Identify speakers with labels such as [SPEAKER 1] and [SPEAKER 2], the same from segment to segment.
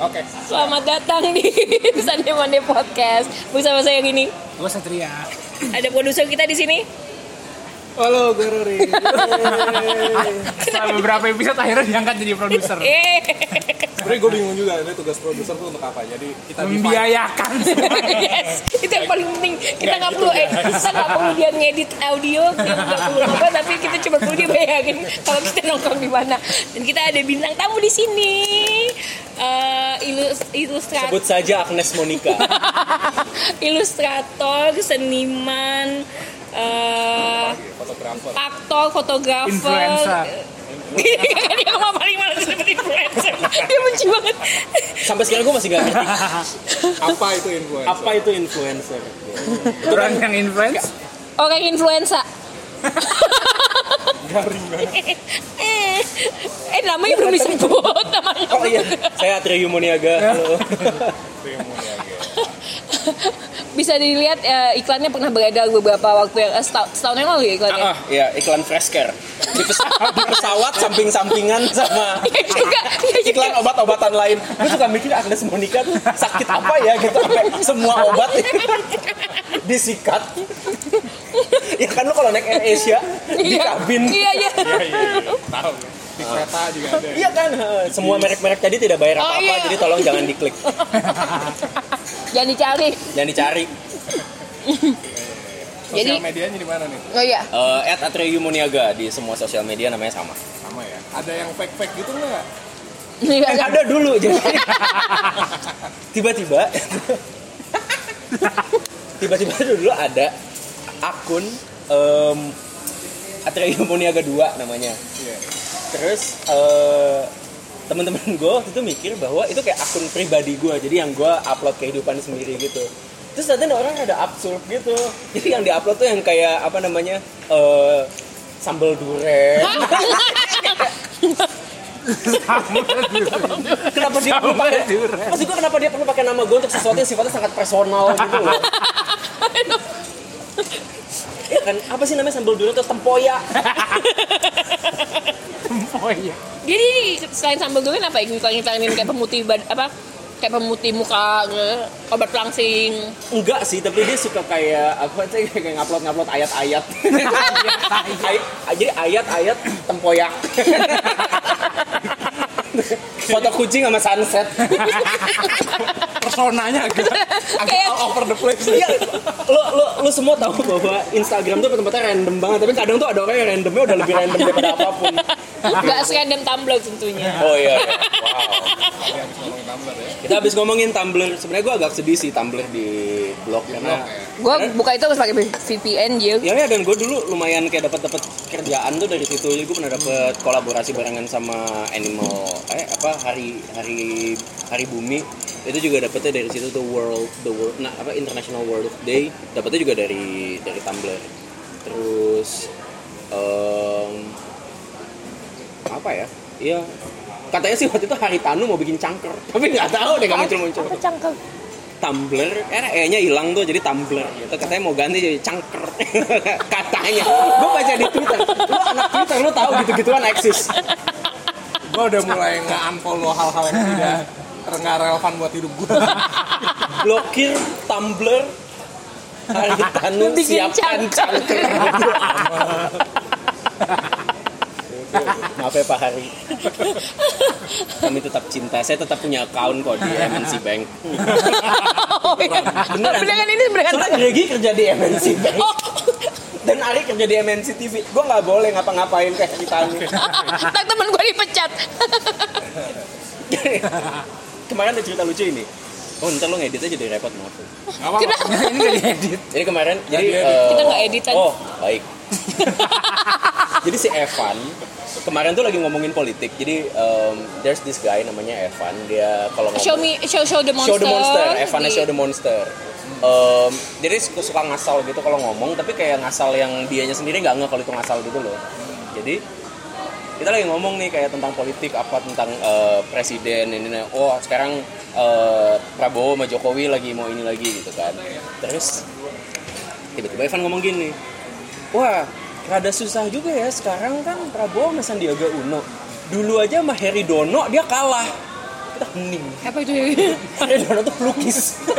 [SPEAKER 1] Oke.
[SPEAKER 2] Selamat datang di Sunday Monday Podcast bersama saya yang ini.
[SPEAKER 1] Gue Satria.
[SPEAKER 2] Ada produser kita di sini.
[SPEAKER 1] Halo, gue Ruri. Setelah beberapa episode akhirnya diangkat jadi produser.
[SPEAKER 2] Eh,
[SPEAKER 3] Sebenernya gue bingung juga ini tugas produser tuh untuk apa. Jadi kita.
[SPEAKER 1] Membiayakan.
[SPEAKER 2] yes, itu yang paling penting. Kita nggak perlu, eh, kita nggak perlu dia ngedit audio, dia nggak perlu apa, tapi kita cuma perlu dia bayangin kalau kita nongkrong di mana. Dan kita ada bintang tamu di sini, Eh, ilus- ilustrator,
[SPEAKER 4] Sebut saja Agnes Monica.
[SPEAKER 2] ilustrator, seniman, eh,
[SPEAKER 3] fotografer.
[SPEAKER 2] aktor, fotografer.
[SPEAKER 1] Influencer.
[SPEAKER 2] dia ngomong paling malas disebut influencer. Dia benci banget.
[SPEAKER 4] Sampai sekarang gue masih gak ngerti
[SPEAKER 3] Apa itu influencer?
[SPEAKER 4] apa itu influencer.
[SPEAKER 1] Orang yang influence.
[SPEAKER 2] Orang influenza.
[SPEAKER 3] Garing banget.
[SPEAKER 2] eh, eh namanya belum disebut namanya.
[SPEAKER 4] Oh iya, saya Atreyu Moniaga. Halo.
[SPEAKER 2] Bisa dilihat eh, iklannya pernah beredar beberapa waktu yang eh, setahun, setahun yang lalu ya iklannya.
[SPEAKER 4] Ah, iya iklan Freshcare. Di, pes- di pesawat samping-sampingan sama
[SPEAKER 2] Iya juga, iya juga.
[SPEAKER 4] iklan obat-obatan lain. Gue suka mikir Agnes Monica tuh sakit apa ya gitu sampai semua obat disikat. ya kan lu kalau naik Air Asia di
[SPEAKER 2] Iya.
[SPEAKER 4] kabin.
[SPEAKER 2] Iya iya.
[SPEAKER 3] Tahu. Di kereta juga ada.
[SPEAKER 4] Iya kan, semua merek-merek tadi tidak bayar
[SPEAKER 2] Oh,
[SPEAKER 4] apa-apa,
[SPEAKER 2] iya.
[SPEAKER 4] jadi tolong jangan diklik,
[SPEAKER 2] Jangan dicari.
[SPEAKER 4] jangan dicari.
[SPEAKER 3] Sosial
[SPEAKER 2] Jadi-
[SPEAKER 3] medianya di mana nih?
[SPEAKER 2] Oh iya.
[SPEAKER 4] Eh, at Atreyu di semua sosial media namanya sama.
[SPEAKER 3] Sama ya. Ada yang fake-fake gitu nggak?
[SPEAKER 2] Iya,
[SPEAKER 4] Eh, ada dulu jadi tiba-tiba tiba-tiba dulu ada akun um, Atreyu Moniaga 2 namanya.
[SPEAKER 3] Iya.
[SPEAKER 4] Terus eh teman-teman gue waktu itu mikir bahwa itu kayak akun pribadi gue, jadi yang gue upload kehidupan sendiri gitu. Terus nanti orang ada absurd gitu, jadi yang diupload tuh yang kayak apa namanya eh sambal duren. kenapa dia perlu pakai? Maksud gue kenapa dia perlu pakai nama gue untuk sesuatu yang sifatnya sangat personal gitu loh? Iya kan, apa sih namanya sambal duren atau tempoyak?
[SPEAKER 1] Oh iya.
[SPEAKER 2] Jadi selain sambal durian apa yang iklan-iklanin kayak pemutih bad, apa? Kayak pemutih muka, obat pelangsing.
[SPEAKER 4] Enggak sih, tapi dia suka kayak apa sih kayak ngupload ngupload ayat-ayat. Ay- Jadi ayat-ayat tempoyak. Foto kucing sama sunset.
[SPEAKER 3] Personanya agak, agak
[SPEAKER 2] Kayak-
[SPEAKER 3] all over the place.
[SPEAKER 4] Iya, lo, lo, lo semua tahu bahwa Instagram tuh tempatnya random banget, tapi kadang tuh ada orang yang randomnya udah lebih random daripada apa pun.
[SPEAKER 2] Gak serandom Tumblr tentunya.
[SPEAKER 4] Oh iya, iya. wow.
[SPEAKER 3] Tumblr ya.
[SPEAKER 4] Kita habis ngomongin Tumblr, sebenarnya gue agak sedih sih Tumblr di blog karena
[SPEAKER 2] Gue buka itu harus pakai VPN, Jil.
[SPEAKER 4] Ya ya dan gue dulu lumayan kayak dapat dapat kerjaan tuh dari situ. Jadi gue pernah dapat kolaborasi barengan sama Animal eh apa hari hari hari bumi itu juga dapetnya dari situ tuh World the World nah apa International World Day dapetnya juga dari dari Tumblr. Terus em, apa ya? Iya katanya sih waktu itu Hari Tanu mau bikin cangker tapi nggak tahu deh nggak muncul muncul
[SPEAKER 2] Apa cangkel?
[SPEAKER 4] Tumblr, eh E-nya hilang tuh jadi Tumblr. Itu katanya mau ganti jadi cangker. katanya. Gue baca di Twitter. Lu anak Twitter lu tahu gitu-gituan eksis.
[SPEAKER 3] Gue udah mulai nge-unfollow hal-hal yang tidak nggak relevan buat hidup gue.
[SPEAKER 4] Blokir Tumblr. Hari Tanu siapkan
[SPEAKER 2] cangker.
[SPEAKER 4] Maaf ya Pak Hari. Kami tetap cinta. Saya tetap punya account kok di MNC Bank.
[SPEAKER 2] Oh iya.
[SPEAKER 4] Beneran.
[SPEAKER 2] Beneran ini beneran.
[SPEAKER 4] Soalnya Gregi kerja di MNC Bank.
[SPEAKER 2] Oh,
[SPEAKER 4] Dan Ari kerja di MNC TV. Gue nggak boleh ngapa-ngapain kayak Tanu.
[SPEAKER 2] tak temen gue dipecat.
[SPEAKER 4] kemarin ada cerita lucu ini. Oh ntar lo ngedit aja jadi repot.
[SPEAKER 3] Gak apa-apa.
[SPEAKER 2] Kenapa?
[SPEAKER 1] Ini nggak diedit.
[SPEAKER 4] Jadi kemarin jadi eh,
[SPEAKER 2] Kita nggak editan.
[SPEAKER 4] Oh baik. jadi si Evan kemarin tuh lagi ngomongin politik. Jadi um, there's this guy namanya Evan. Dia kalau
[SPEAKER 2] Show me, show show the monster.
[SPEAKER 4] Show the monster. Evan
[SPEAKER 2] Di-
[SPEAKER 4] show the monster. Um, dia suka, suka ngasal gitu kalau ngomong, tapi kayak ngasal yang dianya sendiri nggak nggak kalau itu ngasal gitu loh. Jadi kita lagi ngomong nih kayak tentang politik apa tentang eh, presiden ini oh sekarang eh, Prabowo sama Jokowi lagi mau ini lagi gitu kan terus tiba-tiba Evan ngomong gini wah rada susah juga ya. Sekarang kan Prabowo sama Sandiaga Uno. Dulu aja sama Heri Dono dia kalah. Kita hening.
[SPEAKER 2] Apa itu?
[SPEAKER 4] Heridono tuh pelukis.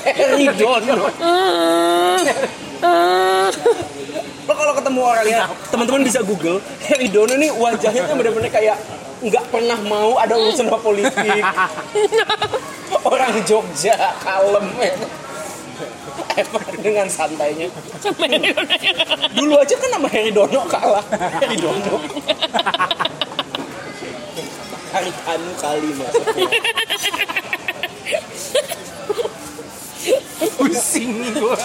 [SPEAKER 4] Heridono lo kalau ketemu orangnya teman-teman bisa google Heridono nih wajahnya tuh bener-bener kayak nggak pernah mau ada urusan sama politik. Orang Jogja kalem ya. Emang dengan santainya. Dulu aja kan nama Heridono kalah. Heridono Haritanu kali maksudnya
[SPEAKER 1] Pusing gua.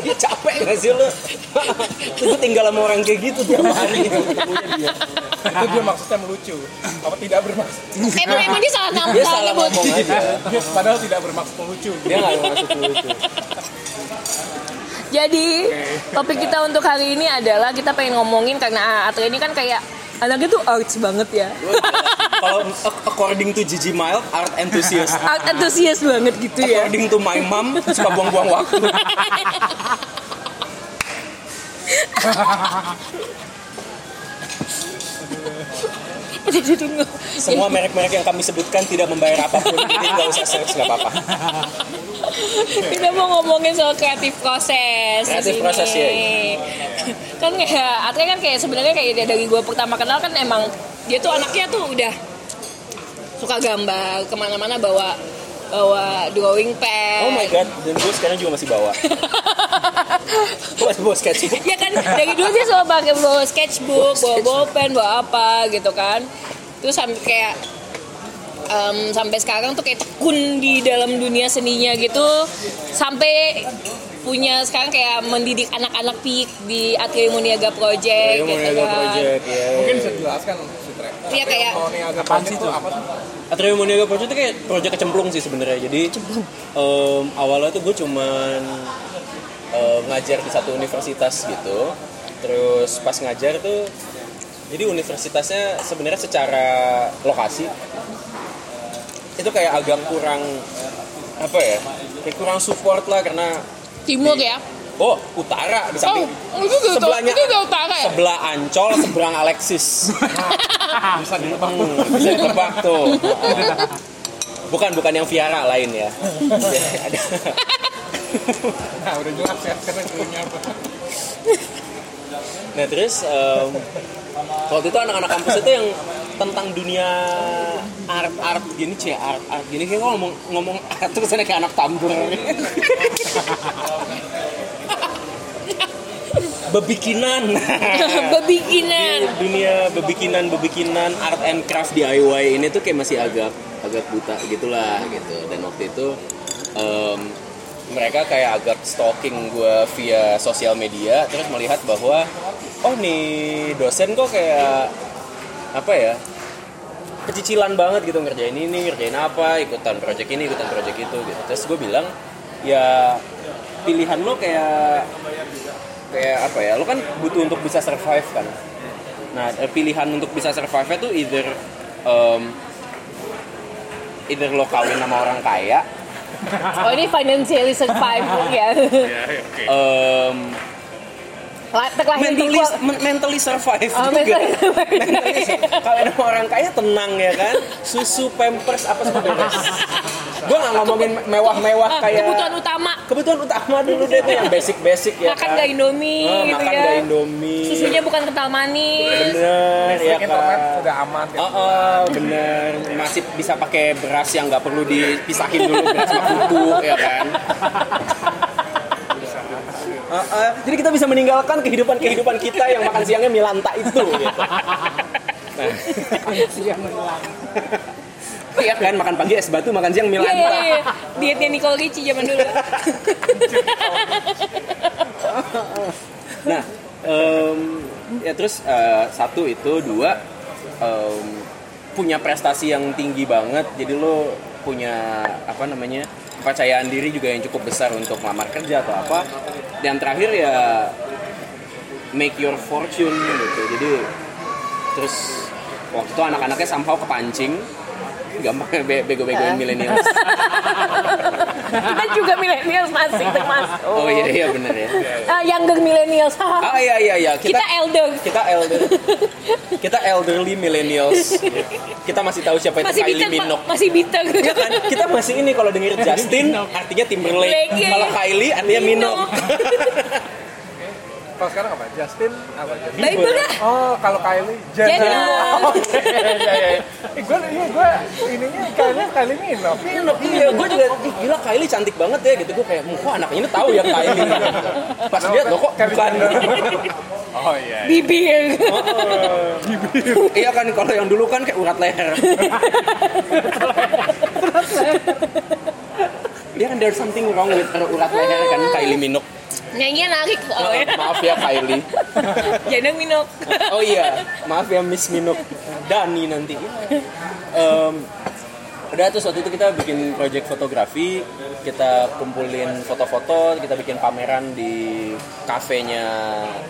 [SPEAKER 4] Dia capek gak sih lo? Gue tinggal sama orang kayak gitu tiap hari ketemunya dia.
[SPEAKER 3] itu dia maksudnya melucu apa tidak bermaksud
[SPEAKER 2] Emang emang dia salah nama
[SPEAKER 4] Dia
[SPEAKER 2] salah
[SPEAKER 4] ngomong aja.
[SPEAKER 3] dia padahal tidak bermaksud melucu
[SPEAKER 4] Dia gak masuk lucu.
[SPEAKER 2] Jadi topik kita untuk hari ini adalah kita pengen ngomongin karena Atre ini kan kayak anaknya tuh arts banget ya.
[SPEAKER 4] Kalau according to Gigi Mild, art enthusiast.
[SPEAKER 2] Art enthusiast banget gitu ya.
[SPEAKER 4] According to my mom, suka buang-buang waktu. Semua merek-merek yang kami sebutkan tidak membayar apa pun. Jadi nggak usah search, nggak apa-apa.
[SPEAKER 2] Kita mau ngomongin soal kreatif proses.
[SPEAKER 4] Kreatif proses, ya.
[SPEAKER 2] Kan kayak Atre kan kayak sebenarnya kayak dia dari gue pertama kenal kan emang dia tuh anaknya tuh udah suka gambar ke mana-mana bawa bawa drawing pad.
[SPEAKER 4] Oh my god, dan gue sekarang juga masih bawa. Gue masih bawa sketchbook.
[SPEAKER 2] ya kan dari dulu dia selalu pakai bawa sketchbook, bawa bolpen, bawa apa gitu kan. Terus sampai kayak em, sampai sekarang tuh kayak tekun di dalam dunia seninya gitu sampai punya sekarang kayak mendidik anak-anak pik di Atrium Muniaga Project
[SPEAKER 4] Ayo,
[SPEAKER 2] gitu
[SPEAKER 4] Monaga
[SPEAKER 2] kan.
[SPEAKER 4] Project, ya.
[SPEAKER 3] mungkin bisa dijelaskan
[SPEAKER 2] Iya, kayak-
[SPEAKER 3] panjang
[SPEAKER 1] sih
[SPEAKER 3] tuh? apa tuh
[SPEAKER 4] Atrium Monaga Project itu kayak project kecemplung sih sebenarnya. Jadi em, awalnya tuh gue cuman em, ngajar di satu universitas gitu. Terus pas ngajar tuh jadi universitasnya sebenarnya secara lokasi itu kayak agak kurang apa ya? Kayak kurang support lah karena
[SPEAKER 2] Timur ya.
[SPEAKER 4] Oh utara di samping
[SPEAKER 2] Oh, itu udah
[SPEAKER 4] sebelahnya
[SPEAKER 2] itu udah utara ya?
[SPEAKER 4] sebelah Ancol seberang Alexis
[SPEAKER 3] bisa ditebak
[SPEAKER 4] Hmm, bisa ditebak tuh. Bukan bukan yang Viara lain ya. Ada
[SPEAKER 3] nah udah jelas ya karena cluenya apa
[SPEAKER 4] Nah terus em, waktu itu anak-anak kampus itu yang tentang dunia art art gini cie art art gini kayak ngomong ngomong art terus kayak anak tambur. Bebikinan.
[SPEAKER 2] Bebikinan.
[SPEAKER 4] Di dunia bebikinan bebikinan art and craft DIY ini tuh kayak masih agak agak buta gitulah gitu dan waktu itu em, mereka kayak agak stalking gue via sosial media terus melihat bahwa oh nih dosen kok kayak apa ya kecicilan banget gitu ngerjain ini ngerjain apa ikutan project ini ikutan project itu gitu terus gue bilang ya pilihan lo kayak kayak apa ya lo kan butuh untuk bisa survive kan. Nah eh, pilihan untuk bisa survive itu either um, either lo kawin sama orang kaya.
[SPEAKER 2] Oh ini financially survive ya.
[SPEAKER 4] um,
[SPEAKER 2] La- Terlahir
[SPEAKER 4] mentally men- mentally survive
[SPEAKER 2] Oh,
[SPEAKER 4] juga.
[SPEAKER 2] mentally
[SPEAKER 4] kalau ada orang kaya tenang ya kan? Susu pampers apa semua beres gue nggak ngomongin mewah-mewah kayak
[SPEAKER 2] Kebutuhan utama.
[SPEAKER 4] kebutuhan utama dulu deh tuh yang basic-basic ya
[SPEAKER 2] Makan
[SPEAKER 4] kan?
[SPEAKER 2] gak Indomie
[SPEAKER 4] Oh,
[SPEAKER 2] gitu
[SPEAKER 4] makan
[SPEAKER 2] ya.
[SPEAKER 4] gak Indomie.
[SPEAKER 2] Susunya bukan kental manis.
[SPEAKER 4] bener ya kan?
[SPEAKER 3] udah aman ya.
[SPEAKER 4] Oh, oh, bener. Masih bisa pakai beras yang nggak perlu dipisahin dulu beras sama ya kan Uh, uh, jadi kita bisa meninggalkan kehidupan kehidupan kita yang makan siangnya milanta itu gitu. Nah. Iya kan makan pagi es batu makan siang milanta.
[SPEAKER 2] iya iya. Dietnya Nicole Richie zaman dulu.
[SPEAKER 4] Nah, em, ya terus eh, satu itu dua em, punya prestasi yang tinggi banget. Jadi lo punya apa namanya kepercayaan diri juga yang cukup besar untuk melamar kerja atau apa. Dan terakhir ya make your fortune gitu. Jadi terus waktu itu anak-anaknya somehow kepancing gampang be- bego-begoin milenial
[SPEAKER 2] Kita juga milenials masih termasuk.
[SPEAKER 4] oh iya iya bener ya
[SPEAKER 2] Ah, younger millennials.
[SPEAKER 4] ah iya iya iya
[SPEAKER 2] kita,
[SPEAKER 4] kita
[SPEAKER 2] elder.
[SPEAKER 4] kita elder kita elderly millennials kita masih tahu siapa itu
[SPEAKER 2] Masih
[SPEAKER 4] Kylie
[SPEAKER 2] bitter, Pak.
[SPEAKER 4] Minogue
[SPEAKER 2] masih bitter.
[SPEAKER 4] Ya kan? Kita masih ini kalau denger Justin artinya Timberlake. Kalau. Kylie artinya Minogue.
[SPEAKER 3] Kalau sekarang apa? Justin apa? Justin?
[SPEAKER 2] Baik banget.
[SPEAKER 3] Oh, kalau Kylie Jenner.
[SPEAKER 2] Jenner.
[SPEAKER 3] Oh, iya, iya, iya. Eh, gue, iya, gue ininya Kylie, Kylie Minogue.
[SPEAKER 4] Minogue. Iya, gue juga ih, gila Kylie cantik banget ya gitu. Gue kayak, kok anaknya ini tahu ya Kylie. Pas lihat loh kok bukan.
[SPEAKER 3] Oh iya.
[SPEAKER 2] Bibir.
[SPEAKER 4] iya kan kalau yang dulu kan kayak urat leher. Iya kan there's something wrong with urat leher kan Kylie Minogue.
[SPEAKER 2] Nyanyinya narik soalnya.
[SPEAKER 4] Maaf ya Kylie.
[SPEAKER 2] Jeneng Minok.
[SPEAKER 4] Oh iya, maaf ya Miss Minuk Dani nanti. Em, udah terus waktu itu kita bikin project fotografi, kita kumpulin foto-foto, kita bikin pameran di kafenya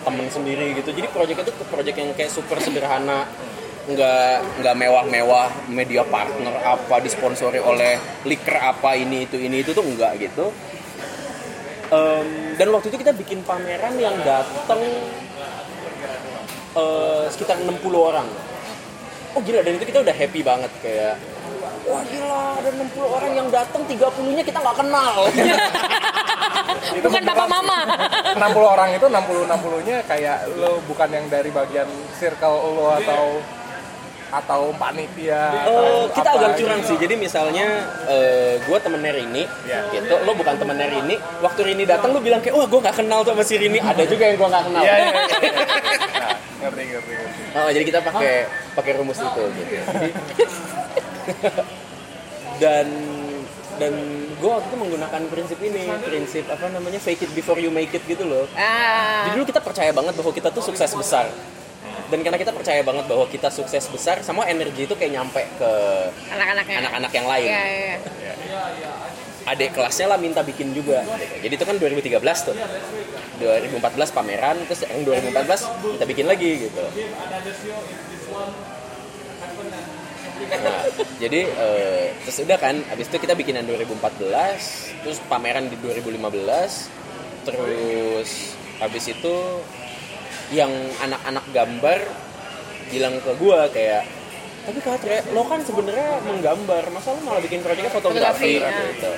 [SPEAKER 4] temen sendiri gitu. Jadi project itu project yang kayak super sederhana, nggak nggak mewah-mewah, media partner apa disponsori oleh liker apa ini itu ini itu tuh enggak gitu. Em, dan waktu itu kita bikin pameran yang datang eh, sekitar 60 orang. Oh gila, dan itu kita udah happy banget kayak Wah gila, ada 60 orang yang datang, 30-nya kita nggak kenal.
[SPEAKER 2] Bukan papa mama.
[SPEAKER 3] 60 orang itu 60 60-nya kayak lo bukan yang dari bagian circle lo atau atau panitia
[SPEAKER 4] Eh,
[SPEAKER 3] atau
[SPEAKER 4] kita agak curang
[SPEAKER 3] gitu.
[SPEAKER 4] sih, jadi misalnya eh, gue temennya Rini,
[SPEAKER 3] Iya.
[SPEAKER 4] gitu, lo bukan temennya Rini, waktu Rini datang lo bilang kayak, wah gue nggak kenal tuh sama si Rini, ada juga yang gue nggak kenal.
[SPEAKER 3] Iya, iya, iya, iya. Nah, ngerti, ngerti, ngerti.
[SPEAKER 4] Oh, jadi kita pakai pakai rumus itu gitu. Dan dan gue waktu itu menggunakan prinsip ini, prinsip apa namanya fake it before you make it gitu loh.
[SPEAKER 2] Ah.
[SPEAKER 4] Jadi dulu kita percaya banget bahwa kita tuh sukses besar. Dan karena kita percaya banget bahwa kita sukses besar, semua energi itu kayak nyampe ke
[SPEAKER 2] Anak-anaknya.
[SPEAKER 4] anak-anak yang lain.
[SPEAKER 2] Iya, iya.
[SPEAKER 4] Adik kelasnya lah minta bikin juga. gitu. Jadi itu kan 2013 tuh. 2014 pameran, terus yang 2014 kita bikin lagi gitu. Nah, jadi eh, terus udah kan, abis itu kita bikin yang 2014, terus pameran di 2015, terus habis itu yang anak-anak gambar bilang ke gua kayak tapi Katre, lo kan sebenarnya menggambar, masa lo malah bikin proyeknya fotografi,
[SPEAKER 2] Fotografi, ya.
[SPEAKER 4] gitu.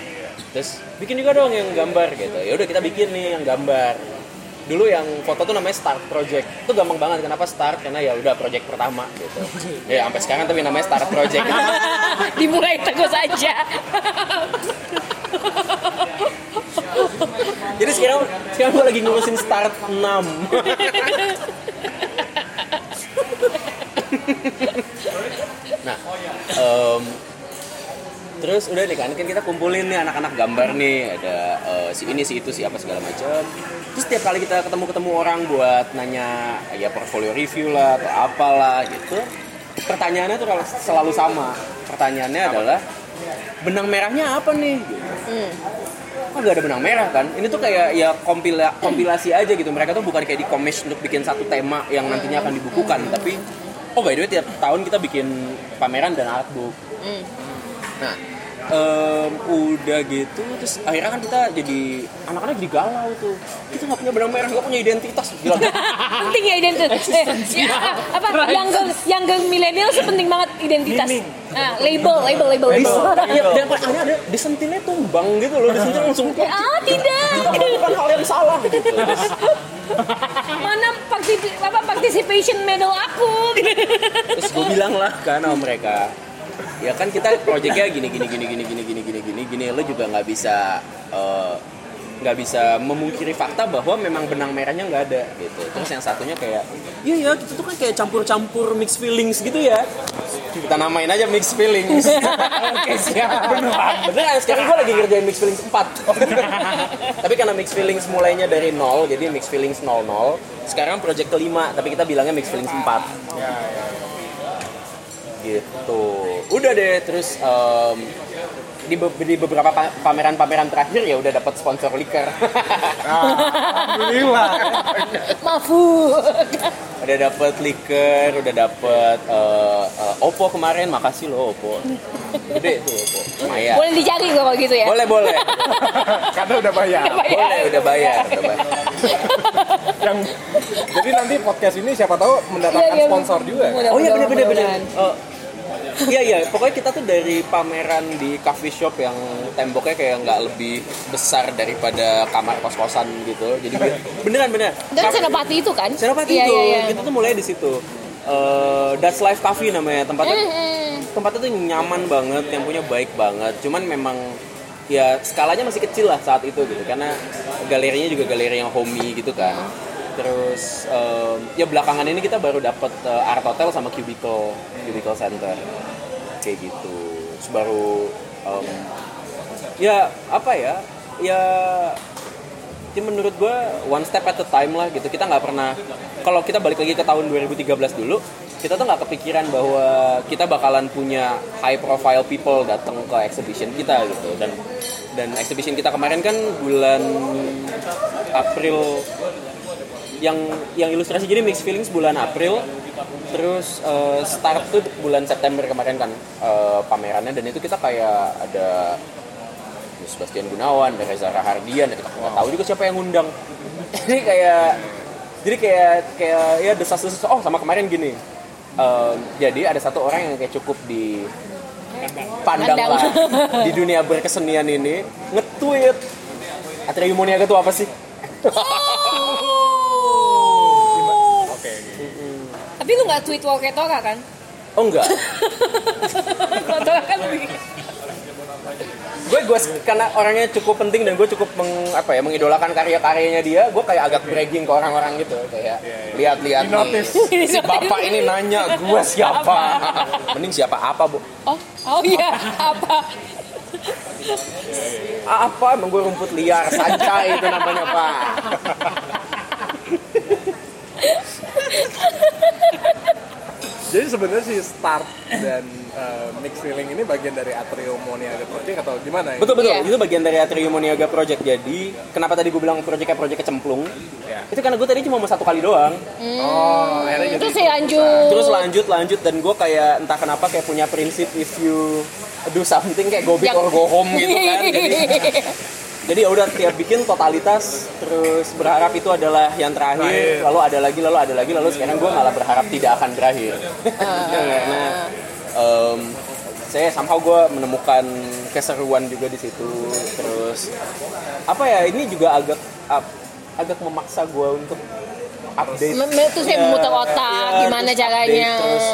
[SPEAKER 4] Terus bikin juga dong yang gambar gitu. Ya udah kita bikin nih yang gambar. Dulu yang foto tuh namanya start project. Itu gampang banget kenapa start karena ya udah project pertama gitu. Ya sampai sekarang tapi namanya start project.
[SPEAKER 2] Dimulai terus aja.
[SPEAKER 4] Jadi sekarang sekarang gue lagi ngurusin start 6. nah, em, terus udah nih kan kan kita kumpulin nih anak-anak gambar nih ada eh, si ini si itu si apa segala macam. Terus setiap kali kita ketemu-ketemu orang buat nanya ya portfolio review lah atau apalah gitu. Pertanyaannya tuh selalu sama. Pertanyaannya adalah benang merahnya apa nih? Gitu kok gak ada benang merah kan? Ini tuh kayak ya kompila, kompilasi aja gitu. Mereka tuh bukan kayak di komis untuk bikin satu tema yang nantinya akan dibukukan. Tapi oh by the way tiap tahun kita bikin pameran dan artbook nah em, udah gitu terus akhirnya kan kita jadi anak-anak jadi galau tuh kita nggak punya benang merah nggak punya identitas gila
[SPEAKER 2] penting ya identitas. Eh, ya, apa? Younger, younger millennial sih penting banget identitas. Nah, label, label, label,
[SPEAKER 4] Dis,
[SPEAKER 2] label.
[SPEAKER 4] ya, dan paling aneh ada disentilnya tumbang gitu loh disentil langsung kok
[SPEAKER 2] Ah, tidak.
[SPEAKER 4] bukan hal yang salah gitu
[SPEAKER 2] Mana particip- apa participation medal aku?
[SPEAKER 4] terus gue bilang lah kan sama mereka ya kan kita proyeknya gini gini gini gini gini gini gini gini gini. Lo juga nggak bisa eh, nggak bisa memungkiri fakta bahwa memang benang merahnya nggak ada gitu. Terus yang satunya kayak iya ya kita tuh kan kayak campur-campur mix feelings gitu ya. Kita namain aja mix feelings. Oke siap. Beneran beneran sekarang gue lagi ngerjain mix feelings 4 tapi karena mix feelings mulainya dari nol jadi mix feelings 00 sekarang project kelima tapi kita bilangnya mix feelings 4 gitu udah deh terus em, di, be- di beberapa pa- pameran-pameran terakhir ya udah dapat sponsor liquor
[SPEAKER 3] Alhamdulillah.
[SPEAKER 2] Mafu.
[SPEAKER 4] udah dapet liker udah dapet eh, eh, Oppo kemarin makasih lo Oppo gede tuh Oppo Maya
[SPEAKER 2] Boleh dicari gua kalau gitu ya.
[SPEAKER 4] boleh boleh
[SPEAKER 3] Karena udah bayar.
[SPEAKER 4] boleh udah bayar udah bayar
[SPEAKER 3] yang jadi nanti podcast ini siapa tahu mendatangkan
[SPEAKER 2] Iya, iya.
[SPEAKER 3] sponsor juga. kan?
[SPEAKER 4] Oh iya.
[SPEAKER 2] Mudah-mudahan.
[SPEAKER 4] Eh, Iya iya, pokoknya kita tuh dari pameran di coffee shop yang temboknya kayak nggak lebih besar daripada kamar kos-kosan gitu. Jadi beneran beneran.
[SPEAKER 2] Dan Senopati itu kan?
[SPEAKER 4] Senopati
[SPEAKER 2] Iya,
[SPEAKER 4] itu,
[SPEAKER 2] iya, iya.
[SPEAKER 4] kita tuh mulai di situ. That's Life Coffee namanya tempatnya. Tempatnya tuh nyaman banget, yang punya baik banget. Cuman memang ya skalanya masih kecil lah saat itu gitu karena galerinya juga galeri yang homey gitu kan. Terus em, ya belakangan ini kita baru dapat eh, art hotel sama cubicle cubicle center. Kayak gitu. Terus baru em, ya apa ya ya ya menurut gue one step at a time lah gitu. Kita nggak pernah kalau kita balik lagi ke tahun 2013 dulu kita tuh nggak kepikiran bahwa kita bakalan punya high profile people datang ke exhibition kita gitu. Dan dan exhibition kita kemarin kan bulan April yang yang ilustrasi jadi mixed feelings bulan April terus eh, start tuh bulan September kemarin kan eh, pamerannya dan itu kita kayak ada Sebastian Gunawan, ada Reza Rahardian, dan kita nggak tahu juga siapa yang ngundang. jadi kayak jadi kayak kayak ya desas-desus oh sama kemarin gini. Em, jadi ada satu orang yang kayak cukup di pandang
[SPEAKER 2] Pandang.
[SPEAKER 4] lah di dunia berkesenian ini nge-tweet Moniaga itu apa sih?
[SPEAKER 3] Oke.
[SPEAKER 2] Tapi lu nggak tweet Woketora kan?
[SPEAKER 4] Oh enggak.
[SPEAKER 2] Woketora kan lebih-
[SPEAKER 4] gue gue karena orangnya cukup penting dan gue cukup meng, apa ya mengidolakan karya-karyanya dia gue kayak agak bragging ke orang-orang gitu kayak lihat-lihat nih
[SPEAKER 3] Di-notice.
[SPEAKER 4] si bapak ini nanya gue siapa mending siapa apa bu
[SPEAKER 2] Oh, oh iya, apa?
[SPEAKER 4] apa emang gue rumput liar sancai itu namanya pak
[SPEAKER 3] Jadi sebenarnya si start dan uh, mix feeling ini bagian dari Atrium Moniaga Project atau gimana ya?
[SPEAKER 4] betul betul
[SPEAKER 2] Iya.
[SPEAKER 4] itu bagian dari Atrium Moniaga Project jadi kenapa tadi gue bilang proyeknya proyek kecemplung
[SPEAKER 3] Ya.
[SPEAKER 4] itu karena gue tadi cuma mau satu kali doang
[SPEAKER 3] Oh, akhirnya jadi
[SPEAKER 2] Itu sih lanjut.
[SPEAKER 4] terus lanjut lanjut dan gue kayak entah kenapa kayak punya prinsip if you do something kayak go big
[SPEAKER 2] Yang-
[SPEAKER 4] or go home gitu kan jadi jadi ya udah tiap bikin totalitas terus berharap itu adalah yang terakhir
[SPEAKER 3] Terakhir.
[SPEAKER 4] lalu ada lagi lalu ada lagi lalu sekarang gue malah berharap tidak akan berakhir. Karena em, saya somehow gue menemukan keseruan juga di situ. Terus apa ya ini juga agak ap- agak memaksa gue untuk update
[SPEAKER 2] terus kayak
[SPEAKER 4] Ya,
[SPEAKER 2] memutar otak,
[SPEAKER 4] ya,
[SPEAKER 2] gimana
[SPEAKER 4] terus
[SPEAKER 2] caranya.
[SPEAKER 4] update, terus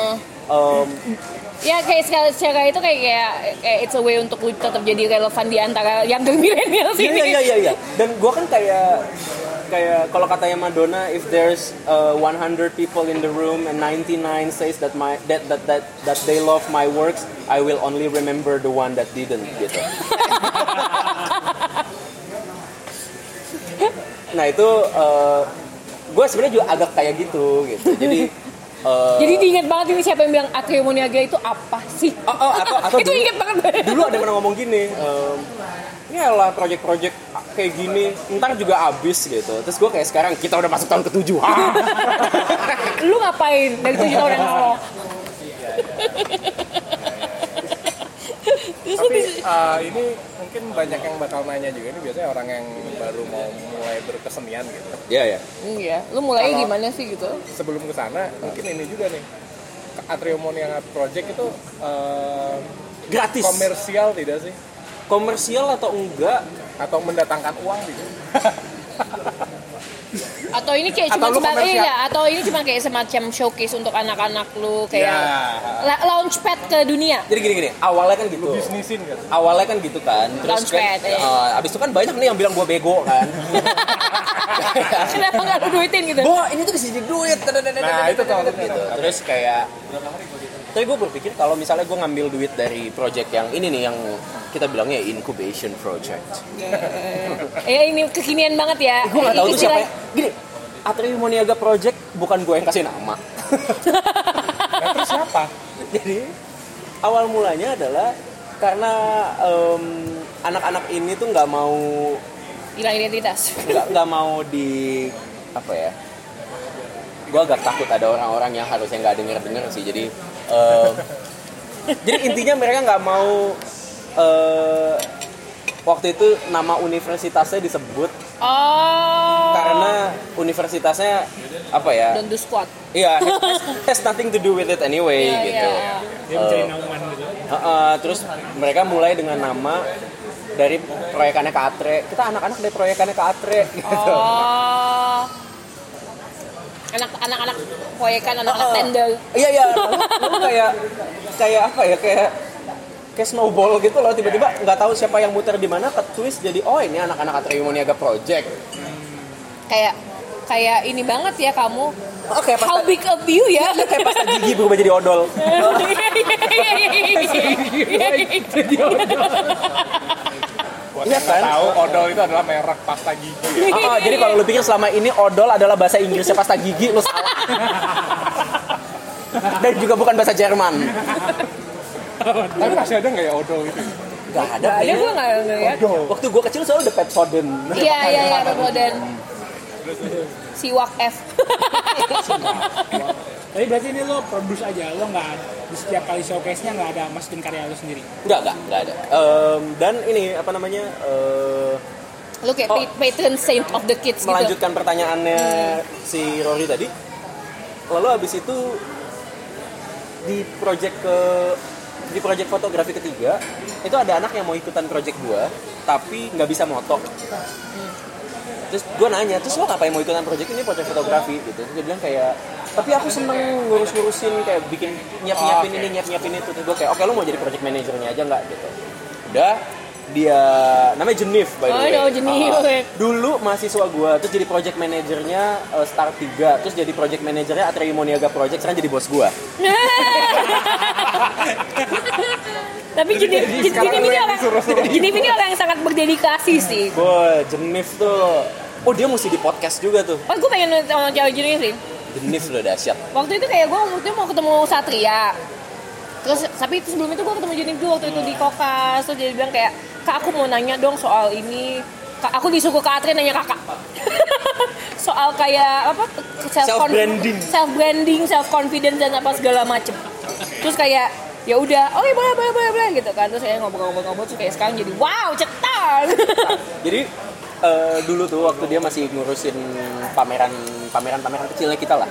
[SPEAKER 4] em,
[SPEAKER 2] Ya kayak secara, secara itu kayak, kayak kayak it's a way untuk lu tetap jadi relevan di antara yang milenial sini.
[SPEAKER 4] iya iya iya iya. Dan gua kan kayak kayak kalau katanya Madonna if there's uh, 100 people in the room and 99 says that my that that that that they love my works, I will only remember the one that didn't gitu. nah itu uh, gue sebenarnya juga agak kayak gitu gitu. Jadi uh,
[SPEAKER 2] Jadi diinget banget ini siapa yang bilang Atrium Moniaga itu apa sih?
[SPEAKER 4] Oh, oh, atau, atau
[SPEAKER 2] itu
[SPEAKER 4] dulu,
[SPEAKER 2] inget banget.
[SPEAKER 4] dulu ada yang pernah ngomong gini ya lah project-project kayak gini ntar juga abis gitu terus gue kayak sekarang kita udah masuk tahun ketujuh.
[SPEAKER 2] Lu ngapain dari tujuh tahun yang lalu?
[SPEAKER 3] Tapi
[SPEAKER 2] bisa
[SPEAKER 3] uh, ini mungkin banyak yang bakal nanya juga ini biasanya orang yang baru mau mulai berkesenian gitu.
[SPEAKER 4] ya ya
[SPEAKER 2] Iya, lu mulainya
[SPEAKER 3] Kalau-
[SPEAKER 2] gimana sih gitu?
[SPEAKER 3] Sebelum ke sana mungkin ini juga nih. Atrium Moniaga Project itu uh,
[SPEAKER 4] gratis
[SPEAKER 3] komersial tidak sih?
[SPEAKER 4] komersial atau enggak
[SPEAKER 3] Atau mendatangkan uang gitu?
[SPEAKER 2] Atau ini kayak
[SPEAKER 3] Atau
[SPEAKER 2] cuma sebagai
[SPEAKER 3] komersial?
[SPEAKER 2] iya, atau ini cuma kayak semacam showcase untuk anak-anak lu kayak
[SPEAKER 3] Ya.
[SPEAKER 2] la- launchpad ke dunia.
[SPEAKER 4] jadi gini gini awalnya kan gitu
[SPEAKER 3] Lu bisnisin kan?
[SPEAKER 4] awalnya kan gitu kan terus kan
[SPEAKER 2] Launchpad, ya.
[SPEAKER 4] eh, abis itu kan banyak nih yang bilang gue bego kan
[SPEAKER 2] Kenapa nggak lu duitin gitu?
[SPEAKER 4] Wah ini tuh bisa jadi duit
[SPEAKER 3] Nah, itu tuh
[SPEAKER 4] gitu. terus kayak tapi gue berpikir kalau misalnya gue ngambil duit dari project yang ini nih yang kita bilangnya incubation project
[SPEAKER 2] Ya ini kekinian banget ya.
[SPEAKER 4] gue nggak tahu tuh siapa yang- gini Atri Moniaga Project bukan gue yang kasih nama
[SPEAKER 3] Nah, terus siapa?
[SPEAKER 4] jadi awal mulanya adalah karena em, anak-anak ini tuh nggak mau
[SPEAKER 2] hilang identitas.
[SPEAKER 4] nggak nggak mau di apa ya gue agak takut ada orang-orang yang harusnya nggak denger denger sih jadi eh, jadi intinya mereka nggak mau eh, waktu itu nama universitasnya disebut
[SPEAKER 2] Oh.
[SPEAKER 4] karena universitasnya apa ya
[SPEAKER 2] Don't do squat.
[SPEAKER 4] iya has, has nothing to do with it anyway
[SPEAKER 2] Iya,
[SPEAKER 4] gitu.
[SPEAKER 1] Dia mencari nauman gitu.
[SPEAKER 4] Heeh, terus mereka mulai dengan nama dari proyekannya Katre. Kita anak-anak dari proyekannya Katre gitu.
[SPEAKER 2] Oh. Anak anak-anak proyekan anak-anak
[SPEAKER 4] Heeh.
[SPEAKER 2] tenda.
[SPEAKER 4] Iya iya, lalu, lalu kayak kayak apa ya kayak kayak snowball gitu loh tiba-tiba nggak tahu siapa yang muter di mana ke twist jadi oh ini anak-anak Atreyu Moniaga Project.
[SPEAKER 2] Kayak kayak ini banget ya kamu.
[SPEAKER 4] Oh, kayak
[SPEAKER 2] How big of you ya?
[SPEAKER 4] kayak pasta gigi berubah jadi odol.
[SPEAKER 3] Buat
[SPEAKER 4] Iya kan?
[SPEAKER 3] tahu, odol itu adalah merek pasta gigi.
[SPEAKER 4] Ah, ah, jadi kalau lu pikir selama ini odol adalah bahasa Inggrisnya pasta gigi, lu salah. Dan juga bukan bahasa Jerman.
[SPEAKER 3] Tapi masih ada nggak ya odol itu?
[SPEAKER 4] Gak ada.
[SPEAKER 2] Ada
[SPEAKER 4] kayaknya.
[SPEAKER 2] gue nggak ngeliat.
[SPEAKER 4] Waktu gua kecil selalu ada Pepsodent.
[SPEAKER 2] Iya iya iya dan Siwak F.
[SPEAKER 1] Tapi berarti ini lo produce aja, lo nggak di setiap kali showcase-nya nggak ada masukin karya lo sendiri.
[SPEAKER 4] Enggak, enggak, enggak ada. Em, dan ini apa namanya? eh,
[SPEAKER 2] Lu kayak
[SPEAKER 4] Oh.
[SPEAKER 2] pa- patron saint of the kids gitu.
[SPEAKER 4] melanjutkan pertanyaannya si Rory tadi. Lalu habis itu di project ke di project fotografi ketiga itu ada anak yang mau ikutan project gua tapi nggak bisa moto terus gue nanya terus lo ngapain mau ikutan project ini project fotografi gitu terus dia bilang kayak tapi aku seneng ngurus-ngurusin kayak bikin nyiap-nyiapin
[SPEAKER 3] Oh, oke.
[SPEAKER 4] ini nyiap-nyiapin itu terus gue kayak oke lo mau jadi project manajernya aja nggak gitu udah dia namanya Jenif by the
[SPEAKER 2] Oh,
[SPEAKER 4] way
[SPEAKER 2] no, Jenif.
[SPEAKER 4] Ah, dulu mahasiswa gue terus jadi project manajernya uh, Star 3 terus jadi project manajernya Atreyu Moniaga Project sekarang jadi bos gue
[SPEAKER 2] Tapi Jenif Jenif ini orang. Jenif ini orang yang sangat berdedikasi sih.
[SPEAKER 4] Boy, Jenif tuh oh dia mesti di podcast juga tuh
[SPEAKER 2] Oh, gue pengen sama cewek Jenif sih.
[SPEAKER 4] Jenif udah dahsyat
[SPEAKER 2] Waktu itu kayak gue waktu itu mau ketemu Satria. Terus tapi itu sebelum itu gue ketemu Jenif dulu waktu itu di Kokas. Terus dia bilang kayak, "Kak, aku mau nanya dong soal ini." Kak, aku disuruh Kak Atri nanya kakak. soal kayak apa
[SPEAKER 4] Self-branding.
[SPEAKER 2] self branding, self confidence dan apa segala macem. Terus kayak ya udah, oh ya boleh boleh boleh boleh gitu kan. Terus saya ngobrol-ngobrol-ngobrol terus kayak sekarang jadi wow cetar.
[SPEAKER 4] Jadi eh, dulu tuh waktu dia masih ngurusin pameran pameran pameran kecilnya kita lah,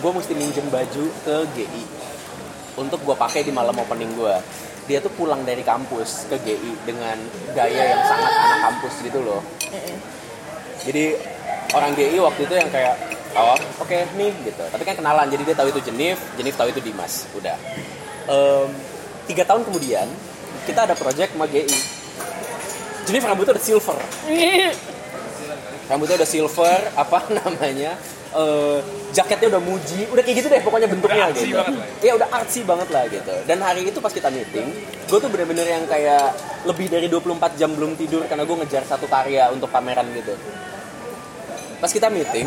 [SPEAKER 4] gue mesti minjem baju ke GI untuk gue pakai di malam opening gue. Dia tuh pulang dari kampus ke GI dengan gaya yang sangat anak kampus gitu loh. Jadi orang GI waktu itu yang kayak oh oke nih gitu. Tapi kan kenalan jadi dia tahu itu Jenif, Jenif tahu itu Dimas. Udah. Em, tiga tahun kemudian kita ada project sama GI. Jenif rambutnya udah silver. Rambutnya udah silver, apa namanya? eh, jaketnya udah muji, udah kayak gitu deh pokoknya bentuknya
[SPEAKER 3] Udah
[SPEAKER 4] gitu.
[SPEAKER 3] lah
[SPEAKER 4] Iya udah artsy banget lah gitu. Dan hari itu pas kita meeting, gue tuh bener-bener yang kayak lebih dari 24 jam belum tidur karena gue ngejar satu karya untuk pameran gitu. Pas kita meeting,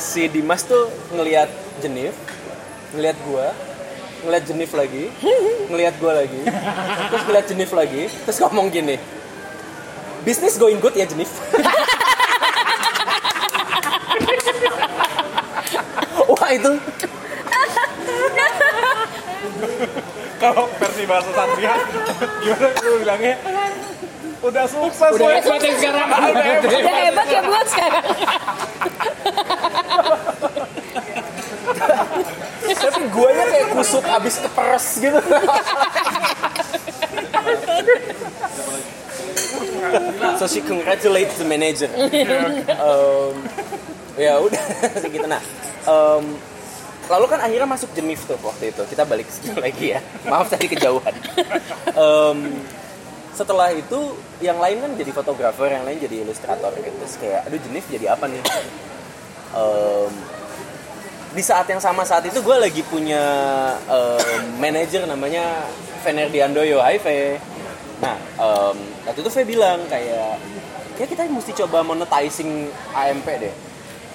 [SPEAKER 4] si Dimas tuh ngelihat Jenif, ngelihat gue, ngelihat Jenif lagi, ngelihat gue lagi, terus ngelihat Jenif lagi, terus ngomong gini, bisnis going good ya Jenif. Wah itu
[SPEAKER 3] Kalau versi bahasa Satria, gimana lu bilangnya? Udah sukses,
[SPEAKER 1] Udah hebat yang sekarang.
[SPEAKER 3] Udah hebat.
[SPEAKER 2] Udah hebat ya buat sekarang.
[SPEAKER 4] tapi guanya kayak kusut abis keperes gitu. so she congratulates the manager. Um, ya udah segitu nah. um, lalu kan akhirnya masuk Jenif tuh waktu itu. Kita balik ke situ lagi ya. Maaf tadi kejauhan. Um, setelah itu yang lain kan jadi fotografer, yang lain jadi ilustrator gitu. Terus kayak aduh Jenif jadi apa nih? Um, di saat yang sama saat itu gue lagi punya um, manajer namanya Fenerdiandoyo Hai Fe nah um, waktu itu Fe bilang kayak kayak kita mesti coba monetizing AMP deh.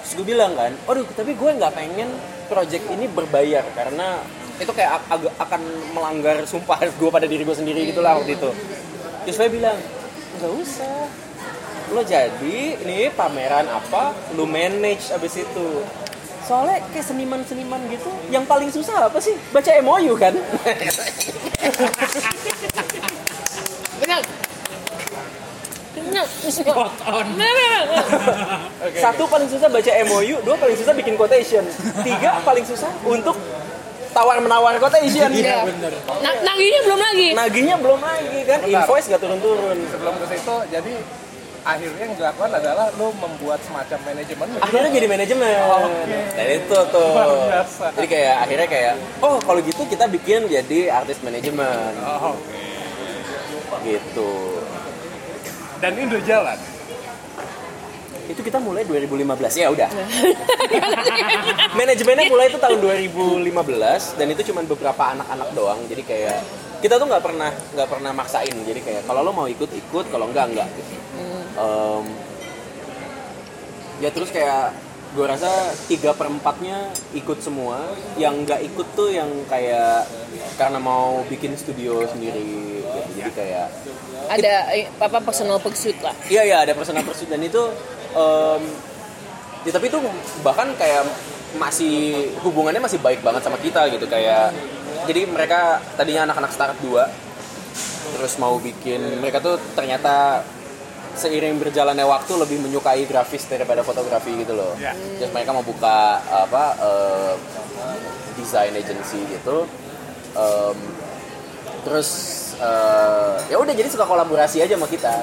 [SPEAKER 4] Terus gue bilang kan aduh tapi gue nggak pengen project ini berbayar karena itu kayak ag- akan melanggar sumpah gue pada diri gue sendiri gitu lah waktu itu. Terus Fe bilang nggak usah. Lo jadi nih pameran apa lu manage abis itu. Soalnya kayak seniman-seniman gitu yang paling susah apa sih? Baca MOU kan?
[SPEAKER 2] Benar. Benar.
[SPEAKER 1] Spot on.
[SPEAKER 2] Benar.
[SPEAKER 3] Oke,
[SPEAKER 4] satu paling susah baca MOU dua paling susah bikin quotation tiga paling susah untuk tawar menawar quotation
[SPEAKER 1] Iya bener.
[SPEAKER 2] Nah, nagihnya belum lagi.
[SPEAKER 4] nagihnya belum lagi kan
[SPEAKER 3] Bentar.
[SPEAKER 4] invoice gak turun-turun
[SPEAKER 3] sebelum ke situ jadi akhirnya yang dilakukan adalah lo membuat semacam manajemen
[SPEAKER 4] akhirnya jadi manajemen
[SPEAKER 3] Oke.
[SPEAKER 4] dan itu tuh
[SPEAKER 3] Luar biasa.
[SPEAKER 4] jadi kayak akhirnya kayak oh kalau gitu kita bikin jadi artis manajemen
[SPEAKER 3] oh, oke.
[SPEAKER 4] gitu
[SPEAKER 3] dan ini udah jalan.
[SPEAKER 4] Itu kita mulai 2015 ya udah. Manajemennya mulai itu tahun 2015 dan itu cuma beberapa anak-anak doang. Jadi kayak kita tuh nggak pernah nggak pernah maksain. Jadi kayak kalau lo mau ikut ikut kalau enggak enggak gitu. Em, ya terus kayak gue rasa tiga perempatnya ikut semua. Yang nggak ikut tuh yang kayak karena mau bikin studio sendiri. Gitu. jadi kayak
[SPEAKER 2] Ada eh, apa personal pursuit lah.
[SPEAKER 4] Iya iya ada personal pursuit dan itu em, ya tapi itu bahkan kayak masih hubungannya masih baik banget sama kita gitu kayak jadi mereka tadinya anak-anak startup dua terus mau bikin mereka tuh ternyata seiring berjalannya waktu lebih menyukai grafis daripada fotografi gitu loh.
[SPEAKER 3] Ya.
[SPEAKER 4] Terus mereka mau buka apa eh, design agency gitu. Em, terus eh, ya udah jadi suka kolaborasi aja sama kita.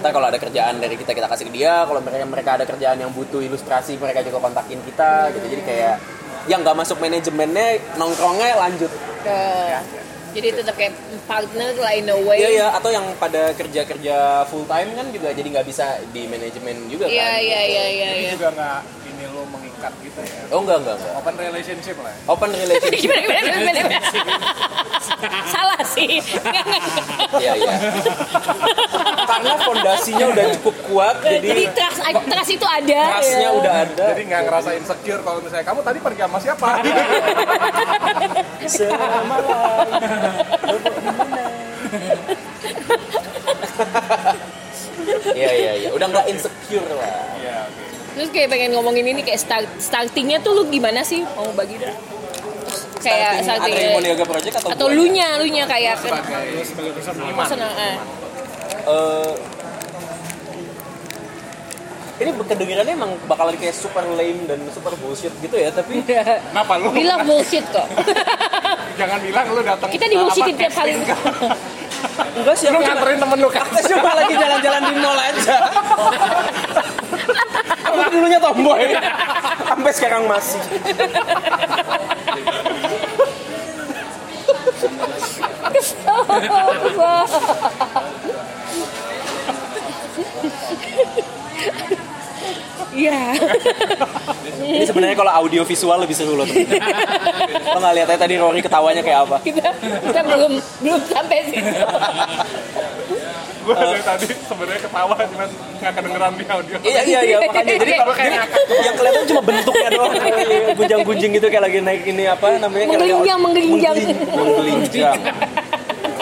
[SPEAKER 4] Ntar kalau ada kerjaan dari kita kita kasih ke dia. Kalau mereka mereka ada kerjaan yang butuh ilustrasi mereka juga kontakin kita gitu. Jadi kayak yang nggak masuk manajemennya nongkrongnya lanjut.
[SPEAKER 2] Ke- jadi tetap kayak partner lah in a way.
[SPEAKER 4] Iya iya atau yang pada kerja kerja full time kan juga jadi nggak bisa di manajemen juga kan.
[SPEAKER 2] Iya iya iya iya.
[SPEAKER 3] ini
[SPEAKER 2] iya.
[SPEAKER 3] juga nggak ini lo mengikat gitu ya
[SPEAKER 4] Oh enggak enggak enggak.
[SPEAKER 3] open relationship lah ya.
[SPEAKER 4] Open relationship.
[SPEAKER 2] Gimana gimana gimana. gimana? Salah sih.
[SPEAKER 4] Iya iya. Karena fondasinya udah cukup kuat
[SPEAKER 2] Jadi
[SPEAKER 4] jadi
[SPEAKER 2] trust, trust itu ada.
[SPEAKER 4] trustnya
[SPEAKER 2] ya.
[SPEAKER 4] udah ada.
[SPEAKER 3] jadi nggak ngerasa insecure kalau misalnya kamu tadi pergi sama siapa
[SPEAKER 4] Selama Iya iya iya. Udah nggak insecure lah.
[SPEAKER 3] Iya, oke.
[SPEAKER 2] Terus kayak pengen ngomongin ini kayak start, startingnya tuh lu gimana sih? Mau bagi dong. Kayak
[SPEAKER 4] Starting
[SPEAKER 2] starting,
[SPEAKER 4] Moniaga Project atau
[SPEAKER 2] atau lu nya, lu nya kayak
[SPEAKER 3] sebagai
[SPEAKER 1] Sebagai personal.
[SPEAKER 2] personal. eh.
[SPEAKER 4] Eh, ini kedengarannya emang bakalan kayak super lame dan super bullshit gitu ya tapi
[SPEAKER 3] kenapa lu
[SPEAKER 2] love bullshit kok.
[SPEAKER 3] jangan bilang lu datang
[SPEAKER 2] Kita di bullshitin tiap kali.
[SPEAKER 4] enggak sih
[SPEAKER 3] lu nganterin temen lu kan
[SPEAKER 4] cuma lagi jalan-jalan di mall aja. Aku dulunya tomboy. Sampai sekarang masih.
[SPEAKER 2] Iya.
[SPEAKER 4] Ini sebenarnya kalau audio visual lebih seru loh. Lo nggak lihat aja tadi Rory ketawanya kayak apa?
[SPEAKER 2] kita kita belum belum sampai situ.
[SPEAKER 3] Gue dari tadi sebenarnya ketawa cuman nggak kedengeran di audio.
[SPEAKER 4] Iya iya iya makanya. Jadi
[SPEAKER 3] Gue kayak
[SPEAKER 4] yang kelihatan cuma bentuknya doang. Gunjang-gunjing gitu kayak lagi naik ini apa namanya
[SPEAKER 2] Menggelinjang, menggelinjang.
[SPEAKER 4] menggelinjang.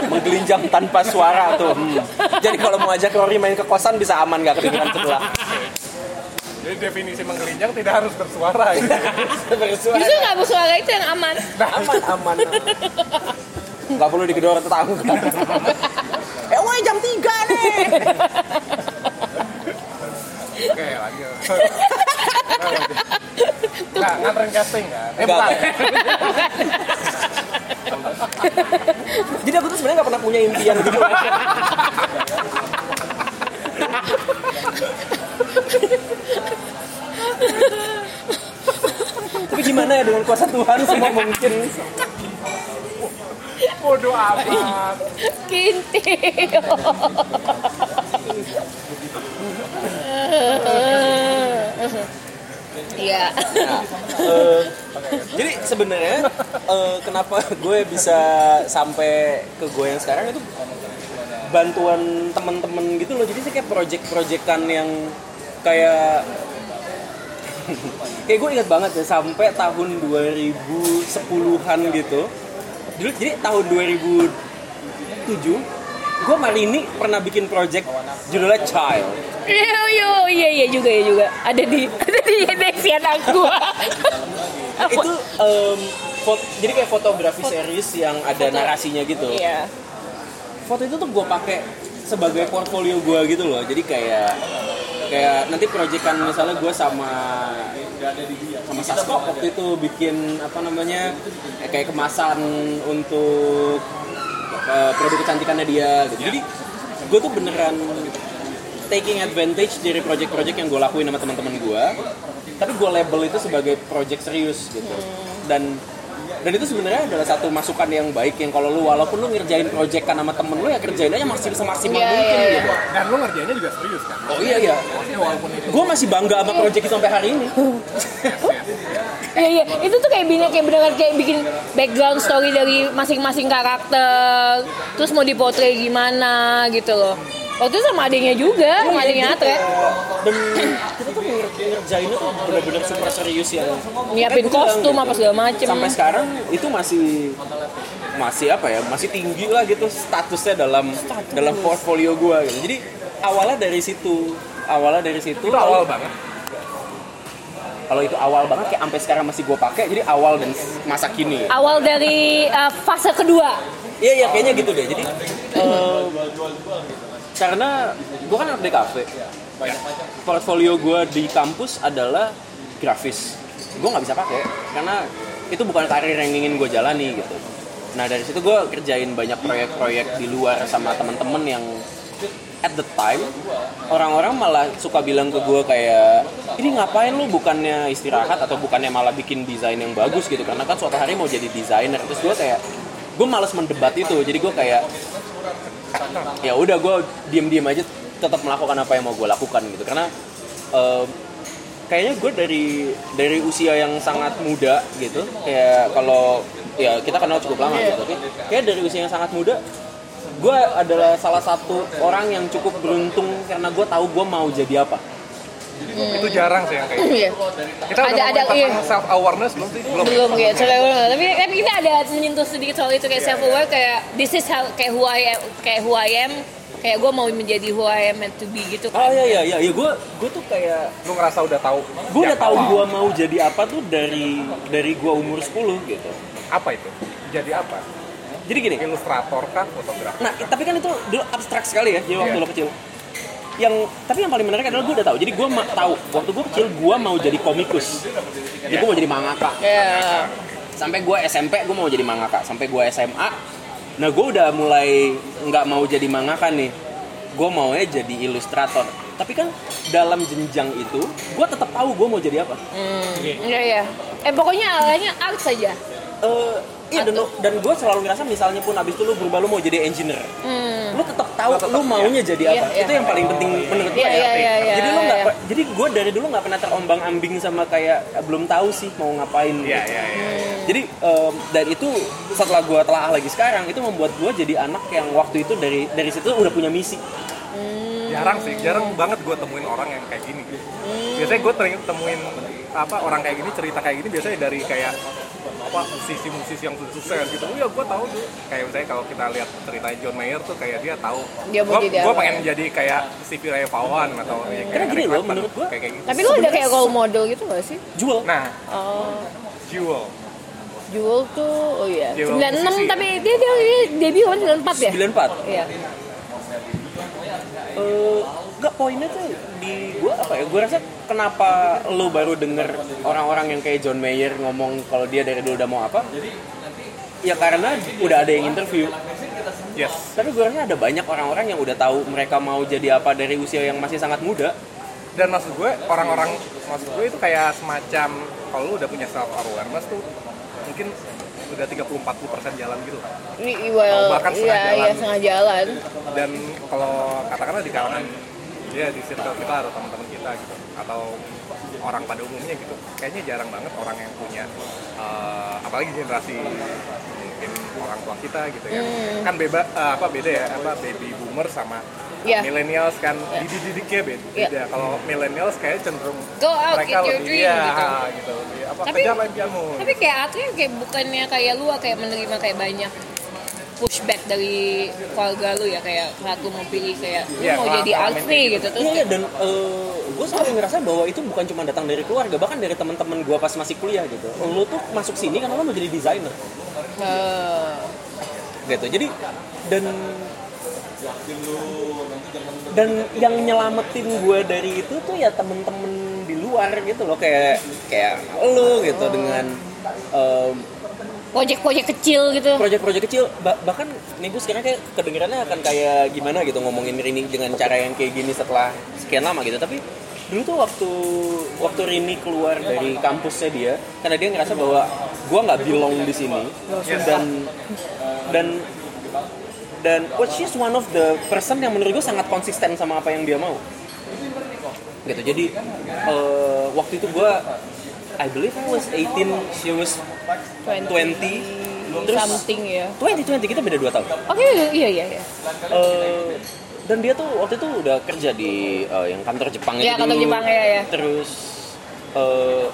[SPEAKER 4] Menggelinjang. Tanpa suara tuh Hmm. jadi kalau mau ajak Rory main ke kosan bisa aman nggak kedengeran sebelah?
[SPEAKER 3] Jadi definisi menggelinjang tidak harus bersuara. Gitu.
[SPEAKER 4] bersuara.
[SPEAKER 2] Justru nggak bersuara itu yang aman.
[SPEAKER 4] aman aman. Nggak perlu digedor tetangga woi jam 3 nih
[SPEAKER 3] oke lanjut Nah, nganterin casting kan? Eh,
[SPEAKER 4] Enggak.
[SPEAKER 3] bukan.
[SPEAKER 4] jadi aku tuh sebenarnya nggak pernah punya impian gitu tapi gimana ya dengan kuasa Tuhan semua mungkin
[SPEAKER 3] Bodoh amat.
[SPEAKER 2] Kintil. Iya.
[SPEAKER 4] Eh, jadi sebenarnya eh, kenapa gue bisa sampai ke gue yang sekarang itu bantuan teman-teman gitu loh jadi sih kayak project-projectan yang kayak kayak gue ingat banget ya sampai tahun 2010-an gitu dulu jadi tahun 2007 gue Marini pernah bikin project judulnya Child
[SPEAKER 2] Iya, iya, iya, iya juga ya juga. Ada di ada di anak gua.
[SPEAKER 4] itu em, fot- jadi kayak fotografi series yang ada narasinya gitu
[SPEAKER 2] Iya.
[SPEAKER 4] foto itu tuh gue pakai sebagai portfolio gue gitu loh jadi kayak kayak nanti proyekan misalnya gue sama sama Sasko waktu itu bikin apa namanya kayak kemasan untuk eh, produk kecantikannya dia gitu. jadi gue tuh beneran taking advantage dari project-project yang gue lakuin sama teman-teman gue tapi gue label itu sebagai project serius gitu dan dan itu sebenarnya adalah satu masukan yang baik yang kalau lu walaupun lu ngerjain project kan sama temen lu ya kerjain aja maksimal semaksimal
[SPEAKER 2] Iya,
[SPEAKER 4] mungkin
[SPEAKER 2] iya,
[SPEAKER 4] gitu
[SPEAKER 3] Dan lu ngerjainnya juga serius kan?
[SPEAKER 4] oh iya iya gue masih bangga sama project itu sampai hari ini
[SPEAKER 2] Iya iya, itu tuh kayak bikin kayak benar kayak bikin background story dari masing-masing karakter. Terus mau dipotret gimana gitu loh. Waktu itu sama adiknya juga, sama adiknya Atre.
[SPEAKER 4] dan kita tuh nger- ngerjainnya tuh bener-bener super serius ya
[SPEAKER 2] Nyiapin
[SPEAKER 4] bilang
[SPEAKER 2] kostum apa segala macem.
[SPEAKER 4] sampai sekarang itu masih masih apa ya masih tinggi lah gitu statusnya dalam dalam portfolio gue gitu jadi awalnya dari situ awalnya dari situ
[SPEAKER 3] Itu awal banget.
[SPEAKER 4] kalau itu awal banget kayak sampai sekarang masih gue pakai jadi awal dan masa kini
[SPEAKER 2] Awal dari uh, fase kedua.
[SPEAKER 4] iya iya kayaknya gitu deh jadi eh, karena gue kan anak DKV portfolio gue di kampus adalah grafis. Gue nggak bisa pakai karena itu bukan karir yang ingin gue jalani gitu. Nah dari situ gue kerjain banyak proyek-proyek di luar sama teman-teman yang at the time orang-orang malah suka bilang ke gue kayak ini ngapain lu? Bukannya istirahat atau bukannya malah bikin desain yang bagus gitu. Karena kan suatu hari mau jadi desainer. Terus gue kayak gue malas mendebat itu. Jadi gue kayak ya udah gue diem-diem aja tetap melakukan apa yang mau gue lakukan gitu. Karena em, kayaknya gue dari dari usia yang sangat muda gitu kayak kalau ya kita kenal cukup lama gitu tapi kayak dari usia yang sangat muda gue adalah salah satu orang yang cukup beruntung karena gue tahu gue mau jadi apa
[SPEAKER 3] Itu jarang sih yang kayak gitu.
[SPEAKER 2] Iya.
[SPEAKER 3] Kita udah
[SPEAKER 2] Ada- ada, iya.
[SPEAKER 3] self awareness belum sih? Belum.
[SPEAKER 2] Belum kayak soalnya belum. Tapi tapi kita ada menyentuh sedikit soal itu kayak self aware kayak this is how kayak who I am kayak who I am kayak gue mau menjadi who I am meant to be gitu
[SPEAKER 4] oh iya iya iya ya, gue gue tuh kayak
[SPEAKER 3] Lu ngerasa udah tahu.
[SPEAKER 4] gue udah tahu gue mau jadi apa tuh dari dari gue umur 10 gitu
[SPEAKER 3] apa itu? Jadi apa?
[SPEAKER 4] jadi gini
[SPEAKER 3] Ilustrator kah? Fotografer?
[SPEAKER 4] Nah, tapi kan itu dulu abstrak sekali ya, jadi waktu
[SPEAKER 3] Iya.
[SPEAKER 4] lo kecil. Yang tapi yang paling menarik adalah gue udah tahu. Jadi gue ma- tahu waktu gue kecil gue mau jadi komikus. Jadi gue mau jadi mangaka.
[SPEAKER 2] ya
[SPEAKER 4] Sampai gue SMP gue mau jadi mangaka. Sampai gue SMA, nah gue udah mulai nggak mau jadi mangaka nih. Gue maunya jadi ilustrator. Tapi kan dalam jenjang itu, gue tetap tahu gue mau jadi apa.
[SPEAKER 2] iya iya eh pokoknya arahnya art saja
[SPEAKER 4] Eh, iya dan, dan gue selalu ngerasa misalnya pun abis itu lu berubah lu mau jadi engineer,
[SPEAKER 2] hmm.
[SPEAKER 4] lu tetap tahu lu maunya jadi
[SPEAKER 2] Iya,
[SPEAKER 4] apa.
[SPEAKER 2] iya.
[SPEAKER 4] Itu yang paling penting menurut gue
[SPEAKER 2] Iya,
[SPEAKER 4] ya.
[SPEAKER 2] iya,
[SPEAKER 4] jadi lu nggak, jadi gue dari dulu nggak pernah terombang ambing sama kayak belum tahu sih mau ngapain.
[SPEAKER 3] Iya,
[SPEAKER 4] gitu.
[SPEAKER 3] iya, iya.
[SPEAKER 4] Jadi em, dan itu setelah gue telah lagi sekarang itu membuat gue jadi anak yang waktu itu dari dari situ udah punya misi.
[SPEAKER 3] Jarang sih, jarang banget gue temuin orang yang kayak gini. Biasanya gue temuin apa orang kayak gini cerita kayak gini biasanya dari kayak apa musisi-musisi yang sudah sukses gitu. Oh ya gue tahu tuh. Kayak misalnya kalau kita lihat ceritanya John Mayer tuh kayak dia tahu.
[SPEAKER 2] Dia mau
[SPEAKER 3] Gua-
[SPEAKER 2] jadi
[SPEAKER 3] gua
[SPEAKER 2] apa.
[SPEAKER 3] pengen jadi kayak Stevie Ray Vaughan atau ya, kayak
[SPEAKER 4] Karena gini loh, menurut gua-
[SPEAKER 3] kayak, kayak gitu.
[SPEAKER 2] tapi lu ada kayak role model gitu gak sih
[SPEAKER 4] Jual.
[SPEAKER 3] Nah,
[SPEAKER 2] oh
[SPEAKER 3] Jewel.
[SPEAKER 2] Jewel tuh oh iya
[SPEAKER 3] Jewel
[SPEAKER 2] 96
[SPEAKER 3] musisi.
[SPEAKER 2] tapi dia dia, dia debut kan 94 ya
[SPEAKER 4] 94.
[SPEAKER 2] iya
[SPEAKER 4] Eh, nggak poinnya tuh di gue apa ya? Gue rasa kenapa lu baru denger orang-orang yang kayak John Mayer ngomong kalau dia dari dulu udah mau apa? Ya karena udah ada yang interview.
[SPEAKER 3] Yes.
[SPEAKER 4] tapi gue rasa ada banyak orang-orang yang udah tahu mereka mau jadi apa dari usia yang masih sangat muda.
[SPEAKER 3] Dan maksud gue orang-orang maksud gue itu kayak semacam kalau lu udah punya self awareness tuh mungkin udah 30-40% jalan gitu.
[SPEAKER 2] Wi- well,
[SPEAKER 3] bahkan setengah
[SPEAKER 2] iya,
[SPEAKER 3] jalan.
[SPEAKER 2] iya setengah jalan.
[SPEAKER 3] Dan kalau katakanlah di kalangan ya di circle kita atau teman-teman kita gitu atau orang pada umumnya gitu kayaknya jarang banget orang yang punya eh, apalagi generasi mungkin orang tua kita gitu ya
[SPEAKER 2] Hmm.
[SPEAKER 3] kan beba eh, apa beda ya apa baby boomer sama
[SPEAKER 2] Iya.
[SPEAKER 3] millennials kan dididiknya beda,
[SPEAKER 2] Iya.
[SPEAKER 3] beda. kalau millennials kayak cenderung
[SPEAKER 2] Go out,
[SPEAKER 3] mereka
[SPEAKER 2] get your
[SPEAKER 3] lebih
[SPEAKER 2] dream,
[SPEAKER 3] iya,
[SPEAKER 2] gitu.
[SPEAKER 3] gitu lebih apa
[SPEAKER 2] Tapi-
[SPEAKER 3] kejar impianmu
[SPEAKER 2] tapi kayak Atri kayak bukannya kayak lu kayak menerima kayak banyak pushback dari keluarga lu ya kayak saat lu mau pilih kayak lu
[SPEAKER 3] Iya,
[SPEAKER 2] mau
[SPEAKER 3] paham,
[SPEAKER 2] jadi
[SPEAKER 3] kayak
[SPEAKER 2] gitu terus
[SPEAKER 4] Iya, iya, dan gue selalu ngerasa bahwa itu bukan cuma datang dari keluarga, bahkan dari teman-teman gue pas masih kuliah gitu. Lo tuh masuk sini karena lo mau jadi desainer,
[SPEAKER 2] eh,
[SPEAKER 4] gitu. Jadi dan dan yang nyelamatin gue dari itu tuh ya temen-temen di luar gitu loh kayak kayak lo gitu dengan em,
[SPEAKER 2] project-project kecil gitu.
[SPEAKER 4] Proyek-proyek kecil Ba- bahkan gue sekarang kayak kedengarannya akan kayak gimana gitu ngomongin Rini dengan cara yang kayak gini setelah sekian lama gitu. Tapi dulu tuh waktu waktu Rini keluar dari kampusnya dia karena dia ngerasa bahwa gue nggak belong di sini. Dan dan dan well, she's one of the person yang menurut gue sangat konsisten sama apa yang dia mau. Gitu jadi eh, waktu itu gue I believe I was 18 she was 20 terus
[SPEAKER 2] something ya
[SPEAKER 4] 20 20 kita beda 2 tahun
[SPEAKER 2] oke iya iya iya
[SPEAKER 4] Eh, dan dia tuh waktu itu udah kerja di eh, yang kantor Jepang
[SPEAKER 2] Iya,
[SPEAKER 4] itu
[SPEAKER 2] kantor
[SPEAKER 4] dulu.
[SPEAKER 2] Jepang, ya, ya.
[SPEAKER 4] terus eh,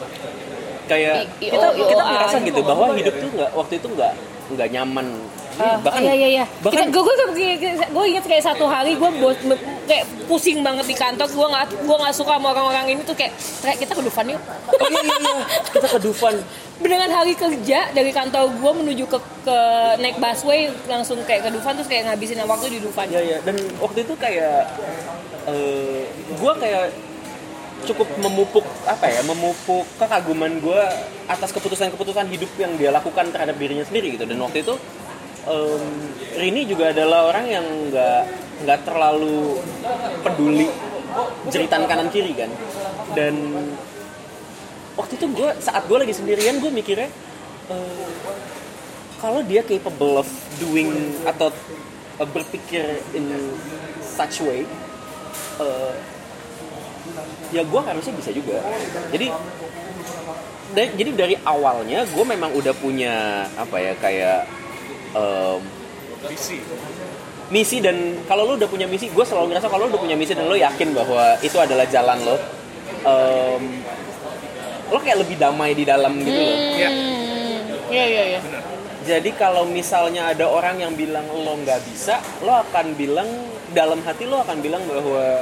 [SPEAKER 4] kayak
[SPEAKER 2] I-
[SPEAKER 4] kita
[SPEAKER 2] IO,
[SPEAKER 4] kita
[SPEAKER 2] IOA
[SPEAKER 4] ngerasa
[SPEAKER 2] gitu.
[SPEAKER 4] gitu bahwa hidup tuh nggak waktu itu nggak nggak nyaman
[SPEAKER 2] Ah,
[SPEAKER 4] bahkan
[SPEAKER 2] iya iya iya.
[SPEAKER 4] bahkan
[SPEAKER 2] Kita, gue gue gue inget kayak satu hari gue bos kayak pusing banget di kantor. Gue nggak gue nggak suka sama orang-orang ini tuh kayak kayak kita ke Dufan yuk.
[SPEAKER 4] oh iya iya iya kita ke Dufan
[SPEAKER 2] Beneran hari kerja dari kantor gue menuju ke ke naik busway langsung kayak ke Dufan terus kayak ngabisin waktu di Dufan.
[SPEAKER 4] Iya iya dan waktu itu kayak eh gue kayak cukup memupuk apa ya memupuk kekaguman gue atas keputusan-keputusan hidup yang dia lakukan terhadap dirinya sendiri gitu dan waktu itu em, Rini juga adalah orang yang nggak nggak terlalu peduli jeritan kanan kiri kan. Dan waktu itu gue saat gue lagi sendirian gue mikirnya eh, kalau dia capable of doing atau uh, berpikir in such way uh, ya gue harusnya bisa juga. Jadi dari, jadi dari awalnya gue memang udah punya apa ya kayak um,
[SPEAKER 3] Visi.
[SPEAKER 4] misi dan kalau lo udah punya misi gue selalu ngerasa kalau lo udah punya misi dan lo yakin bahwa itu adalah jalan lo um, lo kayak lebih damai di dalam gitu loh
[SPEAKER 3] Iya.
[SPEAKER 2] Hmm, Iya iya iya.
[SPEAKER 4] Jadi kalau misalnya ada orang yang bilang lo nggak bisa, lo akan bilang dalam hati lo akan bilang bahwa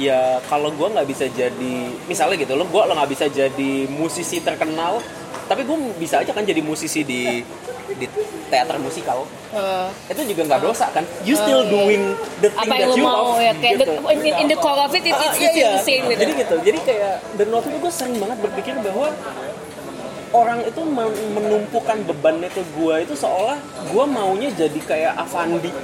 [SPEAKER 4] ya kalau gue nggak bisa jadi misalnya gitu lo gue lo nggak bisa jadi musisi terkenal, tapi gue bisa aja kan jadi musisi di di teater musikal
[SPEAKER 2] Eh,
[SPEAKER 4] itu juga nggak dosa kan you still doing the thing
[SPEAKER 2] apa
[SPEAKER 4] that
[SPEAKER 2] yang lu
[SPEAKER 4] you
[SPEAKER 2] mau
[SPEAKER 4] love
[SPEAKER 2] ya kayak
[SPEAKER 4] gitu.
[SPEAKER 2] the, in, in the core of it, it it's still
[SPEAKER 4] iya.
[SPEAKER 2] the same gitu.
[SPEAKER 4] Jadi gitu. Jadi kayak dan waktu itu gue sering banget berpikir bahwa orang itu men- menumpukan bebannya ke gue itu seolah gue maunya jadi kayak Avandi.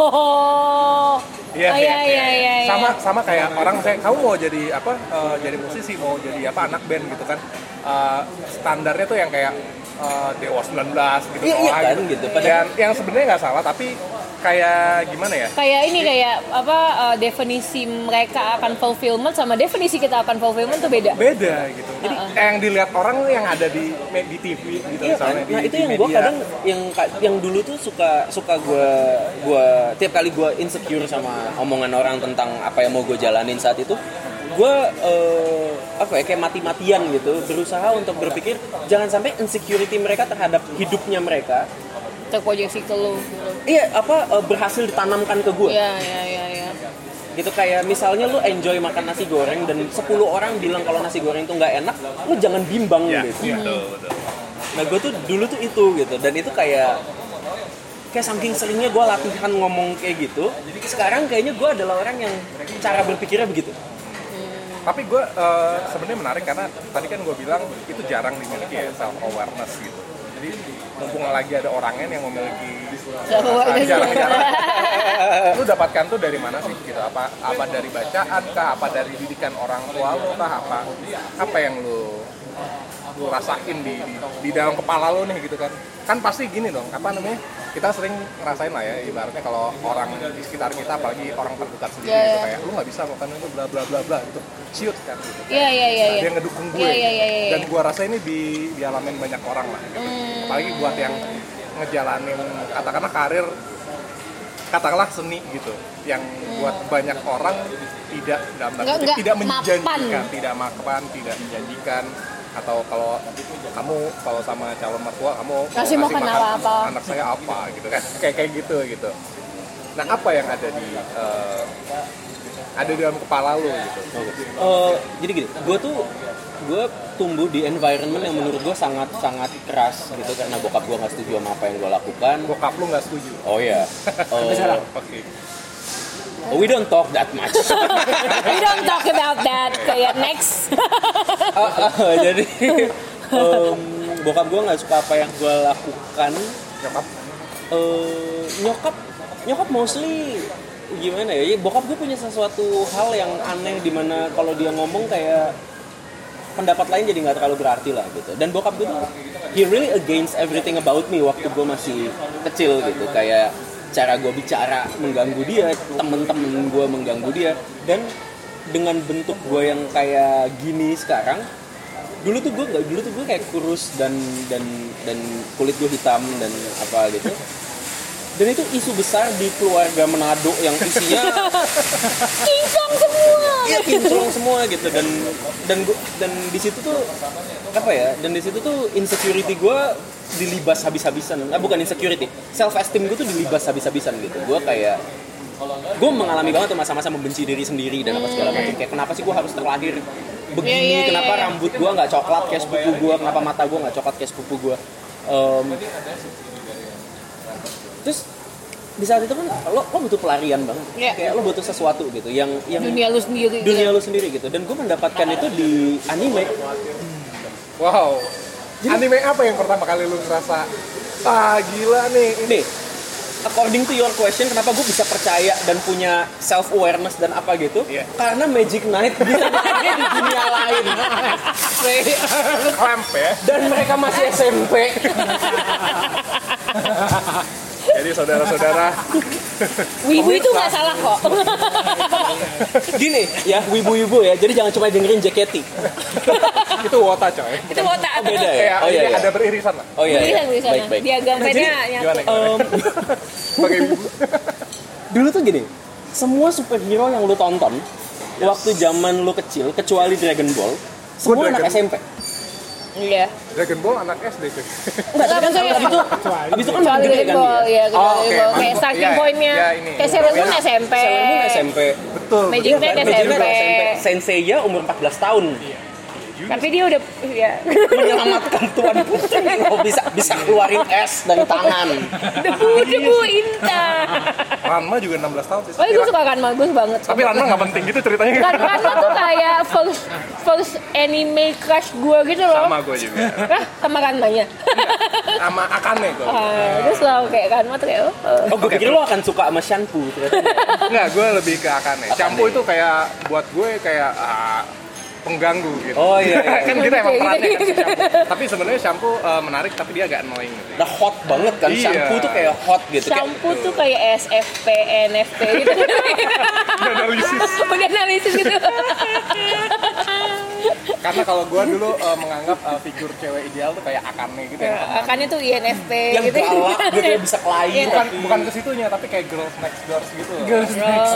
[SPEAKER 2] Oh,
[SPEAKER 3] Iya,
[SPEAKER 2] oh,
[SPEAKER 3] iya,
[SPEAKER 2] iya, iya, iya.
[SPEAKER 3] Sama sama kayak orang saya kamu mau jadi apa? eh, jadi musisi, mau jadi apa anak band gitu kan. Eh, standarnya tuh yang kayak eh, Dewa 19 gitu.
[SPEAKER 4] Iya, iya kan, gitu. Padahal-
[SPEAKER 3] Dan yang sebenarnya nggak salah tapi kayak gimana ya?
[SPEAKER 2] Kayak ini kayak apa uh, definisi mereka akan fulfillment sama definisi kita akan fulfillment tuh beda.
[SPEAKER 3] Beda gitu. Jadi yang dilihat orang yang ada di di TV gitu
[SPEAKER 4] Iya kan?
[SPEAKER 3] misalnya di,
[SPEAKER 4] Nah itu
[SPEAKER 3] di
[SPEAKER 4] yang gue kadang yang yang dulu tuh suka suka gue gua tiap kali gue insecure sama omongan orang tentang apa yang mau gue jalanin saat itu gue eh, apa ya kayak mati-matian gitu berusaha untuk berpikir jangan sampai insecurity mereka terhadap hidupnya mereka
[SPEAKER 2] Terproyeksi ke lu.
[SPEAKER 4] iya apa eh, berhasil ditanamkan ke gue
[SPEAKER 2] Iya, iya, iya, iya.
[SPEAKER 4] gitu kayak misalnya lu enjoy makan nasi goreng dan 10 orang bilang kalau nasi goreng itu nggak enak lu jangan bimbang
[SPEAKER 3] Iya,
[SPEAKER 4] gitu
[SPEAKER 3] iya, betul, betul.
[SPEAKER 4] Nah gue tuh dulu tuh itu gitu dan itu kayak kayak saking seringnya gue latihan ngomong kayak gitu. Sekarang kayaknya gue adalah orang yang cara berpikirnya begitu.
[SPEAKER 3] Tapi gue eh, sebenarnya menarik karena tadi kan gue bilang itu jarang dimiliki ya self awareness gitu. Jadi mumpung lagi ada orangnya yang memiliki jarang-jarang. lu dapatkan tuh dari mana sih gitu? Apa apa dari bacaan kah? Apa dari didikan orang tua lu kah? Apa apa yang lu lu rasain di, di, di dalam kepala lu nih gitu kan? Kan pasti gini dong, apa namanya? Kita sering ngerasain lah ya, ibaratnya kalau orang di sekitar kita, apalagi orang terdekat sendiri
[SPEAKER 2] Iya,
[SPEAKER 3] gitu
[SPEAKER 2] iya.
[SPEAKER 3] kayak lu nggak bisa melakukan itu bla bla bla bla gitu, ciut kan gitu.
[SPEAKER 2] Iya, iya, iya, iya.
[SPEAKER 3] Dia ngedukung gue,
[SPEAKER 2] Iya, iya, iya, iya.
[SPEAKER 3] dan gua rasa ini di dialamin banyak orang lah, gitu.
[SPEAKER 2] Hmm.
[SPEAKER 3] apalagi buat yang ngejalanin katakanlah karir katakanlah seni gitu yang buat banyak orang tidak dalam tidak
[SPEAKER 2] mapan.
[SPEAKER 3] menjanjikan tidak mapan tidak menjanjikan atau kalau kamu kalau sama calon mertua kamu mau
[SPEAKER 2] Kasih makan apa-apa.
[SPEAKER 3] anak saya apa gitu kan? Kayak kayak gitu gitu. Nah apa yang ada di eh, ada di dalam kepala lu gitu?
[SPEAKER 4] Eh, jadi gini, gue tuh gue tumbuh di environment yang menurut gue sangat sangat keras gitu. Karena bokap gue nggak setuju sama apa yang gue lakukan.
[SPEAKER 3] bokap lu nggak setuju?
[SPEAKER 4] Oh ya,
[SPEAKER 3] oke
[SPEAKER 4] we don't talk that much.
[SPEAKER 2] We don't talk about that. Kayak next.
[SPEAKER 4] jadi em, bokap gue nggak suka apa yang gue lakukan.
[SPEAKER 3] nyokap
[SPEAKER 4] Eh, nyokap nyokap mostly gimana ya? ya bokap gue punya sesuatu hal yang aneh di mana kalau dia ngomong kayak pendapat lain jadi nggak terlalu berarti lah gitu dan bokap gue tuh he really against everything about me waktu gue masih kecil gitu kayak cara gue bicara mengganggu dia temen-temen gue mengganggu dia dan dengan bentuk gue yang kayak gini sekarang dulu tuh gue nggak dulu tuh gue kayak kurus dan dan dan kulit gue hitam dan apa gitu dan itu isu besar di keluarga Manado yang isinya
[SPEAKER 2] Kinclong semua.
[SPEAKER 4] Iya kinclong semua gitu. Dan dan gua, dan di situ tuh apa ya dan di situ tuh insecurity gue dilibas habis-habisan. Ah, bukan insecurity. Self esteem gue tuh dilibas habis-habisan gitu. Gue kayak gue mengalami banget tuh masa-masa membenci diri sendiri dan apa segala macam. Kayak kenapa sih gue harus terlahir begini?
[SPEAKER 2] Iya, iya,
[SPEAKER 4] kenapa
[SPEAKER 2] iya.
[SPEAKER 4] rambut gue nggak coklat kayak sepupu gue kenapa mata gue nggak coklat kayak sepupu gue Em, terus di saat itu kan lo, lo butuh pelarian banget.
[SPEAKER 2] Iya.
[SPEAKER 4] kayak lo butuh sesuatu gitu yang yang
[SPEAKER 2] Dunia lu sendiri. gitu.
[SPEAKER 4] dunia lu sendiri gitu. Dan gue mendapatkan itu di anime.
[SPEAKER 3] Wow. Anime apa yang pertama kali lu ngerasa ah gila nih ini?
[SPEAKER 4] Nih according to your question kenapa gue bisa percaya dan punya self awareness dan apa gitu?
[SPEAKER 3] Iya.
[SPEAKER 4] karena Magic Knight bisa dipakai di dunia lain.
[SPEAKER 3] Clamp ya.
[SPEAKER 4] Dan mereka masih SMP
[SPEAKER 3] jadi saudara-saudara
[SPEAKER 2] Wibu itu nggak salah kok.
[SPEAKER 4] gini ya wibu-wibu ya jadi jangan cuma dengerin JKT
[SPEAKER 3] itu wota coy
[SPEAKER 2] itu otak.
[SPEAKER 4] oh beda ya
[SPEAKER 3] kayak
[SPEAKER 4] oh iya,
[SPEAKER 3] ini
[SPEAKER 4] iya.
[SPEAKER 3] ada beririsan lah
[SPEAKER 4] oh iya, iya.
[SPEAKER 2] Bisa bisa.
[SPEAKER 4] baik baik
[SPEAKER 2] Diagram
[SPEAKER 4] Nah, jadi,
[SPEAKER 3] gimana gimana
[SPEAKER 4] Em,
[SPEAKER 3] sebagai ibu
[SPEAKER 4] dulu tuh gini semua superhero yang lu tonton waktu zaman lu kecil kecuali Dragon Ball semua anak SMP
[SPEAKER 2] Iya.
[SPEAKER 3] Dragon Ball anak SD cuy
[SPEAKER 4] Enggak, kan
[SPEAKER 2] maksudnya-
[SPEAKER 4] abis itu itu kan gede
[SPEAKER 2] Dragon
[SPEAKER 4] kan
[SPEAKER 2] Ball,
[SPEAKER 4] dia
[SPEAKER 2] ya.
[SPEAKER 3] Oh.
[SPEAKER 2] Dragon Ball. Kayak starting
[SPEAKER 3] iya,
[SPEAKER 2] point-nya.
[SPEAKER 3] iya.
[SPEAKER 2] Kayak Sailor Moon
[SPEAKER 3] Iya.
[SPEAKER 2] SMP.
[SPEAKER 4] Sailor Moon SMP
[SPEAKER 3] betul
[SPEAKER 2] Magic. Knight
[SPEAKER 4] Magic Knight
[SPEAKER 2] SMP.
[SPEAKER 4] Senseiya umur 14 tahun
[SPEAKER 2] Tapi dia udah ya.
[SPEAKER 4] menyelamatkan Tuan Putri loh bisa bisa keluarin es dari tangan
[SPEAKER 2] Debu-debu inta.
[SPEAKER 3] Ranma juga 16 tahun sih
[SPEAKER 2] Oh, gue suka kan bagus banget.
[SPEAKER 3] tapi Ranma nggak penting gitu ceritanya
[SPEAKER 2] Kan Ranma tuh kayak first first anime crush gue gitu loh.
[SPEAKER 3] sama gue juga
[SPEAKER 2] Hah? Sama Ranmanya.
[SPEAKER 3] sama Akane gue
[SPEAKER 2] Ah, Terus selalu kayak Ranma tuh kayak oh, oh.
[SPEAKER 4] oh gue pikir lo akan suka sama shampoo ternyata enggak.
[SPEAKER 3] Gue lebih ke Akane.
[SPEAKER 4] Akane.
[SPEAKER 3] Shampoo itu kayak buat gue kayak ah, pengganggu gitu.
[SPEAKER 4] Oh, iya, iya.
[SPEAKER 3] kan kita emang
[SPEAKER 2] Gitu,
[SPEAKER 3] perannya kan si shampoo. Tapi sebenarnya shampoo eh, menarik tapi dia agak annoying gitu.
[SPEAKER 4] udah hot banget kan
[SPEAKER 3] Iya.
[SPEAKER 4] shampoo tuh kayak hot gitu kayak
[SPEAKER 2] Shampoo tuh kayak SFP, NFP gitu.
[SPEAKER 3] Analisis.
[SPEAKER 2] Udah analisis gitu.
[SPEAKER 3] Karena kalau gue dulu eh, menganggap eh, figur cewek ideal tuh kayak Akane gitu ya.
[SPEAKER 2] Akannya tuh INFP
[SPEAKER 4] yang
[SPEAKER 2] gitu.
[SPEAKER 4] galak gitu ya bisa kelahi
[SPEAKER 2] Iya.
[SPEAKER 3] Bukan bukan ke situnya tapi kayak girls next door gitu.
[SPEAKER 1] Girls next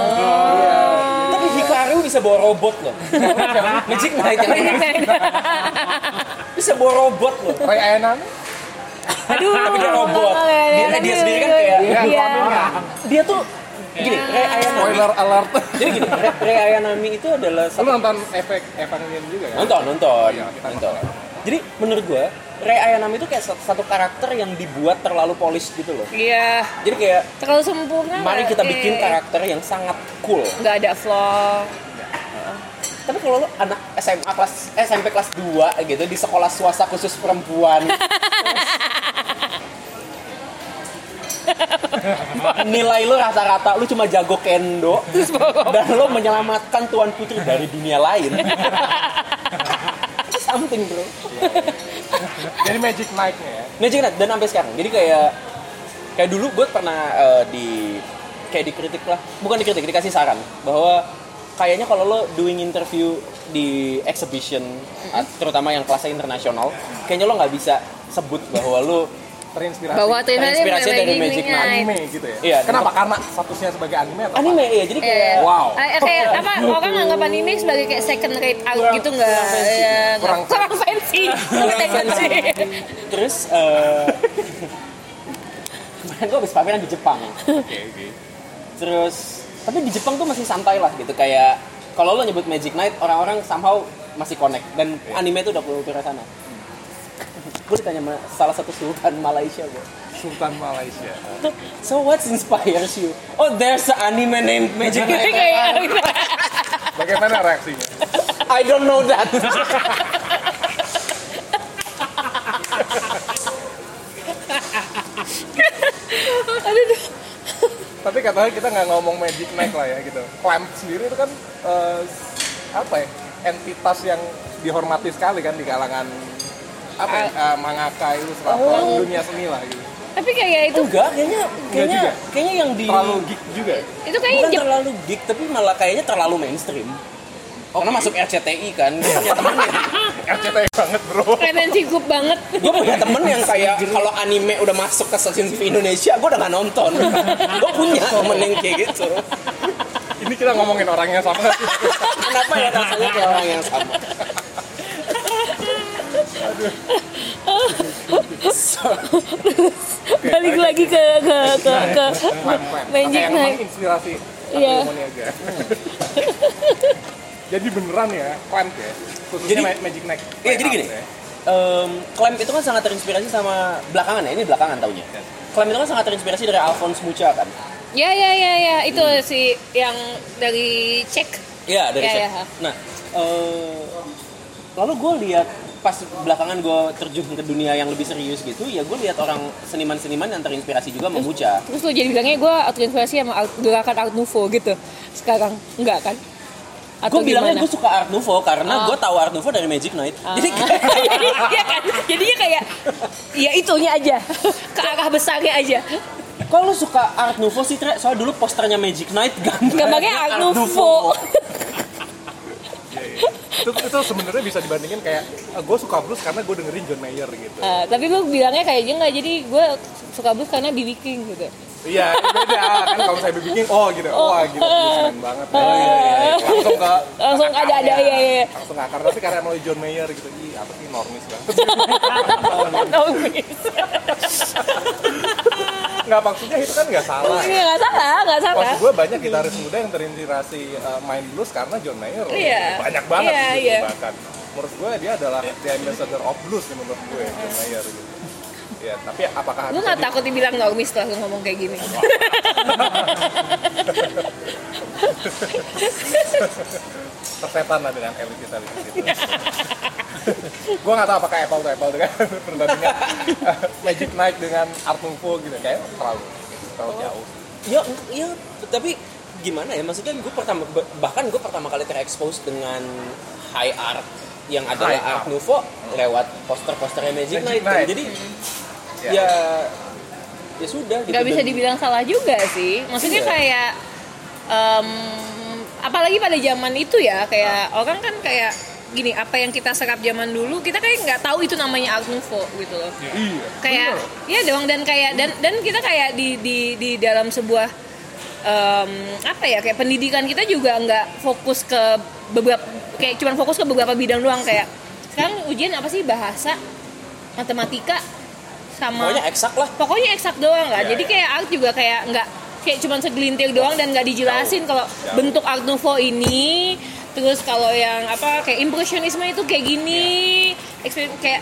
[SPEAKER 4] tapi Hikaru bisa bawa robot loh Magic Knight yang bisa bawa robot loh
[SPEAKER 3] Ray Aenan
[SPEAKER 2] Aduh.
[SPEAKER 4] tapi dia robot dia, dia sendiri kan kayak
[SPEAKER 2] Iya.
[SPEAKER 4] dia tuh gini Rei Ayanami
[SPEAKER 3] spoiler alert.
[SPEAKER 4] jadi gini Rei Ayanami itu adalah
[SPEAKER 3] Lu nonton efek Evangelion juga ya?
[SPEAKER 4] nonton nonton
[SPEAKER 3] Iya, kita
[SPEAKER 4] nonton jadi menurut gue Rei Ayanami itu kayak satu, satu karakter yang dibuat terlalu polish gitu loh
[SPEAKER 2] Iya.
[SPEAKER 4] jadi kayak
[SPEAKER 2] Terlalu sempurna.
[SPEAKER 4] mari kita bikin karakter yang sangat cool
[SPEAKER 2] Nggak ada flaw.
[SPEAKER 4] Tapi kalau lo anak SMA kelas eh, SMP kelas 2 gitu di sekolah swasta khusus perempuan. Nilai lo rata-rata lo cuma jago kendo. Dan lo menyelamatkan tuan putri dari dunia lain. Itu something bro.
[SPEAKER 3] Jadi Magic Knight-nya ya.
[SPEAKER 4] Magic Knight dan sampai sekarang. Jadi kayak kayak dulu gue pernah eh, di kayak dikritik lah. Bukan dikritik dikasih saran bahwa kayaknya kalau lo doing interview di exhibition terutama yang kelasnya internasional kayaknya lo nggak bisa sebut bahwa lo
[SPEAKER 3] terinspirasi
[SPEAKER 2] Bahwa terinspirasi
[SPEAKER 4] dari
[SPEAKER 2] Magic Night.
[SPEAKER 3] anime gitu ya.
[SPEAKER 4] Iya,
[SPEAKER 3] Kenapa? Karena statusnya sebagai anime atau apa?
[SPEAKER 4] Anime ya, jadi kayak
[SPEAKER 2] Eh,
[SPEAKER 3] Wow.
[SPEAKER 2] eh, kayak apa orang nganggap anime sebagai kayak second rate out
[SPEAKER 3] Kurang-
[SPEAKER 2] gitu nggak
[SPEAKER 3] kurang fancy.
[SPEAKER 2] ya, nggak-
[SPEAKER 3] Kurang-
[SPEAKER 2] kurang fancy kurang fancy
[SPEAKER 4] terus eh kemarin gue habis pameran di Jepang.
[SPEAKER 3] Oke, oke.
[SPEAKER 4] Terus tapi di Jepang tuh masih santai lah gitu kayak kalau lo nyebut Magic Night orang-orang somehow masih connect dan anime tuh udah kultur sana. gue ditanya sama salah satu sultan Malaysia gue.
[SPEAKER 3] Sultan Malaysia.
[SPEAKER 4] So what inspires you? Oh there's an anime named Magic Night.
[SPEAKER 2] kayak
[SPEAKER 3] Bagaimana reaksinya?
[SPEAKER 4] I don't know that.
[SPEAKER 2] aduh duh.
[SPEAKER 3] Tapi katanya kita nggak ngomong Magic Night lah ya gitu. Clamp sendiri itu kan eh, apa ya? Entitas yang dihormati sekali kan di kalangan apa ya? eh, mangaka ilustrator
[SPEAKER 2] Oh.
[SPEAKER 3] dunia seni lah gitu.
[SPEAKER 2] tapi kayak itu
[SPEAKER 4] Enggak, kayaknya kayaknya
[SPEAKER 3] juga?
[SPEAKER 4] kayaknya yang di
[SPEAKER 3] Terlalu geek juga.
[SPEAKER 2] itu kayaknya
[SPEAKER 4] bukan terlalu geek tapi malah kayaknya terlalu mainstream. Karena masuk RCTI kan, gue punya temen yang,
[SPEAKER 3] RCTI banget bro.
[SPEAKER 2] fancy group banget
[SPEAKER 4] gue punya temen yang kayak kalau anime udah masuk ke stasiun TV Indonesia, gue udah gak nonton. gue punya temen yang kayak gitu.
[SPEAKER 3] Ini kita ngomongin orangnya sama nggak sih?
[SPEAKER 4] Kenapa ya rasanya kayak orang yang sama?
[SPEAKER 2] balik lagi ke ke ke, ke
[SPEAKER 3] Clamp, clamp.
[SPEAKER 2] Magic Night
[SPEAKER 3] inspirasi
[SPEAKER 2] Iya.
[SPEAKER 3] Jadi beneran ya, clamp ya. Khususnya
[SPEAKER 4] Jadi-
[SPEAKER 3] Ma- Magic Night.
[SPEAKER 4] Iya, jadi gini.
[SPEAKER 3] Ya.
[SPEAKER 4] Um, Clamp itu kan sangat terinspirasi sama belakangan ya, ini belakangan taunya. Clamp itu kan sangat terinspirasi dari Alphonse Mucha kan.
[SPEAKER 2] ya ya ya ya itu si yang dari cek
[SPEAKER 4] Iya dari
[SPEAKER 2] Iya,
[SPEAKER 4] Sek.
[SPEAKER 2] iya.
[SPEAKER 4] Nah, eh, lalu gue lihat pas belakangan gue terjun ke dunia yang lebih serius gitu, ya gue lihat orang seniman-seniman yang terinspirasi juga memuja.
[SPEAKER 2] terus lo jadi bilangnya gue terinspirasi sama art, gerakan art nouveau gitu sekarang enggak kan
[SPEAKER 4] Gue bilangnya gue suka Art Nouveau karena
[SPEAKER 2] Ah.
[SPEAKER 4] gue tahu Art Nouveau dari Magic Night. Jadi
[SPEAKER 2] Iya kan? Jadinya kayak ya itunya aja. Ke arah besarnya aja.
[SPEAKER 4] Kalau lu suka Art Nouveau sih, Tre, soalnya dulu posternya Magic Night gambarnya
[SPEAKER 2] gambarnya art nouveau.
[SPEAKER 3] Itu itu sebenarnya bisa dibandingin kayak gue suka blues karena gue dengerin John Mayer gitu.
[SPEAKER 2] Eh, tapi lu bilangnya kayaknya nggak. Jadi gue suka blues karena BB King gitu
[SPEAKER 3] Iya, beda kan kalau saya bikin oh gitu. Wah, gitu keren banget.
[SPEAKER 2] Oh, iya, iya.
[SPEAKER 3] Langsung ke
[SPEAKER 2] Langsung
[SPEAKER 3] ke
[SPEAKER 2] ada- ada, iya, iya.
[SPEAKER 3] Langsung ke akar tapi karena melalui John Mayer gitu. Ih, apa sih normis banget.
[SPEAKER 2] Nongis.
[SPEAKER 3] Nggak maksudnya itu kan nggak salah.
[SPEAKER 2] Iya nggak salah, nggak salah.
[SPEAKER 3] Maksud gue banyak gitaris muda yang terinspirasi uh, main blues karena John Mayer.
[SPEAKER 2] Iya.
[SPEAKER 3] Banyak banget
[SPEAKER 2] Iya,
[SPEAKER 3] gitu
[SPEAKER 2] iya.
[SPEAKER 3] bahkan. Menurut gue dia adalah the ambassador of blues nih menurut gue John Mayer gitu. Ya, tapi apakah
[SPEAKER 2] Lu nggak takut dibilang normis setelah lu ngomong kayak gini?
[SPEAKER 3] tersetan lah dengan elitis elitis gitu. gue nggak tahu apakah apple to apple dengan perbandingan Magic Night dengan Art Nouveau gitu kayak terlalu terlalu jauh.
[SPEAKER 4] ya, ya, tapi gimana ya? Maksudnya gue pertama, bahkan gue pertama kali terekspos dengan high art yang adalah
[SPEAKER 3] High
[SPEAKER 4] Art. Nouveau lewat poster-posternya Magic,
[SPEAKER 3] Magic
[SPEAKER 4] Night. kan.
[SPEAKER 3] Night.
[SPEAKER 4] Jadi
[SPEAKER 3] Ya.
[SPEAKER 4] ya ya sudah gitu.
[SPEAKER 2] Gak bisa
[SPEAKER 4] Dan-
[SPEAKER 2] dibilang salah juga sih. Maksudnya
[SPEAKER 4] Iya.
[SPEAKER 2] kayak em, apalagi pada zaman itu ya kayak
[SPEAKER 3] Ah.
[SPEAKER 2] orang kan kayak gini apa yang kita serap zaman dulu kita kayak nggak tahu itu namanya art nouveau gitu loh
[SPEAKER 3] Iya.
[SPEAKER 2] kayak ya dong dan kayak dan dan kita kayak di di di dalam sebuah em, apa ya kayak pendidikan kita juga nggak fokus ke beberapa kayak cuman fokus ke beberapa bidang doang kayak sekarang ujian apa sih bahasa matematika sama
[SPEAKER 4] Pokoknya eksak lah.
[SPEAKER 2] pokoknya eksak doang lah
[SPEAKER 3] Iya,
[SPEAKER 2] jadi
[SPEAKER 3] iya.
[SPEAKER 2] kayak art juga kayak nggak kayak cuman segelintir doang dan nggak dijelasin kalau
[SPEAKER 3] Jauh.
[SPEAKER 2] bentuk art nouveau ini terus kalau yang apa kayak impresionisme itu kayak gini
[SPEAKER 3] Iya.
[SPEAKER 2] Exper- kayak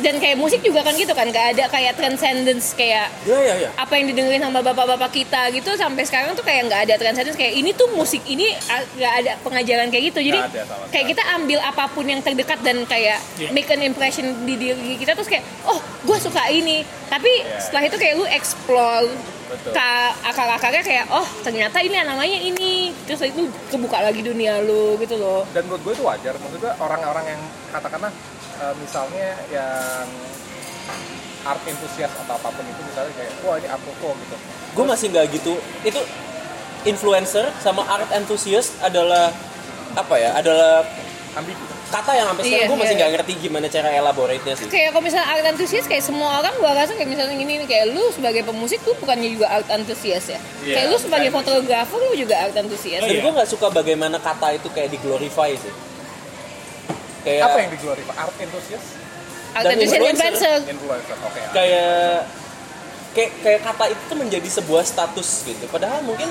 [SPEAKER 2] dan kayak musik juga kan gitu kan nggak ada kayak transcendence kayak
[SPEAKER 4] Ya ya ya.
[SPEAKER 2] apa yang didengerin sama bapak-bapak kita gitu sampai sekarang tuh kayak nggak ada transcendence kayak ini tuh musik ini nggak ada pengajaran kayak gitu jadi
[SPEAKER 3] ada sama
[SPEAKER 2] kayak kita ambil apa pun yang terdekat dan kayak make an impression di diri kita terus kayak oh gue suka ini tapi
[SPEAKER 3] Iya.
[SPEAKER 2] setelah itu kayak lu explore
[SPEAKER 3] Betul.
[SPEAKER 2] ke akar-akarnya kayak oh ternyata ini namanya ini terus itu kebuka lagi dunia lu gitu loh
[SPEAKER 3] Dan menurut gue itu wajar. Maksud gue orang-orang yang katakanlah uh, misalnya yang art enthusiast atau apa pun itu misalnya kayak wah ini art nouveau gitu.
[SPEAKER 4] Gue masih nggak gitu. Itu influencer sama art enthusiast adalah apa ya? Adalah
[SPEAKER 3] Ambigu.
[SPEAKER 4] Kata yang sampai sekarang
[SPEAKER 2] Iya,
[SPEAKER 4] gue masih
[SPEAKER 2] iya.
[SPEAKER 4] nggak ngerti gimana cara elaborate-nya sih
[SPEAKER 2] kayak kalau misalnya art antusias kayak semua orang gua rasa kayak misalnya gini nih, kayak lu sebagai pemusik tuh bukannya juga art antusias ya
[SPEAKER 3] Iya,
[SPEAKER 2] kayak lu sebagai
[SPEAKER 3] kan.
[SPEAKER 2] fotografer lu juga art antusias
[SPEAKER 1] Oh,
[SPEAKER 4] dan
[SPEAKER 1] iya.
[SPEAKER 4] gue nggak suka bagaimana kata itu kayak diglorify sih kayak
[SPEAKER 3] Apa yang diglorify? Art enthusiast?
[SPEAKER 2] art
[SPEAKER 4] Dan
[SPEAKER 2] antusias
[SPEAKER 4] influencer.
[SPEAKER 2] influencer
[SPEAKER 3] Influencer. Oke. ya.
[SPEAKER 4] kayak kayak kayak kata itu tuh menjadi sebuah status gitu padahal mungkin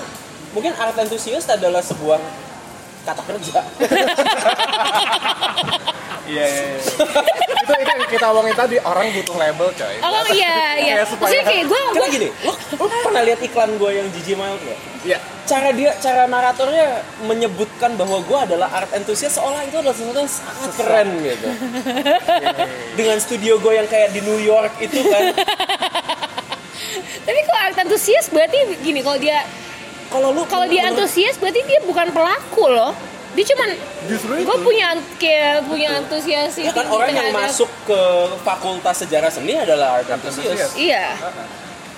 [SPEAKER 4] mungkin art enthusiast adalah sebuah kata kerja
[SPEAKER 3] Iya, iya, iya. itu itu yang kita omongin tadi orang butuh label coy.
[SPEAKER 2] Oh iya iya.
[SPEAKER 3] Kayak supaya-
[SPEAKER 2] Maksudnya kayak gue
[SPEAKER 4] karena gini lo, lo pernah lihat iklan gue yang Gigi Mild nggak
[SPEAKER 3] Iya.
[SPEAKER 4] cara dia cara naratornya menyebutkan bahwa gue adalah art enthusiast seolah itu adalah sesuatu yang sangat keren gitu dengan studio gue yang kayak di New York itu kan
[SPEAKER 2] Tapi kalau art antusias berarti gini kalau dia
[SPEAKER 4] kalau lu
[SPEAKER 2] kalau dia antusias berarti dia bukan pelaku loh. Dia cuman
[SPEAKER 3] Justru
[SPEAKER 2] gue punya kayak punya antusias
[SPEAKER 4] ya
[SPEAKER 2] itu
[SPEAKER 4] kan orang yang
[SPEAKER 2] terhadap-
[SPEAKER 4] masuk ke fakultas sejarah seni adalah art enthusiast
[SPEAKER 2] Iya.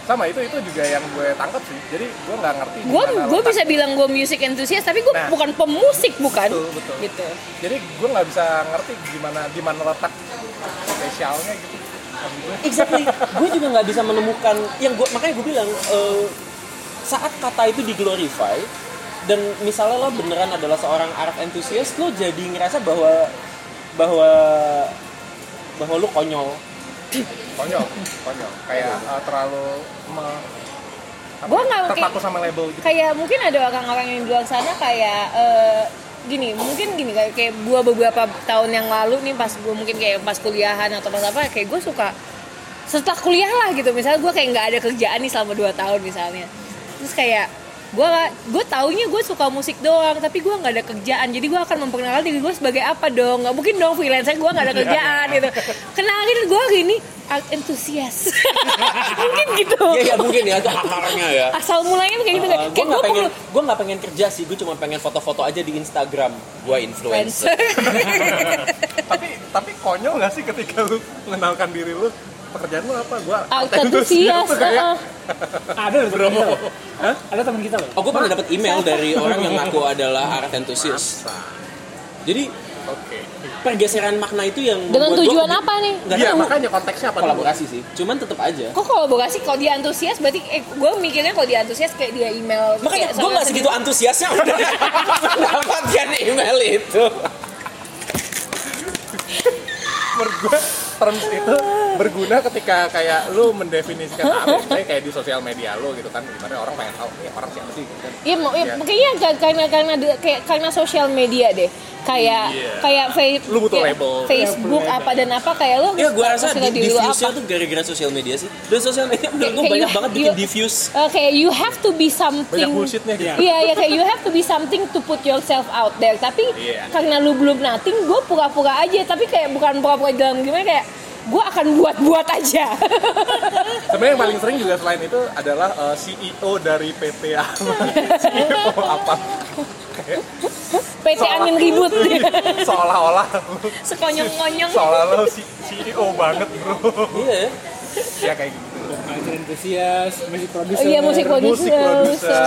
[SPEAKER 3] Sama itu itu juga yang gue tangkap sih. Jadi gue nggak ngerti.
[SPEAKER 2] Gue
[SPEAKER 3] gimana
[SPEAKER 2] gue bisa bilang gue music enthusiast tapi gue
[SPEAKER 3] Nah.
[SPEAKER 2] bukan pemusik bukan.
[SPEAKER 3] Betul, betul.
[SPEAKER 2] Gitu.
[SPEAKER 3] Jadi gue nggak bisa ngerti gimana di mana letak spesialnya gitu.
[SPEAKER 4] Exactly. gue juga nggak bisa menemukan yang gue makanya gue bilang eh, saat kata itu diglorify dan misalnya lo beneran adalah seorang art enthusiast lo jadi ngerasa bahwa bahwa bahwa lo konyol.
[SPEAKER 3] Konyol, konyol. Kayak uh, terlalu me, apa,
[SPEAKER 2] Gua nggak
[SPEAKER 3] terpaku sama label gitu.
[SPEAKER 2] Kayak mungkin ada orang-orang yang di luar sana kayak eh, gini mungkin gini kayak kayak gue beberapa tahun yang lalu nih pas gue mungkin kayak pas kuliahan atau pas apa kayak gue suka setelah kuliah lah gitu misalnya gue kayak nggak ada kerjaan nih selama 2 tahun misalnya terus kayak gue gue taunya gue suka musik doang tapi gue nggak ada kerjaan. Jadi gue akan memperkenalkan diri gue sebagai apa dong? Nggak mungkin dong freelancer gue nggak ada kerjaan gitu. Kenalin gue hari ini art enthusiast. Mungkin gitu.
[SPEAKER 4] Iya ya mungkin ya itu akarnya ya.
[SPEAKER 2] asal mulanya kayak gitu kan
[SPEAKER 4] gue nggak pengen gue nggak pengen kerja sih gue cuma pengen foto-foto aja di Instagram. Gue influencer.
[SPEAKER 3] Tapi tapi konyol nggak sih ketika lu mengenalkan diri lu pekerjaan lu apa? Gue
[SPEAKER 2] art enthusiast
[SPEAKER 3] kayak
[SPEAKER 2] uh-uh.
[SPEAKER 1] Ada loh loh. Ada temen kita loh.
[SPEAKER 4] oh gue pernah dapat email dari orang yang ngaku adalah art enthusiast jadi
[SPEAKER 3] oke.
[SPEAKER 4] pergeseran makna itu yang
[SPEAKER 2] dengan
[SPEAKER 4] membuat gua
[SPEAKER 2] tujuan
[SPEAKER 4] kebin-
[SPEAKER 2] apa nih
[SPEAKER 4] nggak
[SPEAKER 3] Iya
[SPEAKER 4] tahu
[SPEAKER 3] makanya konteksnya apa? dulu?
[SPEAKER 4] kolaborasi sih cuman tetap aja
[SPEAKER 2] kok kolaborasi kalau dia antusias berarti eh, gue mikirnya kalau dia antusias kayak dia email
[SPEAKER 4] makanya gue nggak segitu antusiasnya udah mendapatkan email itu
[SPEAKER 3] menurut gue terms itu berguna ketika kayak lu mendefinisikan apa kayak kayak di sosial media lu gitu kan gimana orang pengen tahu nih orang siapa sih gitu kan
[SPEAKER 2] Iya, iya,
[SPEAKER 3] Iya.
[SPEAKER 2] ka- karena karena kayak karena sosial media deh, kayak
[SPEAKER 3] Iya.
[SPEAKER 2] kayak face,
[SPEAKER 3] Lu butuh
[SPEAKER 2] kayak
[SPEAKER 3] label.
[SPEAKER 2] Facebook
[SPEAKER 1] Label.
[SPEAKER 2] apa dan apa kayak lu.
[SPEAKER 4] ya gue rasa di diffuse-nya
[SPEAKER 2] apa.
[SPEAKER 4] tuh gara-gara sosial media sih dan sosial media menurut gue
[SPEAKER 2] Kayak
[SPEAKER 4] banyak
[SPEAKER 2] you-
[SPEAKER 4] banget bikin
[SPEAKER 2] you-
[SPEAKER 4] diffuse
[SPEAKER 2] Eh, kayak you have to be something.
[SPEAKER 3] banyak bullshitnya gitu
[SPEAKER 2] Iya, ya kayak you have to be something to put yourself out there. Tapi
[SPEAKER 3] Iya.
[SPEAKER 2] karena lu belum nothing, gue pura-pura aja. Tapi kayak bukan pura-pura dalam gimana kayak gue akan buat-buat aja.
[SPEAKER 3] sebenarnya yang paling sering juga selain itu adalah uh, CEO dari PT apa CEO apa?
[SPEAKER 2] PT angin ribut,
[SPEAKER 3] seolah-olah.
[SPEAKER 2] Sekonyong-konyong.
[SPEAKER 3] seolah-olah CEO banget bro.
[SPEAKER 4] Iya
[SPEAKER 3] ya kayak gitu
[SPEAKER 1] Culture enthusiast, musik producer.
[SPEAKER 2] Iya musik producer,
[SPEAKER 3] producer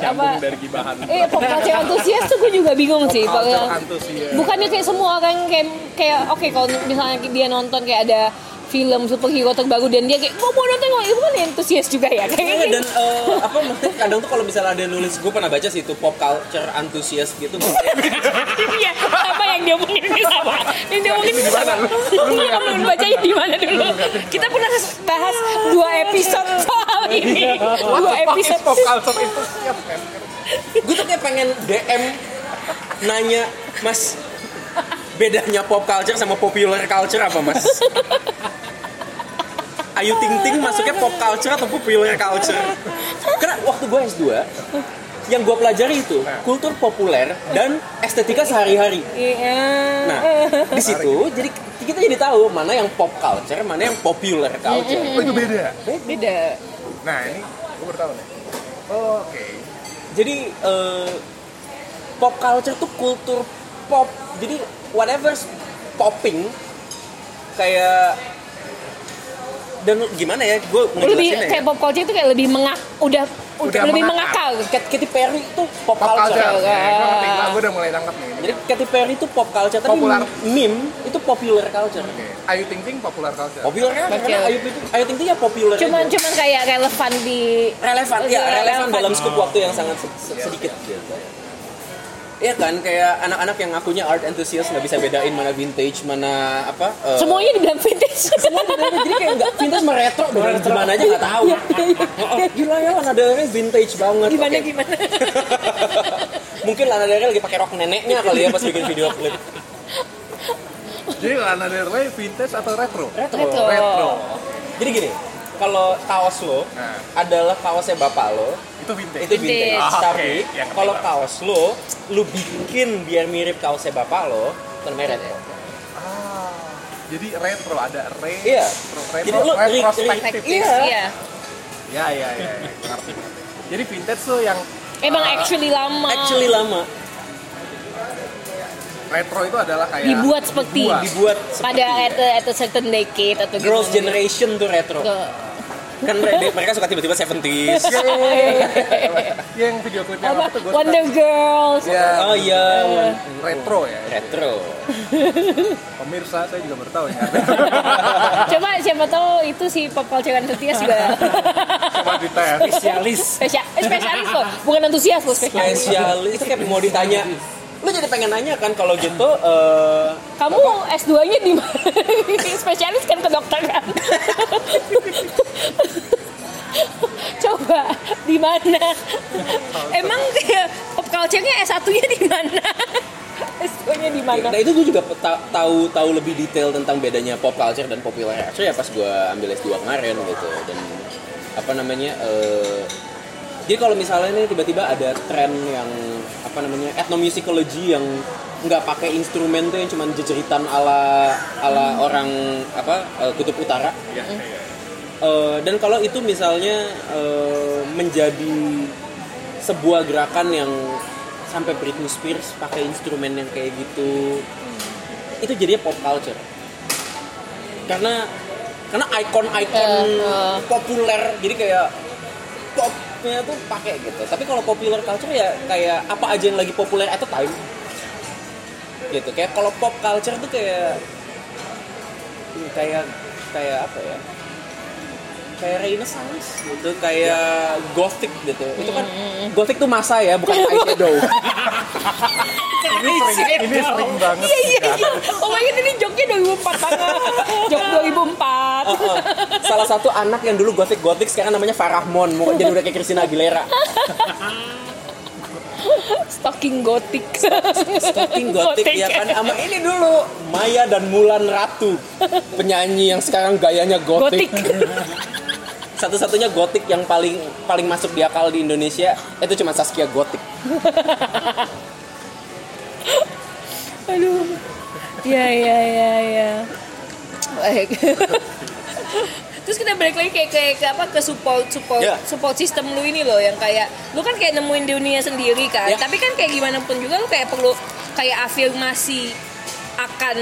[SPEAKER 2] apa?
[SPEAKER 3] dari gibahan
[SPEAKER 2] Eh, pop culture antusias tuh gue juga bingung sih.
[SPEAKER 3] culture
[SPEAKER 2] Bukannya kayak semua orang kayak kayak oke kalau misalnya dia nonton kayak ada film superhero terbaru dan dia kayak gue mau nonton kalau itu kan entusias juga ya
[SPEAKER 4] Iya,
[SPEAKER 2] kayak
[SPEAKER 4] dan eh, apa maksudnya kadang tuh kalau misalnya ada nulis gue pernah baca sih itu pop culture antusias gitu.
[SPEAKER 2] Iya apa yang dia omongin ini sama? Yang dia omongin ini sama? Lu kamu bacanya di mana dulu? Kita pernah bahas dua episode soal ini. Dua episode.
[SPEAKER 3] pop culture enthusiast kan
[SPEAKER 4] gue tuh kayak pengen DM nanya mas bedanya pop culture sama popular culture apa mas? Ayu Ting Ting masuknya pop culture atau popular culture? Karena waktu gue S2 yang gue pelajari itu kultur populer dan estetika sehari-hari.
[SPEAKER 2] Iya.
[SPEAKER 4] Nah, di situ jadi kita jadi tahu mana yang pop culture, mana yang popular culture.
[SPEAKER 3] oh itu beda?
[SPEAKER 2] Beda.
[SPEAKER 3] Nah ini gue baru tahu nih. Oh, oke.
[SPEAKER 4] Jadi eh, pop culture tuh kultur pop. Jadi whatever's popping kayak dan gimana ya gue
[SPEAKER 2] lebih kayak pop culture itu kayak lebih mengak udah
[SPEAKER 3] Udah
[SPEAKER 2] lebih
[SPEAKER 3] mengakar.
[SPEAKER 4] Kat- Katy Perry itu pop,
[SPEAKER 3] pop culture.
[SPEAKER 4] culture.
[SPEAKER 3] Ya, gue gue udah mulai nangkep nih.
[SPEAKER 4] Jadi Katy Perry itu pop culture, tapi
[SPEAKER 3] Popular.
[SPEAKER 4] meme itu popular culture.
[SPEAKER 3] Oke. Ayu Ting Ting popular culture.
[SPEAKER 4] Popular kan? Karena Ayu Ting Ayu Ting Ting ya popular
[SPEAKER 2] Cuman
[SPEAKER 4] aja.
[SPEAKER 2] cuman kayak relevan di
[SPEAKER 4] relevan, ya
[SPEAKER 2] Iya,
[SPEAKER 4] relevan
[SPEAKER 2] relevan.
[SPEAKER 4] dalam skup waktu yang sangat se- se- sedikit gitu. Iya kan, kayak anak-anak yang ngakunya art enthusiast nggak bisa bedain mana vintage, mana apa? eh,
[SPEAKER 2] semuanya dibilang vintage.
[SPEAKER 4] semua bedain. jadi kayak nggak vintage sama retro, beneran gimana aja nggak tahu.
[SPEAKER 2] Iya, iya, iya.
[SPEAKER 4] Oh, oh, gila ya Lana Del Rey vintage banget.
[SPEAKER 2] gimana
[SPEAKER 4] Oke.
[SPEAKER 2] gimana?
[SPEAKER 4] Mungkin Lana Del Rey lagi pakai rok neneknya kali ya pas bikin video klip.
[SPEAKER 3] Jadi Lana Del Rey vintage atau retro?
[SPEAKER 4] Retro.
[SPEAKER 2] Retro.
[SPEAKER 3] Retro.
[SPEAKER 4] Jadi gini, kalau kaos lo
[SPEAKER 3] Nah.
[SPEAKER 4] adalah kaosnya bapak lo,
[SPEAKER 3] Itu vintage.
[SPEAKER 4] itu vintage.
[SPEAKER 2] Vintage.
[SPEAKER 3] Ah,
[SPEAKER 4] Tapi
[SPEAKER 3] oke. Ya,
[SPEAKER 4] kalau kaos lo, lu bikin biar mirip kaosnya bapak lo, namanya retro.
[SPEAKER 3] Ah, jadi retro ada re
[SPEAKER 4] Iya.
[SPEAKER 3] retro,
[SPEAKER 4] Jadi
[SPEAKER 3] retrospektif.
[SPEAKER 4] ri- Iya.
[SPEAKER 2] Iya.
[SPEAKER 3] Ya ya ya, ya. ngerti. Jadi vintage tuh yang
[SPEAKER 2] Emang
[SPEAKER 3] Ah.
[SPEAKER 2] actually lama.
[SPEAKER 4] Actually lama
[SPEAKER 3] retro itu adalah kayak
[SPEAKER 2] Dibuat seperti-
[SPEAKER 3] dibuat.
[SPEAKER 4] dibuat
[SPEAKER 2] pada at a, at a certain decade atau
[SPEAKER 4] Girls. Generation tuh retro.
[SPEAKER 2] Ke-
[SPEAKER 4] Kan mereka, mereka suka tiba-tiba 70s.
[SPEAKER 3] Ya, ya, ya, ya. Ya, yang video klipnya
[SPEAKER 2] apa
[SPEAKER 3] apa tuh
[SPEAKER 2] Wonder Girls.
[SPEAKER 3] Ya,
[SPEAKER 4] Oh iya,
[SPEAKER 3] retro ya.
[SPEAKER 4] retro.
[SPEAKER 3] Pemirsa saya juga baru tahu ya.
[SPEAKER 2] Coba siapa tahu itu si pop culture enthusiast juga
[SPEAKER 3] Coba dites.
[SPEAKER 1] spesialis
[SPEAKER 2] Spesial, spesialis loh, bukan antusias loh spesialis.
[SPEAKER 4] Spesialis itu kayak mau ditanya. Lu jadi pengen nanya kan kalau gitu eh
[SPEAKER 2] Kamu S2-nya di mana? spesialis kan kedokteran. Coba di mana? Emang pop culture-nya S1-nya di mana? S2-nya di mana?
[SPEAKER 4] Nah itu gue juga ta- tahu tahu lebih detail tentang bedanya pop culture dan popular culture ya pas gue ambil S2 kemarin gitu dan apa namanya eh, jadi kalau misalnya nih tiba-tiba ada tren yang apa namanya ethnomusicology yang nggak pakai instrumen tuh yang cuma jejeritan ala ala orang apa eh, kutub utara
[SPEAKER 3] Ya, ya.
[SPEAKER 4] Eh, dan kalau itu misalnya eh, menjadi sebuah gerakan yang sampai Britney Spears pakai instrumen yang kayak gitu itu jadinya pop culture karena karena ikon-ikon
[SPEAKER 2] Eh, eh.
[SPEAKER 4] populer jadi kayak popnya tuh pakai gitu. Tapi kalau popular culture ya kayak apa aja yang lagi populer at the time. Gitu. Kayak kalau pop culture tuh kayak kayak kayak apa ya kayak renaissance gitu kayak gothic gitu itu kan gothic tuh masa ya bukan eyeshadow
[SPEAKER 3] Ini sering, ini sering banget.
[SPEAKER 2] Iya iya iya. Oh my god ini joknya 2004 banget. Jok 2004.
[SPEAKER 4] Heeh. salah satu anak yang dulu gothic gothic sekarang namanya Farahmon mau jadi udah kayak Christina Aguilera
[SPEAKER 2] Stalking gotik.
[SPEAKER 4] Stalking gothic ya kan sama ini dulu Maya dan Mulan Ratu penyanyi yang sekarang gayanya gothic,
[SPEAKER 2] Gotik.
[SPEAKER 4] Satu-satunya gothic yang paling paling masuk di akal di Indonesia itu cuma Saskia Gothic
[SPEAKER 2] Aduh. Ya ya ya ya. Baik. Terus kita balik lagi kayak kayak ke apa ke support support
[SPEAKER 4] Ya.
[SPEAKER 2] support system lu ini loh yang kayak lu kan kayak nemuin dunia sendiri kan.
[SPEAKER 4] Ya.
[SPEAKER 2] Tapi kan kayak gimana pun juga lu kayak perlu kayak afirmasi akan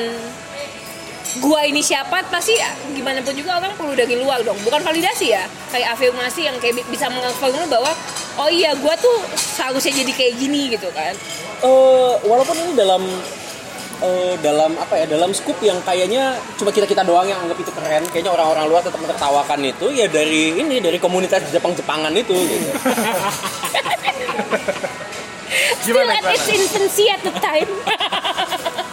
[SPEAKER 2] gua ini siapa pasti gimana pun juga orang perlu dari luar dong bukan validasi ya kayak afirmasi yang kayak bi- bisa mengafirmasi lu bahwa oh iya gua tuh seharusnya jadi kayak gini gitu kan
[SPEAKER 4] Eh, walaupun ini dalam eh, dalam apa ya dalam scoop yang kayaknya cuma kita kita doang yang anggap itu keren kayaknya orang-orang luar tetap menertawakan itu ya dari ini dari komunitas Jepang-Jepangan itu gitu.
[SPEAKER 2] still
[SPEAKER 3] Gimana,
[SPEAKER 2] at
[SPEAKER 3] gimana?
[SPEAKER 2] its infancy at the time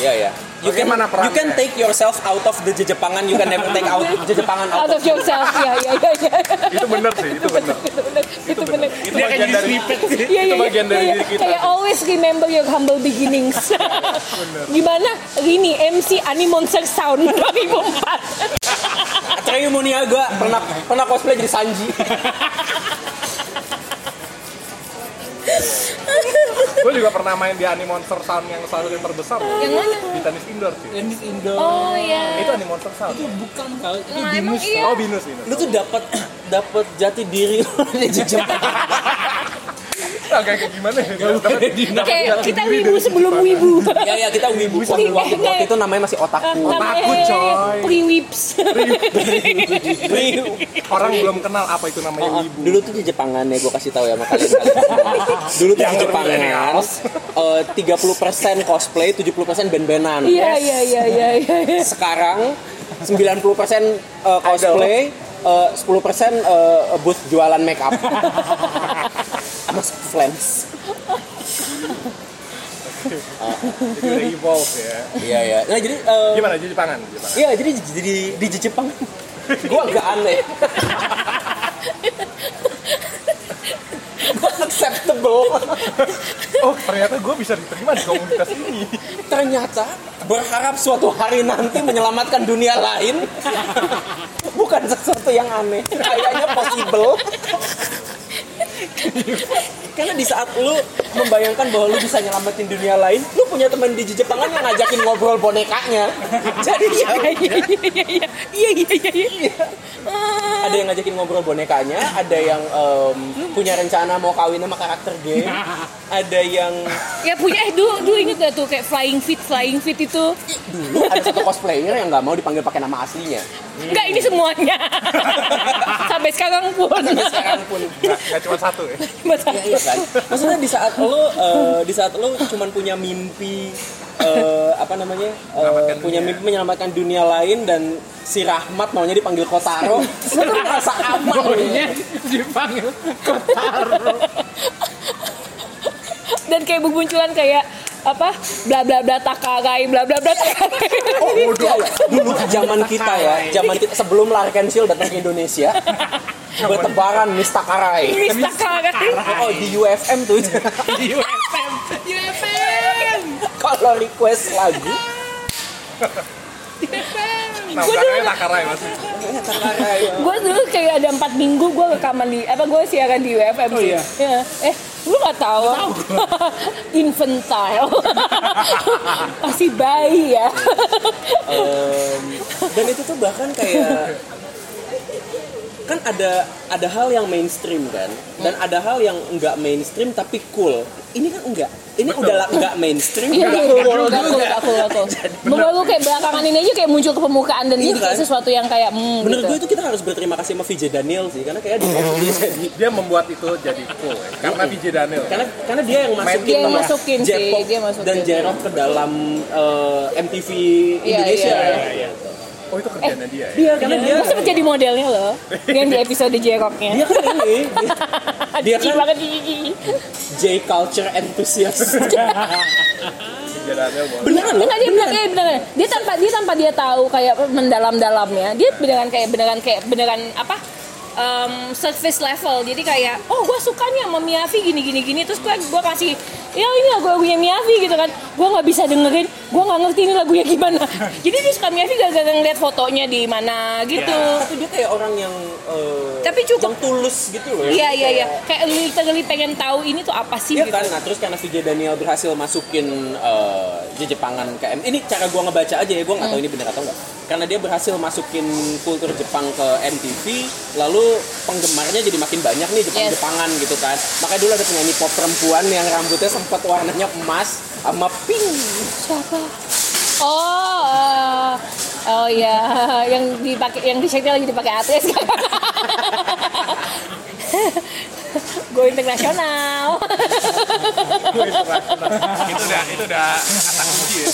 [SPEAKER 4] ya ya you can
[SPEAKER 3] Bagaimana
[SPEAKER 4] you can take yourself out of the Jepangan you can never take out Jepangan
[SPEAKER 2] out of yourself ya ya ya ya
[SPEAKER 3] Itu bener sih, itu bener.
[SPEAKER 2] itu bener itu
[SPEAKER 3] Itu bagian dari
[SPEAKER 2] Iya,
[SPEAKER 3] itu
[SPEAKER 2] iya,
[SPEAKER 3] bagian
[SPEAKER 2] iya,
[SPEAKER 3] dari
[SPEAKER 2] iya.
[SPEAKER 3] diri kita.
[SPEAKER 2] Kayak always remember your humble beginnings. Gimana? Rini MC Ani Monster Sound 2004.
[SPEAKER 4] Atreyu Muniaga pernah pernah cosplay jadi Sanji
[SPEAKER 3] Gue juga pernah main di Animonster Sound yang salah satu yang terbesar.
[SPEAKER 2] Yang mana?
[SPEAKER 3] Di tenis indoor sih.
[SPEAKER 1] ini Indo
[SPEAKER 2] Oh ya.
[SPEAKER 3] Itu Animonster Sound.
[SPEAKER 1] itu bukan kali itu
[SPEAKER 2] Nah,
[SPEAKER 1] binus
[SPEAKER 2] iya.
[SPEAKER 3] Oh, Binus, Binus.
[SPEAKER 4] lu tuh dapat dapat jati diri lu di Jepang
[SPEAKER 3] Ah, kayak kayak gimana ya?
[SPEAKER 2] Kayak kita wibu sebelum wibu.
[SPEAKER 4] ya ya kita wibu waktu, waktu, waktu itu namanya masih otaku
[SPEAKER 2] Namanya
[SPEAKER 3] Otaku, coy.
[SPEAKER 2] Priwi Whips.
[SPEAKER 3] Orang belum kenal apa itu namanya
[SPEAKER 4] Oh, oh.
[SPEAKER 3] wibu.
[SPEAKER 4] dulu tuh di Jepangan ya gue kasih tahu ya sama kalian dulu tuh di Jepangan eh, 30% cosplay 70% band-bandan
[SPEAKER 2] Iya iya iya iya iya.
[SPEAKER 4] sekarang 90% eh, cosplay eh, 10% eh, booth jualan make up sama flans
[SPEAKER 3] Jadi udah evolve ya.
[SPEAKER 4] iya iya. Nah jadi eh,
[SPEAKER 3] Gimana? Jadi Jepangan?
[SPEAKER 4] Iya jadi di di, di Jepang. Gue agak aneh. Gue acceptable.
[SPEAKER 3] Oh ternyata gue bisa diterima di komunitas ini.
[SPEAKER 4] ternyata berharap suatu hari nanti menyelamatkan dunia lain. Bukan sesuatu yang aneh. Kayaknya possible you're fine. Karena di saat lu membayangkan bahwa lu bisa nyelamatin dunia lain lu punya teman di Jepangan yang ngajakin ngobrol bonekanya. Jadi ya
[SPEAKER 2] Iya iya iya iya iya iya.
[SPEAKER 4] ada yang ngajakin ngobrol bonekanya ada yang em, punya rencana mau kawin sama karakter game ada yang
[SPEAKER 2] Ya punya eh dulu dulu inget gak tuh kayak flying fit flying fit itu?
[SPEAKER 4] Dulu ada satu cosplayer yang nggak mau dipanggil pakai nama aslinya.
[SPEAKER 2] Enggak ini semuanya. Sampai sekarang pun.
[SPEAKER 4] Sampai sekarang pun.
[SPEAKER 3] Gak, gak cuma satu ya.
[SPEAKER 2] Masalah.
[SPEAKER 4] Iya kan? Maksudnya di saat lo eh, di saat lo cuman punya mimpi eh, apa namanya?
[SPEAKER 3] Menyelamatkan
[SPEAKER 4] punya
[SPEAKER 3] dunia.
[SPEAKER 4] mimpi menyelamatkan dunia lain dan si Rahmat maunya dipanggil Kotaro. Lo tuh merasa aman.
[SPEAKER 1] Maunya dipanggil Kotaro.
[SPEAKER 2] dan kayak bermunculan kayak apa bla bla bla takarai bla bla bla takarai
[SPEAKER 4] Oh, bodoh. Dulu zaman kita ya, zaman kita sebelum Larkin Shield datang ke Indonesia, bertebaran Mistakarai.
[SPEAKER 2] Miss takarai
[SPEAKER 4] Oh, di UFM tuh.
[SPEAKER 1] Di UFM. UFM.
[SPEAKER 4] Kalau request lagu,
[SPEAKER 3] Nah belakangnya Takarai masih.
[SPEAKER 2] Gue dulu kayak ada empat minggu gue rekaman di apa gue siaran di UFM
[SPEAKER 1] Oh, iya?
[SPEAKER 2] Ya. eh lu nggak tahu infantile masih bayi ya
[SPEAKER 4] Em, dan itu tuh bahkan kayak kan ada ada hal yang mainstream kan dan ada hal yang enggak mainstream tapi cool ini kan enggak ini udah lah enggak mainstream
[SPEAKER 2] Iya,
[SPEAKER 4] enggak
[SPEAKER 2] iya,
[SPEAKER 4] cool
[SPEAKER 2] iya, gak cool, gak cool, gak cool. Baru kayak belakangan ini aja kayak muncul ke permukaan dan
[SPEAKER 4] Iya kan?
[SPEAKER 2] sesuatu yang kayak hmm,
[SPEAKER 4] menurut
[SPEAKER 2] gitu.
[SPEAKER 4] gue itu kita harus berterima kasih sama VJ Daniel sih karena kayak dia, dia jadi
[SPEAKER 3] Dia membuat itu jadi cool ya. Karena VJ Daniel.
[SPEAKER 4] karena karena dia yang masukin
[SPEAKER 2] Dia yang masukin sih, dia masukin.
[SPEAKER 4] dan J-rock ke dalam eh, MTV
[SPEAKER 2] Iya,
[SPEAKER 4] Indonesia
[SPEAKER 2] iya,
[SPEAKER 3] Oh itu kerjanya dia ya.
[SPEAKER 4] Iya, karena dia
[SPEAKER 2] Gue sempet jadi modelnya loh Yang di episode J-Rocknya
[SPEAKER 4] dia kan ini dia
[SPEAKER 2] Jijik
[SPEAKER 4] kan-
[SPEAKER 2] banget jijik
[SPEAKER 4] J culture enthusiast beneran loh
[SPEAKER 2] Enggak dia bilang eh beneran. Dia tanpa dia tanpa dia tahu kayak mendalam-dalamnya. Dia beneran kayak beneran kayak beneran apa? Em, surface level. Jadi kayak oh gue sukanya sama Miyavi gini gini gini terus gue gue kasih ya ini lagu lagunya Miyavi gitu kan. Gue nggak bisa dengerin. Gue nggak ngerti ini lagunya gimana. Jadi dia suka Miyavi gara-gara ngeliat fotonya di mana gitu.
[SPEAKER 4] tapi dia kayak orang yang eh,
[SPEAKER 2] Tapi cukup-
[SPEAKER 4] yang tulus gitu loh
[SPEAKER 2] Iya iya iya. Kayak literally pengen tahu ini tuh apa sih
[SPEAKER 4] Iya
[SPEAKER 2] gitu.
[SPEAKER 4] kan, nah terus karena VJ Daniel berhasil masukin eh, Jepangan ke M ini cara gua ngebaca aja ya, gua nggak tahu ini benar atau enggak. Karena dia berhasil masukin kultur Jepang ke MTV, lalu penggemarnya jadi makin banyak nih Jepang-Jepangan gitu kan. Makanya dulu ada penyanyi pop perempuan yang rambutnya sempat warnanya emas sama pink.
[SPEAKER 2] Siapa? Oh, eh, oh ya, yang dipakai, yang di lagi dipakai artis kan? Go internasional.
[SPEAKER 3] itu udah itu udah kata kunci ya.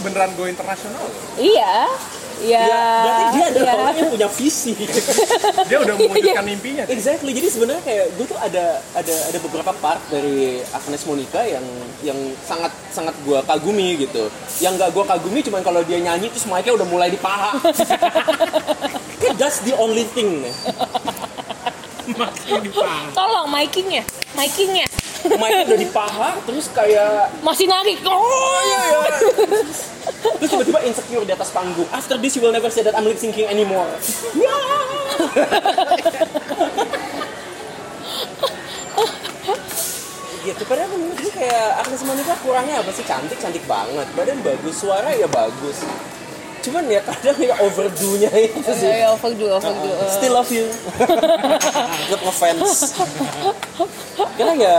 [SPEAKER 3] Beneran go internasional.
[SPEAKER 2] iya, iya.
[SPEAKER 4] Ya, berarti dia adalah
[SPEAKER 2] iya.
[SPEAKER 4] orang yang punya visi.
[SPEAKER 3] Dia udah mewujudkan mimpinya.
[SPEAKER 4] Exactly. Jadi sebenarnya kayak gue tuh ada ada ada beberapa part dari Agnes Monica yang yang sangat sangat gue kagumi gitu. Yang nggak gue kagumi cuman kalau dia nyanyi terus mic-nya udah mulai di paha. Kayak That's the only thing.
[SPEAKER 2] Tolong mikingnya, mikingnya
[SPEAKER 4] Mic-nya udah di paha terus kayak
[SPEAKER 2] masih narik. Oh iya.
[SPEAKER 4] terus tiba-tiba insecure di atas panggung. After this you will never say that I'm lip syncing anymore. gitu padahal menurut gue kayak Agnes Monica kurangnya apa sih cantik cantik banget badan bagus suara ya bagus cuman ya kadang ya overdo-nya itu sih
[SPEAKER 2] Ya, overdo, overdo.
[SPEAKER 4] still love you tetap ngefans karena ya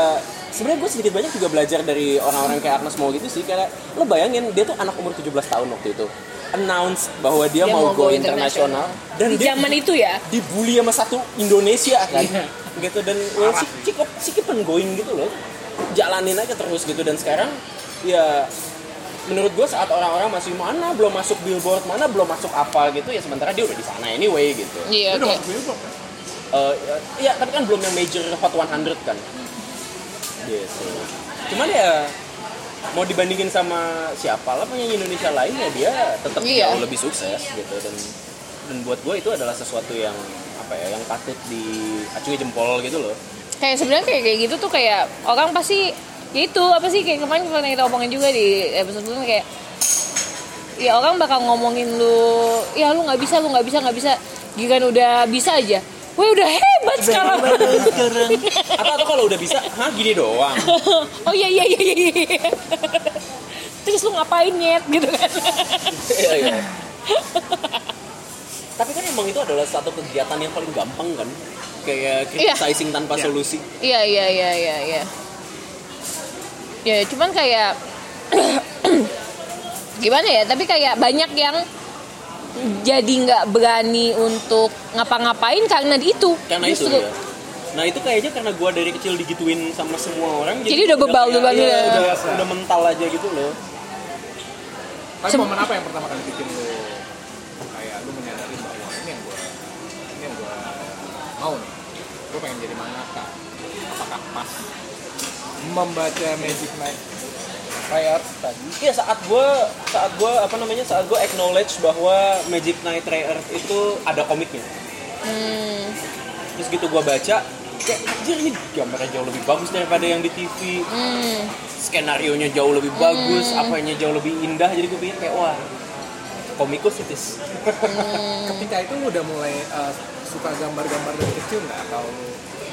[SPEAKER 4] sebenarnya gue sedikit banyak juga belajar dari orang-orang kayak Agnes Mo gitu sih karena lo bayangin dia tuh anak umur 17 tahun waktu itu. Announce bahwa dia,
[SPEAKER 2] Dia
[SPEAKER 4] mau,
[SPEAKER 2] mau
[SPEAKER 4] go
[SPEAKER 2] go
[SPEAKER 4] internasional. dan
[SPEAKER 2] Di
[SPEAKER 4] dia
[SPEAKER 2] zaman itu ya.
[SPEAKER 4] dibully sama satu Indonesia kan?
[SPEAKER 3] Iya.
[SPEAKER 4] gitu dan well, si, si, si keep on going gitu loh. Jalanin aja terus gitu dan sekarang ya menurut gue saat orang-orang masih mana belum masuk billboard mana belum masuk apa gitu ya sementara dia udah di sana anyway gitu.
[SPEAKER 2] Iya,
[SPEAKER 3] Udah
[SPEAKER 2] kayak
[SPEAKER 3] masuk Billboard, kan?
[SPEAKER 4] Eh, ya tapi kan belum yang major hot 100 kan gitu. Cuman ya mau dibandingin sama siapa lah penyanyi Indonesia lain ya dia tetap
[SPEAKER 2] Iya.
[SPEAKER 4] jauh lebih sukses gitu. Dan dan buat gue itu adalah sesuatu yang apa ya yang patut diacungi jempol gitu loh.
[SPEAKER 2] Kayak sebenarnya kayak kayak gitu tuh kayak orang pasti ya itu apa sih kayak kemarin pernah kita omongin juga di episode sebelumnya kayak ya orang bakal ngomongin lu ya lu nggak bisa lu nggak bisa nggak bisa. Giliran udah bisa aja Wah udah hebat sekarang.
[SPEAKER 4] sekarang atau atau kalau udah bisa hah gini doang
[SPEAKER 2] oh iya iya iya iya. iya. Terus lu ngapain nyet gitu kan?
[SPEAKER 4] Iya, iya. tapi kan emang itu adalah satu kegiatan yang paling gampang kan kayak
[SPEAKER 2] Iya.
[SPEAKER 4] criticizing tanpa solusi
[SPEAKER 2] Iya iya iya iya iya. Ya cuman kayak gimana ya? Tapi kayak banyak yang jadi nggak berani untuk ngapa-ngapain karena itu.
[SPEAKER 4] karena itu
[SPEAKER 2] Justru.
[SPEAKER 4] ya nah itu kayaknya karena gua dari kecil digituin sama semua orang
[SPEAKER 2] Jadi udah bebal
[SPEAKER 4] kayak-
[SPEAKER 2] duluan
[SPEAKER 4] iya,
[SPEAKER 2] ya.
[SPEAKER 4] udah, udah mental aja gitu loh
[SPEAKER 3] Tapi
[SPEAKER 2] Sem-
[SPEAKER 3] momen apa yang pertama kali bikin lu kayak lu menyadari bahwa ini yang gua ini yang gua mau nih. Gua pengen jadi mangaka. Apakah pas membaca Magic Night Riot tadi?
[SPEAKER 4] Iya saat gue saat gue apa namanya saat gue acknowledge bahwa Magic Knight Ray Earth itu ada komiknya.
[SPEAKER 2] Hmm,
[SPEAKER 4] Terus gitu gue baca kayak anjir ini gambarnya jauh lebih bagus daripada yang di TV.
[SPEAKER 2] hmm.
[SPEAKER 4] Skenario nya jauh lebih bagus, apanya jauh lebih indah. Jadi gue pikir kayak wah komikus it is.
[SPEAKER 3] Ketika itu udah mulai uh, suka gambar-gambar dari kecil nggak? Atau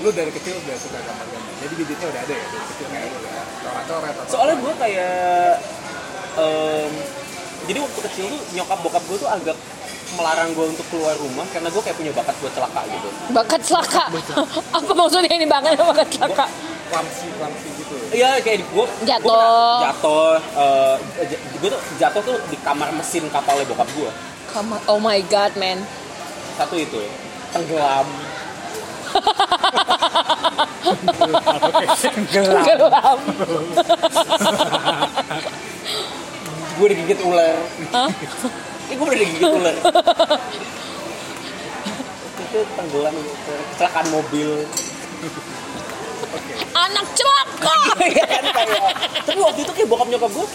[SPEAKER 3] lu, dari kecil udah suka gambar-gambar? Jadi bibitnya udah ada ya dari kecil kayak lu udah coret-coret atau
[SPEAKER 4] Soalnya gue kayak em, jadi waktu kecil tuh nyokap bokap gue tuh agak melarang gue untuk keluar rumah karena gue kayak punya bakat buat celaka gitu.
[SPEAKER 2] Bakat celaka. Apa maksudnya ini bakat bakat celaka?
[SPEAKER 3] klamsi-klamsi gitu.
[SPEAKER 4] Iya kayak di gue
[SPEAKER 2] Jatuh.
[SPEAKER 4] jatuh eh, gue tuh jatuh tuh di kamar mesin kapalnya bokap gue
[SPEAKER 2] on. Oh my god, man.
[SPEAKER 4] satu itu tenggelam
[SPEAKER 2] Gelap.
[SPEAKER 4] gue digigit ular
[SPEAKER 2] Hah?
[SPEAKER 4] ini gue udah digigit ular itu tenggelam kecelakaan mobil
[SPEAKER 2] Anak celaka.
[SPEAKER 4] Iya kayak- tapi waktu itu kayak bokap nyokap gue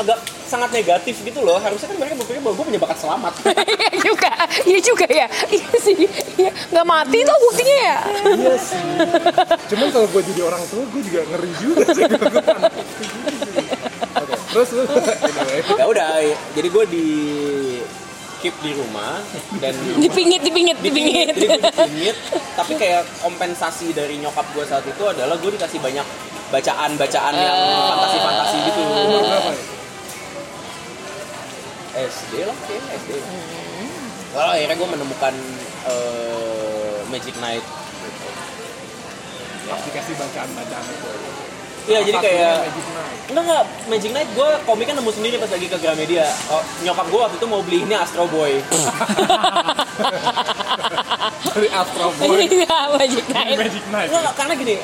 [SPEAKER 4] agak sangat negatif gitu loh harusnya kan mereka berpikir bahwa gue punya bakat selamat
[SPEAKER 2] Iya juga, iya juga ya. Iya sih, iya nggak mati tuh buktinya ya.
[SPEAKER 3] Iya sih. Cuman kalau gue jadi orang tua, gue juga ngeri juga sih. Gue panik. Oke, terus anyway.
[SPEAKER 4] ya udah jadi gue di keep di rumah dan
[SPEAKER 2] Dipingit, dipingit, dipingit.
[SPEAKER 4] gue dipingit tapi kayak kompensasi dari nyokap gue saat itu adalah gue dikasih banyak bacaan-bacaan yang
[SPEAKER 2] Eh.
[SPEAKER 4] fantasi-fantasi gitu
[SPEAKER 3] Umur berapa ya?
[SPEAKER 4] SD lah kayaknya SD Lalu akhirnya gue menemukan eh, Magic Knight gitu.
[SPEAKER 3] Pas dikasih bacaan-bacaan itu.
[SPEAKER 4] Iya jadi kayak? Enggak enggak, Magic Knight gue komiknya nemu sendiri pas lagi ke Gramedia oh, Nyokap gue waktu itu mau beli ini Astro Boy
[SPEAKER 3] Dari Astro Boy.
[SPEAKER 2] Iya, Magic Night.
[SPEAKER 3] Magic Night.
[SPEAKER 4] Enggak, karena gini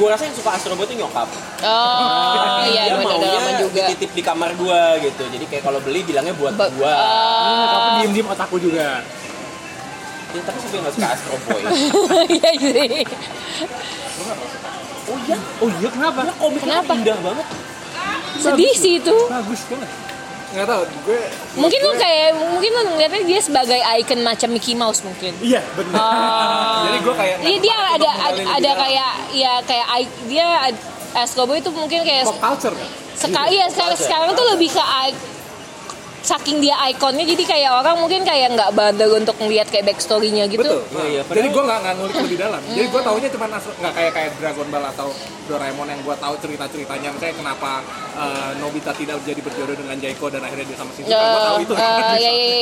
[SPEAKER 4] gue rasa yang suka Astro Boy itu nyokap
[SPEAKER 2] Oh, iya,
[SPEAKER 4] Dia maunya
[SPEAKER 2] lama juga.
[SPEAKER 4] dititip di kamar gue gitu Jadi kayak kalau beli bilangnya buat
[SPEAKER 2] Ba-
[SPEAKER 4] gue
[SPEAKER 2] Ah,
[SPEAKER 3] Tapi diem-diem otakku juga.
[SPEAKER 4] ya, Tapi siapa yang gak suka Astro Boy?
[SPEAKER 2] Iya sih.
[SPEAKER 4] oh iya?
[SPEAKER 3] Oh iya kenapa?
[SPEAKER 4] Karena komiknya
[SPEAKER 2] Kenapa?
[SPEAKER 4] indah banget
[SPEAKER 2] Sedih sih itu.
[SPEAKER 3] Bagus banget. Nggak tahu, gue...
[SPEAKER 2] Mungkin lu kayak mungkin lu ngeliatnya dia sebagai icon macam Mickey Mouse mungkin.
[SPEAKER 3] Iya, benar. Jadi gue kayak...
[SPEAKER 2] Iya dia ada ada, kayak ya kayak dia Escobar itu mungkin kayak
[SPEAKER 3] Pop culture kan?
[SPEAKER 2] sekali ya sekarang, sekarang tuh lebih ke saking dia ikonnya jadi kayak orang mungkin kayak nggak bother untuk ngeliat kayak backstory-nya gitu.
[SPEAKER 3] Betul.
[SPEAKER 4] Iya, iya.
[SPEAKER 3] Jadi gue nggak nggak ngulik lebih dalam. Jadi gue taunya cuma nggak kayak kayak Dragon Ball atau Doraemon yang gue tahu cerita ceritanya. Misalnya kenapa eh, Nobita tidak jadi berjodoh dengan Jaiko dan akhirnya dia sama Shizuka.
[SPEAKER 2] Ya,
[SPEAKER 3] gue tahu itu.
[SPEAKER 2] eh, ya, ya, ya,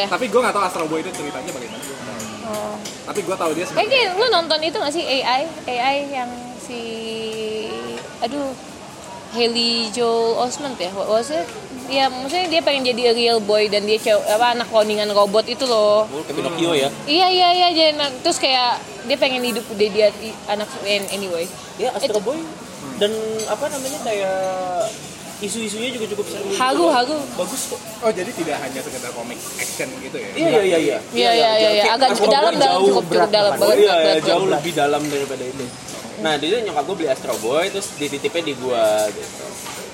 [SPEAKER 2] ya.
[SPEAKER 3] Tapi gue nggak tahu Astro Boy itu ceritanya bagaimana. Nggak.
[SPEAKER 2] Oh.
[SPEAKER 3] Tapi gue tahu dia
[SPEAKER 2] Kayak
[SPEAKER 3] sebagai
[SPEAKER 2] lu nonton itu gak sih AI AI yang si aduh Haley Joel Osment ya what was it ya maksudnya dia pengen jadi a real boy dan dia cewek apa anak cloningan robot itu loh.
[SPEAKER 4] Oh, kayak Pinocchio ya?
[SPEAKER 2] Iya iya iya jadi nah, terus kayak dia pengen hidup dia dia anak anyway.
[SPEAKER 4] Ya Astro Boy dan apa namanya kayak isu-isunya juga cukup seru. Juga.
[SPEAKER 2] Haru, haru.
[SPEAKER 4] bagus kok.
[SPEAKER 3] Oh jadi tidak hanya sekedar komik action gitu ya?
[SPEAKER 4] iya iya iya.
[SPEAKER 2] Iya, iya, iya, iya.
[SPEAKER 4] kayak
[SPEAKER 2] Agak dalam, dalam, cukup, cukup dalam
[SPEAKER 4] banget.
[SPEAKER 2] banget,
[SPEAKER 4] iya, iya, jauh lebih dalam daripada itu nah dia nyokap gue beli Astro Boy terus dititipnya di gua gitu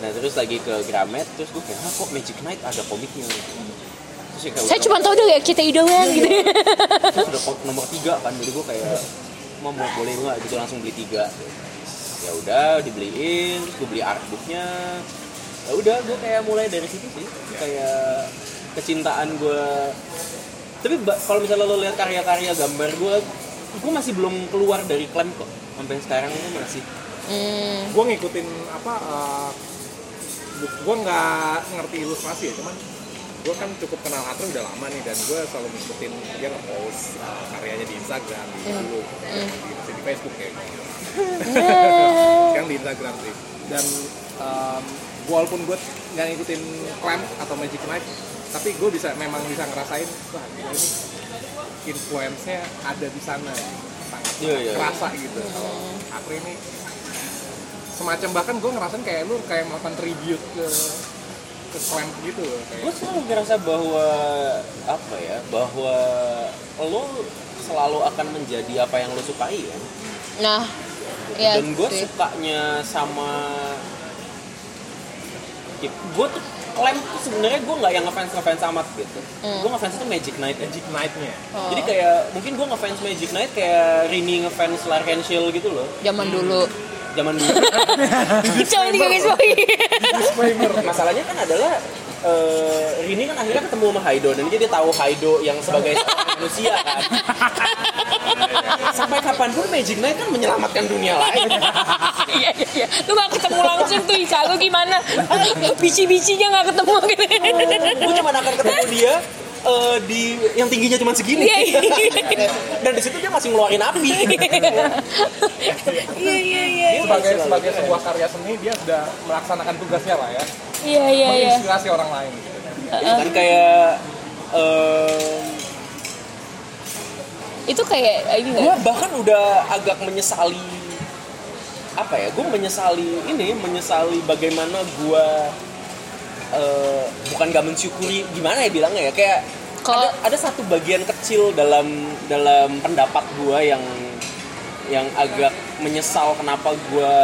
[SPEAKER 4] nah terus lagi ke Gramet terus gue kayak ah kok Magic Knight ada komiknya? Terus ya kayak
[SPEAKER 2] saya cuma tahu deh ya kita idolan gitu.
[SPEAKER 4] Terus udah nomor tiga kan jadi gue kayak mau mau boleh nggak? Gitu langsung beli tiga. Ya udah dibeliin terus gue beli artbooknya. Ya udah gue kayak mulai dari situ sih kayak kecintaan gue tapi kalau misalnya lo lihat karya-karya gambar gue gue masih belum keluar dari klaim kok sampai sekarang gue masih.
[SPEAKER 2] Hmm.
[SPEAKER 3] Gue ngikutin apa? Uh, gue nggak ngerti ilustrasi ya, cuman gue kan cukup kenal Atre udah lama nih dan gue selalu ngikutin dia nge-post uh, karyanya di Instagram, di dulu, di, masih di Facebook ya. Sekarang di Instagram sih. Dan um, walaupun gue nggak ngikutin Clamp atau Magic Knight, tapi gue bisa memang bisa ngerasain wah ini influence-nya ada di sana sangat
[SPEAKER 4] Iya, iya.
[SPEAKER 3] kerasa gitu kalau Apri ini semacam bahkan gue ngerasain kayak lu kayak melakukan tribute ke ke Clamp gitu loh
[SPEAKER 4] gue selalu ngerasa bahwa apa ya bahwa lo selalu akan menjadi apa yang lo sukai ya.
[SPEAKER 2] Nah ya
[SPEAKER 4] dan gue sukanya sama gue tuh klaim tuh sebenarnya gue nggak yang ngefans ngefans amat gitu.
[SPEAKER 2] Hmm.
[SPEAKER 4] gue ngefans itu Magic Knight aja
[SPEAKER 3] Magic Knight-nya.
[SPEAKER 2] Oh.
[SPEAKER 4] jadi kayak mungkin gue ngefans Magic Knight kayak Rini ngefans Larkin Shield gitu loh.
[SPEAKER 2] Zaman dulu
[SPEAKER 4] zaman dulu.
[SPEAKER 2] Coba di garis bawahi
[SPEAKER 4] masalahnya kan adalah eh, Rini kan akhirnya ketemu sama Haido dan dia tahu Haido yang sebagai manusia kan. Sampai kapan pun Magic Knight kan menyelamatkan dunia lain.
[SPEAKER 2] Iya iya iya. Lu gak ketemu langsung tuh Ika. Lu gimana? Bici-bicinya gak ketemu. Gitu
[SPEAKER 4] gue cuma akan ketemu dia eh, di yang tingginya cuma segini.
[SPEAKER 2] Iya, iya.
[SPEAKER 4] dan di situ dia masih ngeluarin api.
[SPEAKER 2] Iya. Iya iya
[SPEAKER 3] sebagai sebagai sebuah karya seni dia sudah melaksanakan tugasnya lah ya.
[SPEAKER 2] Iya iya iya.
[SPEAKER 3] Menginspirasi orang lain. Gitu.
[SPEAKER 4] kan kayak em,
[SPEAKER 2] itu kayak ini
[SPEAKER 4] gue bahkan udah agak menyesali apa ya gue menyesali ini menyesali bagaimana gue eh, bukan gak mensyukuri gimana ya bilangnya ya? Kayak
[SPEAKER 2] Kalau-
[SPEAKER 4] ada, ada satu bagian kecil dalam dalam pendapat gue yang yang agak menyesal kenapa gue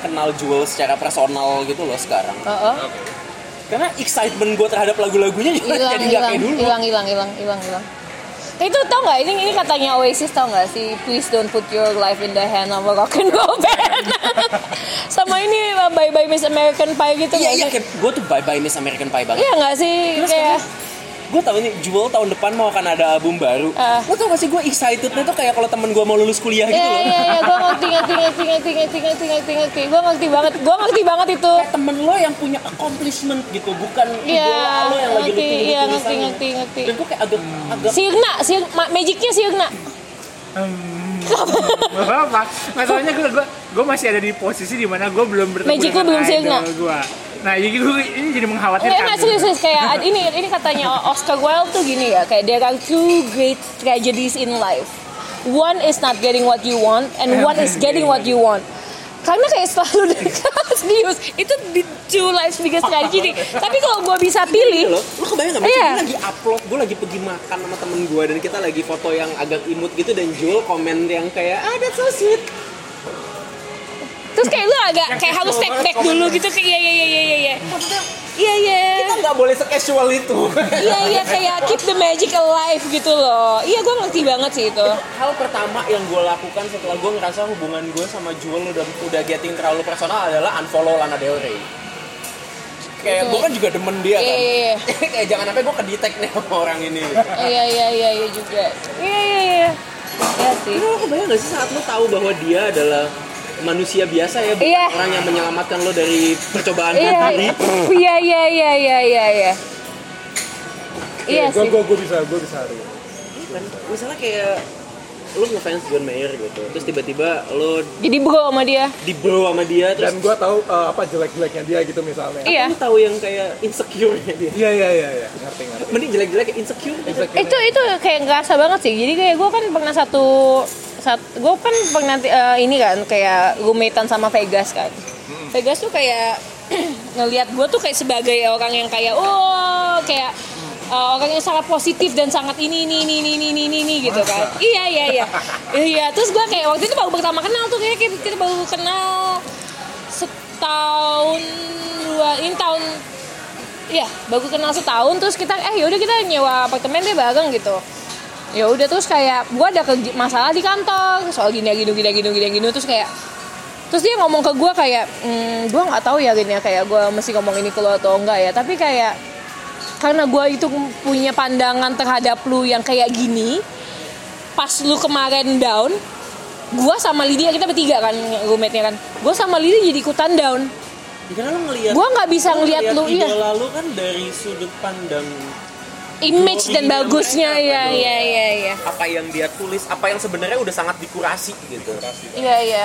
[SPEAKER 4] kenal Jewel secara personal gitu loh sekarang.
[SPEAKER 2] Heeh.
[SPEAKER 4] karena excitement gue terhadap lagu-lagunya juga jadi gak
[SPEAKER 2] hilang.
[SPEAKER 4] kayak dulu.
[SPEAKER 2] Hilang hilang hilang hilang hilang itu tau nggak? Ini ini katanya Oasis tau nggak sih? Please don't put your life in the hand of a rock and roll band. Sama ini uh, bye bye Miss American Pie gitu
[SPEAKER 4] iya iya gue tuh bye bye Miss American Pie banget.
[SPEAKER 2] Iya nggak sih?
[SPEAKER 4] Terus
[SPEAKER 2] kayak
[SPEAKER 4] gue tau ini Jewel tahun depan mau akan ada album baru.
[SPEAKER 2] Ah.
[SPEAKER 4] Lo tau gak sih gue excitednya tuh kayak kalau temen gue mau lulus kuliah gitu
[SPEAKER 2] Iya
[SPEAKER 4] loh.
[SPEAKER 2] iya iya gue ngerti ngerti ngerti ngerti ngerti ngerti ngerti ngerti gue ngerti banget gue ngerti banget itu
[SPEAKER 4] Kayak temen lo yang punya accomplishment gitu, bukan
[SPEAKER 2] Iya,
[SPEAKER 4] idola lo yang lagi
[SPEAKER 2] ngerti, iya,
[SPEAKER 4] tunggu
[SPEAKER 2] ngerti, ngerti, ngerti.
[SPEAKER 4] Dan gue kayak agak agak
[SPEAKER 2] Sirna, Sirna, ma- magicnya Sirna.
[SPEAKER 1] Gak apa-apa. Masalahnya gue gue gue masih ada di posisi di mana gue belum bertemu
[SPEAKER 2] Magic
[SPEAKER 1] dengan
[SPEAKER 2] belum
[SPEAKER 1] idol gue. Nah, jadi gue ini jadi mengkhawatirkan.
[SPEAKER 2] Enggak serius, serius. kayak ini ini katanya Oscar Wilde tuh gini ya, kayak there are two great tragedies in life. One is not getting what you want, and one is getting what you want. Karena kayak selalu serius, itu the two life's biggest tragedy. Tapi kalau gue bisa pilih,
[SPEAKER 4] lo, lo kebayang gak?
[SPEAKER 2] Iya.
[SPEAKER 4] Gue lagi upload, gue lagi pergi makan sama temen gue dan kita lagi foto yang agak imut gitu dan Jewel komen yang kayak ah that's so sweet.
[SPEAKER 2] Terus kayak lu agak kayak harus step back dulu gitu kayak iya iya iya iya iya. Iya iya.
[SPEAKER 4] Kita nggak boleh secasual itu.
[SPEAKER 2] Iya iya kayak keep the magic alive gitu loh. Iya gue ngerti banget sih itu.
[SPEAKER 4] hal pertama yang gue lakukan setelah gue ngerasa hubungan gue sama Jewel udah udah getting terlalu personal adalah unfollow Lana Del Rey. Kayak gue kan juga demen dia kan.
[SPEAKER 2] Iya, iya, iya.
[SPEAKER 4] Kayak jangan sampai gue kedetek nih sama orang ini.
[SPEAKER 2] Iya iya iya iya juga. Iya iya iya. Iya sih.
[SPEAKER 4] Lo kebayang gak sih saat lo tahu bahwa dia adalah manusia biasa ya, bukan
[SPEAKER 2] Iya.
[SPEAKER 4] orang yang menyelamatkan lo dari percobaan
[SPEAKER 2] Iya
[SPEAKER 4] diri.
[SPEAKER 2] iya iya iya iya iya iya. Iya
[SPEAKER 3] gue
[SPEAKER 2] sih.
[SPEAKER 3] gue gue bisa gue bisa haru
[SPEAKER 4] Kan, misalnya kayak lu ngefans John Mayer gitu terus tiba-tiba lu
[SPEAKER 2] Jadi bro sama dia.
[SPEAKER 4] di bro sama dia terus
[SPEAKER 3] dan gue tahu eh, apa jelek-jeleknya dia gitu misalnya
[SPEAKER 2] Iya.
[SPEAKER 4] lu tahu yang kayak insecure-nya dia
[SPEAKER 3] iya iya iya iya ngerti ngerti
[SPEAKER 4] mending jelek-jelek insecure
[SPEAKER 3] Insecure.
[SPEAKER 2] itu itu kayak ngerasa banget sih jadi kayak gue kan pernah satu saat gue kan pernah eh, ini kan kayak roommatean sama Vegas kan. Vegas tuh kayak ngelihat gue tuh kayak sebagai orang yang kayak oh kayak eh, orang yang sangat positif dan sangat ini ini ini ini ini ini, ini, ini gitu kan. Iya iya iya. Iya terus gue kayak waktu itu baru pertama kenal tuh kayak kita, kita baru kenal setahun dua ini tahun Iya, baru kenal setahun terus kita eh yaudah kita nyewa apartemen deh bareng gitu. Ya udah terus kayak gua ada kerja- masalah di kantor soal gini gini gini gini gini gini terus kayak terus dia ngomong ke gua kayak hmm, gua nggak tahu ya gini ya kayak gua mesti ngomong ini ke lo atau enggak ya tapi kayak karena gua itu punya pandangan terhadap lu yang kayak gini pas lu kemarin down gua sama Lydia kita bertiga kan roommate-nya kan gua sama Lydia jadi ikutan down
[SPEAKER 4] Ya, karena
[SPEAKER 2] Gua nggak bisa
[SPEAKER 4] lu
[SPEAKER 2] ngelihat lu, iya.
[SPEAKER 4] idola lu kan dari sudut pandang
[SPEAKER 2] image dan bagusnya.
[SPEAKER 4] Betul.
[SPEAKER 2] iya iya iya.
[SPEAKER 4] Apa yang dia tulis apa yang sebenarnya udah sangat dikurasi gitu.
[SPEAKER 2] Iya iya.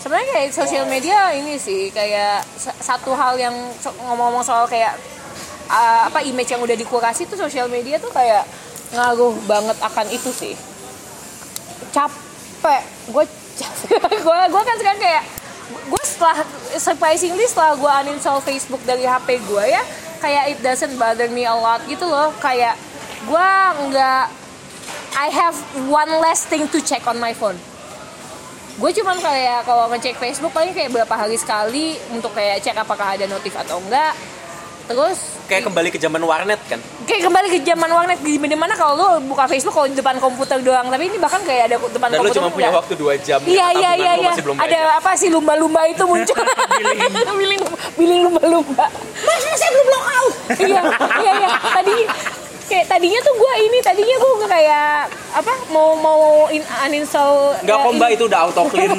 [SPEAKER 2] Sebenarnya kayak sosial media ini sih kayak sa- satu hal yang ngomong-ngomong soal kayak uh, apa image yang udah dikurasi tuh sosial media tuh kayak ngaruh banget akan itu sih. Capek. Gue capek. Gue gue kan sekarang kayak gue setelah surprisingly setelah gue uninstall Facebook dari HP gue ya kayak it doesn't bother me a lot gitu loh. Kayak gue nggak I have one less thing to check on my phone. Gue cuman kayak kalau ngecek Facebook paling kayak berapa hari sekali untuk kayak cek apakah ada notif atau enggak terus
[SPEAKER 4] kayak kembali ke zaman warnet kan
[SPEAKER 2] kayak kembali ke zaman warnet di mana kalau lu buka Facebook kalau di depan komputer doang tapi ini bahkan kayak ada depan
[SPEAKER 4] dan lu
[SPEAKER 2] komputer
[SPEAKER 4] cuma punya
[SPEAKER 2] enggak.
[SPEAKER 4] waktu dua jam
[SPEAKER 2] Iya iya iya
[SPEAKER 4] lu
[SPEAKER 2] iya. Ada apa sih lumba-lumba itu muncul? billing billing lumba-lumba. Mas, mas, saya belum log out. iya iya iya. Tadi kayak tadinya tuh gue ini tadinya gue kayak apa mau mau in, uninstall
[SPEAKER 4] nggak kok mbak
[SPEAKER 2] in-
[SPEAKER 4] itu udah auto clean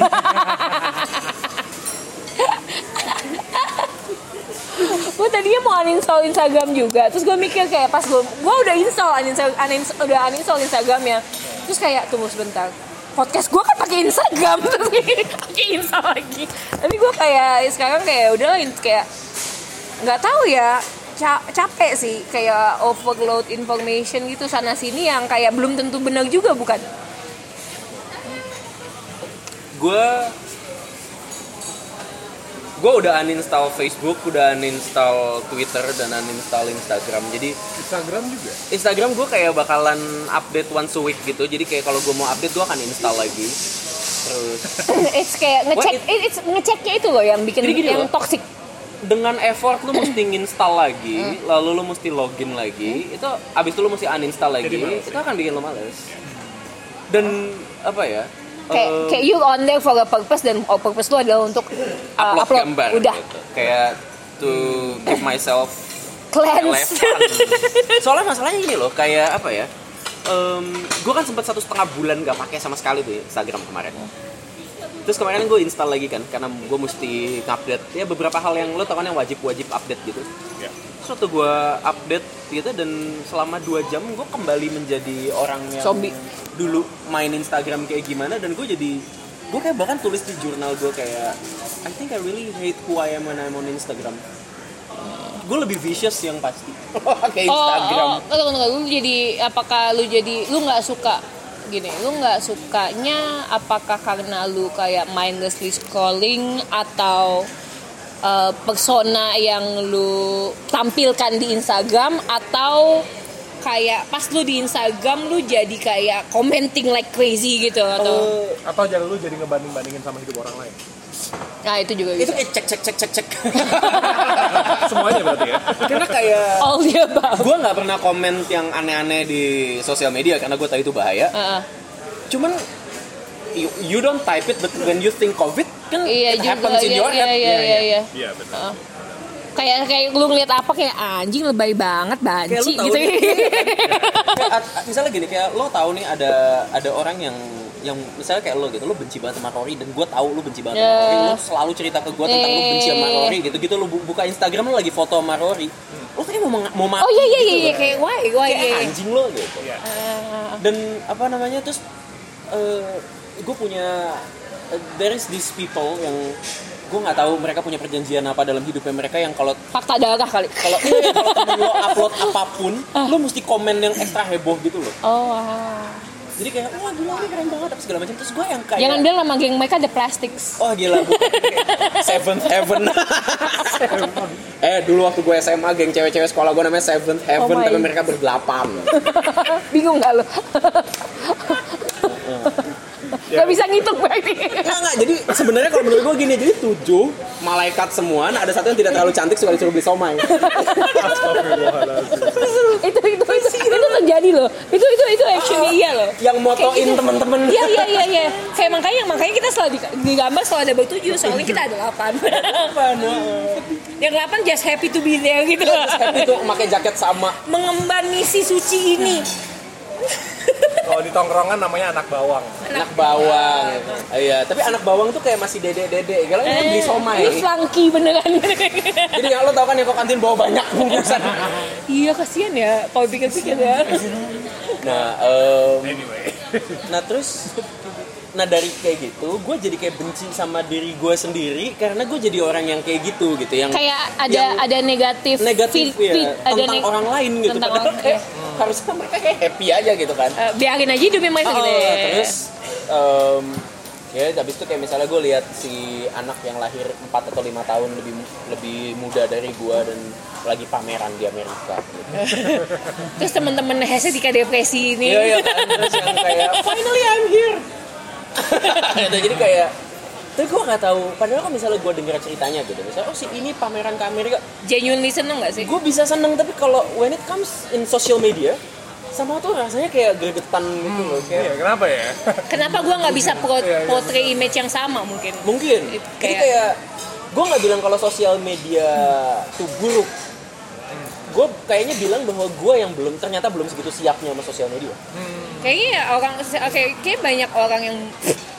[SPEAKER 2] gue tadinya mau uninstall Instagram juga. Terus gue mikir kayak pas gue gue udah install uninstall, uninstall udah uninstall Instagramnya terus kayak tunggu sebentar. Podcast gue kan pakai Instagram. Terus pakai install lagi. Tapi gue kayak sekarang kayak udah kayak nggak tahu ya. Ca- capek sih kayak overload information gitu sana sini yang kayak belum tentu benar juga bukan?
[SPEAKER 4] Gue gue udah uninstall Facebook, udah uninstall Twitter dan uninstall Instagram. Jadi
[SPEAKER 3] Instagram juga
[SPEAKER 4] Instagram gue kayak bakalan update once a week gitu. Jadi kayak kalau gue mau update gue akan install lagi. Terus
[SPEAKER 2] it's kayak ngecek
[SPEAKER 4] Wah,
[SPEAKER 2] it's ngeceknya itu loh yang bikin
[SPEAKER 4] gini
[SPEAKER 2] yang
[SPEAKER 4] loh.
[SPEAKER 2] toxic
[SPEAKER 4] dengan effort lu mesti install lagi, lalu lu mesti login lagi. Itu abis itu lu mesti uninstall lagi. Itu akan bikin lu males. Dan apa ya?
[SPEAKER 2] Kayak
[SPEAKER 4] eh,
[SPEAKER 2] kayak you on there for a purpose dan oh, purpose lu adalah untuk uh,
[SPEAKER 4] upload,
[SPEAKER 2] upload,
[SPEAKER 4] gambar
[SPEAKER 2] udah
[SPEAKER 4] gitu. Kayak to keep myself
[SPEAKER 2] cleanse.
[SPEAKER 4] Soalnya masalahnya ini loh, kayak apa ya? gue kan sempat satu setengah bulan gak pakai sama sekali tuh ya, Instagram kemarin. Terus kemarin gue install lagi kan, karena gue mesti update ya beberapa hal yang lo tau kan yang wajib-wajib update gitu.
[SPEAKER 3] Ya.
[SPEAKER 4] Terus waktu gue update gitu dan selama dua jam gue kembali menjadi orang yang
[SPEAKER 2] Zombie.
[SPEAKER 4] dulu main Instagram kayak gimana dan gue jadi gue kayak bahkan tulis di jurnal gue kayak I think I really hate who I am when I'm on Instagram. Gue lebih vicious yang pasti pakai Instagram.
[SPEAKER 2] Oh, oh, tunggu, tunggu. lu jadi apakah lu jadi lu nggak suka gini, lu nggak sukanya apakah karena lu kayak mindlessly scrolling atau uh, persona yang lu tampilkan di Instagram atau kayak pas lu di Instagram lu jadi kayak commenting like crazy gitu atau
[SPEAKER 3] atau jangan lu jadi ngebanding bandingin sama hidup orang lain
[SPEAKER 2] nah itu juga
[SPEAKER 4] itu
[SPEAKER 2] bisa.
[SPEAKER 4] kayak cek cek cek cek cek.
[SPEAKER 3] semuanya berarti ya
[SPEAKER 4] karena kayak
[SPEAKER 2] all the above.
[SPEAKER 4] gue nggak pernah komen yang aneh-aneh di sosial media karena gue tahu itu bahaya.
[SPEAKER 2] Heeh.
[SPEAKER 4] Cuman you, you don't type it, but when you think of it, kan
[SPEAKER 2] Iya
[SPEAKER 4] it
[SPEAKER 2] juga,
[SPEAKER 4] happens in
[SPEAKER 2] iya,
[SPEAKER 4] your
[SPEAKER 2] iya,
[SPEAKER 4] head.
[SPEAKER 2] iya, iya, iya.
[SPEAKER 3] iya benar
[SPEAKER 2] Heeh. kayak kayak lu ngeliat apa kayak anjing lebay banget banci gitu
[SPEAKER 4] nih, kayak, misalnya gini, kayak lo tahu nih ada ada orang yang yang misalnya kayak lo gitu, lo benci banget sama Rory dan gue tahu lo benci banget sama
[SPEAKER 2] Ya.
[SPEAKER 4] Rory, lo selalu cerita ke gue tentang lo benci sama. Rory gitu gitu lo bu- buka Instagram lo lagi foto sama Rory, lo kayak mau mau mati
[SPEAKER 2] oh iya iya
[SPEAKER 4] gitu
[SPEAKER 2] iya, iya kayak why why
[SPEAKER 4] kayak
[SPEAKER 2] iya.
[SPEAKER 4] anjing lo gitu.
[SPEAKER 3] Iya.
[SPEAKER 4] Dan apa namanya terus gue punya eh, there is these people yang gue nggak tahu mereka punya perjanjian apa dalam hidupnya mereka yang kalau
[SPEAKER 2] Fakta darah kali.
[SPEAKER 4] kalau iya, kalau temen lo upload apa pun lo mesti komen yang ekstra heboh gitu loh
[SPEAKER 2] Oh, wow.
[SPEAKER 4] jadi kayak wah gila ini keren banget apa segala macam terus gue yang kayak
[SPEAKER 2] Jangan bilang nama geng mereka The Plastics.
[SPEAKER 4] Wah gila gue Seventh Heaven Eh dulu waktu gue SMA geng cewek-cewek sekolah gue namanya Seventh Heaven
[SPEAKER 2] Oh.
[SPEAKER 4] Tapi mereka berdelapan
[SPEAKER 2] Bingung gak lo? Gak bisa ngitung berarti.
[SPEAKER 4] Enggak enggak jadi sebenarnya kalau menurut gue gini Jadi tujuh malaikat semua Nah ada satu yang tidak terlalu cantik suka disuruh beli somai
[SPEAKER 2] itu itu itu itu terjadi loh. Itu itu itu actually iya loh.
[SPEAKER 4] Yang motoin
[SPEAKER 2] gitu.
[SPEAKER 4] temen-temen
[SPEAKER 2] Iya iya iya iya. Kayak makanya makanya kita selalu di, di gambar selalu ada bertujuh soalnya kita ada delapan. Yang delapan just happy to be there gitu.
[SPEAKER 4] Happy tuh pakai jaket sama
[SPEAKER 2] Mengemban misi suci ini.
[SPEAKER 3] Kalau di tongkrongan namanya anak bawang.
[SPEAKER 4] anak bawang Iya tapi anak bawang tuh kayak masih dede-dede Kalau kan beli somai
[SPEAKER 2] Ini flunky beneran.
[SPEAKER 4] Jadi kalau lo tau kan yang kok kantin bawa banyak bungkusan
[SPEAKER 2] iya kasihan ya kalau pikir-pikir ya.
[SPEAKER 4] Nah, em,
[SPEAKER 3] Anyway.
[SPEAKER 4] nah terus nah dari kayak gitu gue jadi kayak benci sama diri gue sendiri karena gue jadi orang yang kayak gitu gitu yang
[SPEAKER 2] Kayak ada
[SPEAKER 4] yang
[SPEAKER 2] ada negatif
[SPEAKER 4] negatif ya
[SPEAKER 2] ada
[SPEAKER 4] tentang
[SPEAKER 2] neg-
[SPEAKER 4] orang lain gitu
[SPEAKER 2] tentang
[SPEAKER 4] padahal
[SPEAKER 2] orang,
[SPEAKER 4] kayak
[SPEAKER 2] iya.
[SPEAKER 4] harusnya mereka kayak happy aja gitu kan
[SPEAKER 2] Eh, biarin aja hidupnya mereka
[SPEAKER 4] Oh,
[SPEAKER 2] gitu ya.
[SPEAKER 4] terus em, ya habis itu kayak misalnya gue lihat si anak yang lahir 4 atau lima tahun lebih lebih muda dari gue dan lagi pameran di Amerika
[SPEAKER 2] Terus teman-teman Hesetika depresi ini.
[SPEAKER 4] Iya iya kan terus yang kayak finally I'm here. Gitu, jadi kayak tapi gue nggak tahu padahal kalau misalnya gue dengar ceritanya gitu misalnya oh si ini pameran ke Amerika
[SPEAKER 2] Genuinely seneng gak sih?
[SPEAKER 4] gue bisa seneng tapi kalau when it comes in social media sama tuh rasanya kayak gregetan gitu loh
[SPEAKER 3] Iya,
[SPEAKER 4] kayak
[SPEAKER 3] kenapa ya?
[SPEAKER 2] Kenapa gua nggak bisa pro-
[SPEAKER 3] Iya, iya.
[SPEAKER 2] portray image yang sama mungkin?
[SPEAKER 4] mungkin
[SPEAKER 2] It-
[SPEAKER 4] jadi
[SPEAKER 2] kayak-
[SPEAKER 4] kayak gue nggak bilang kalau sosial media tuh buruk gue kayaknya bilang bahwa gue yang belum ternyata belum segitu siapnya sama sosial media
[SPEAKER 2] Kayaknya ya orang oke kayak banyak orang yang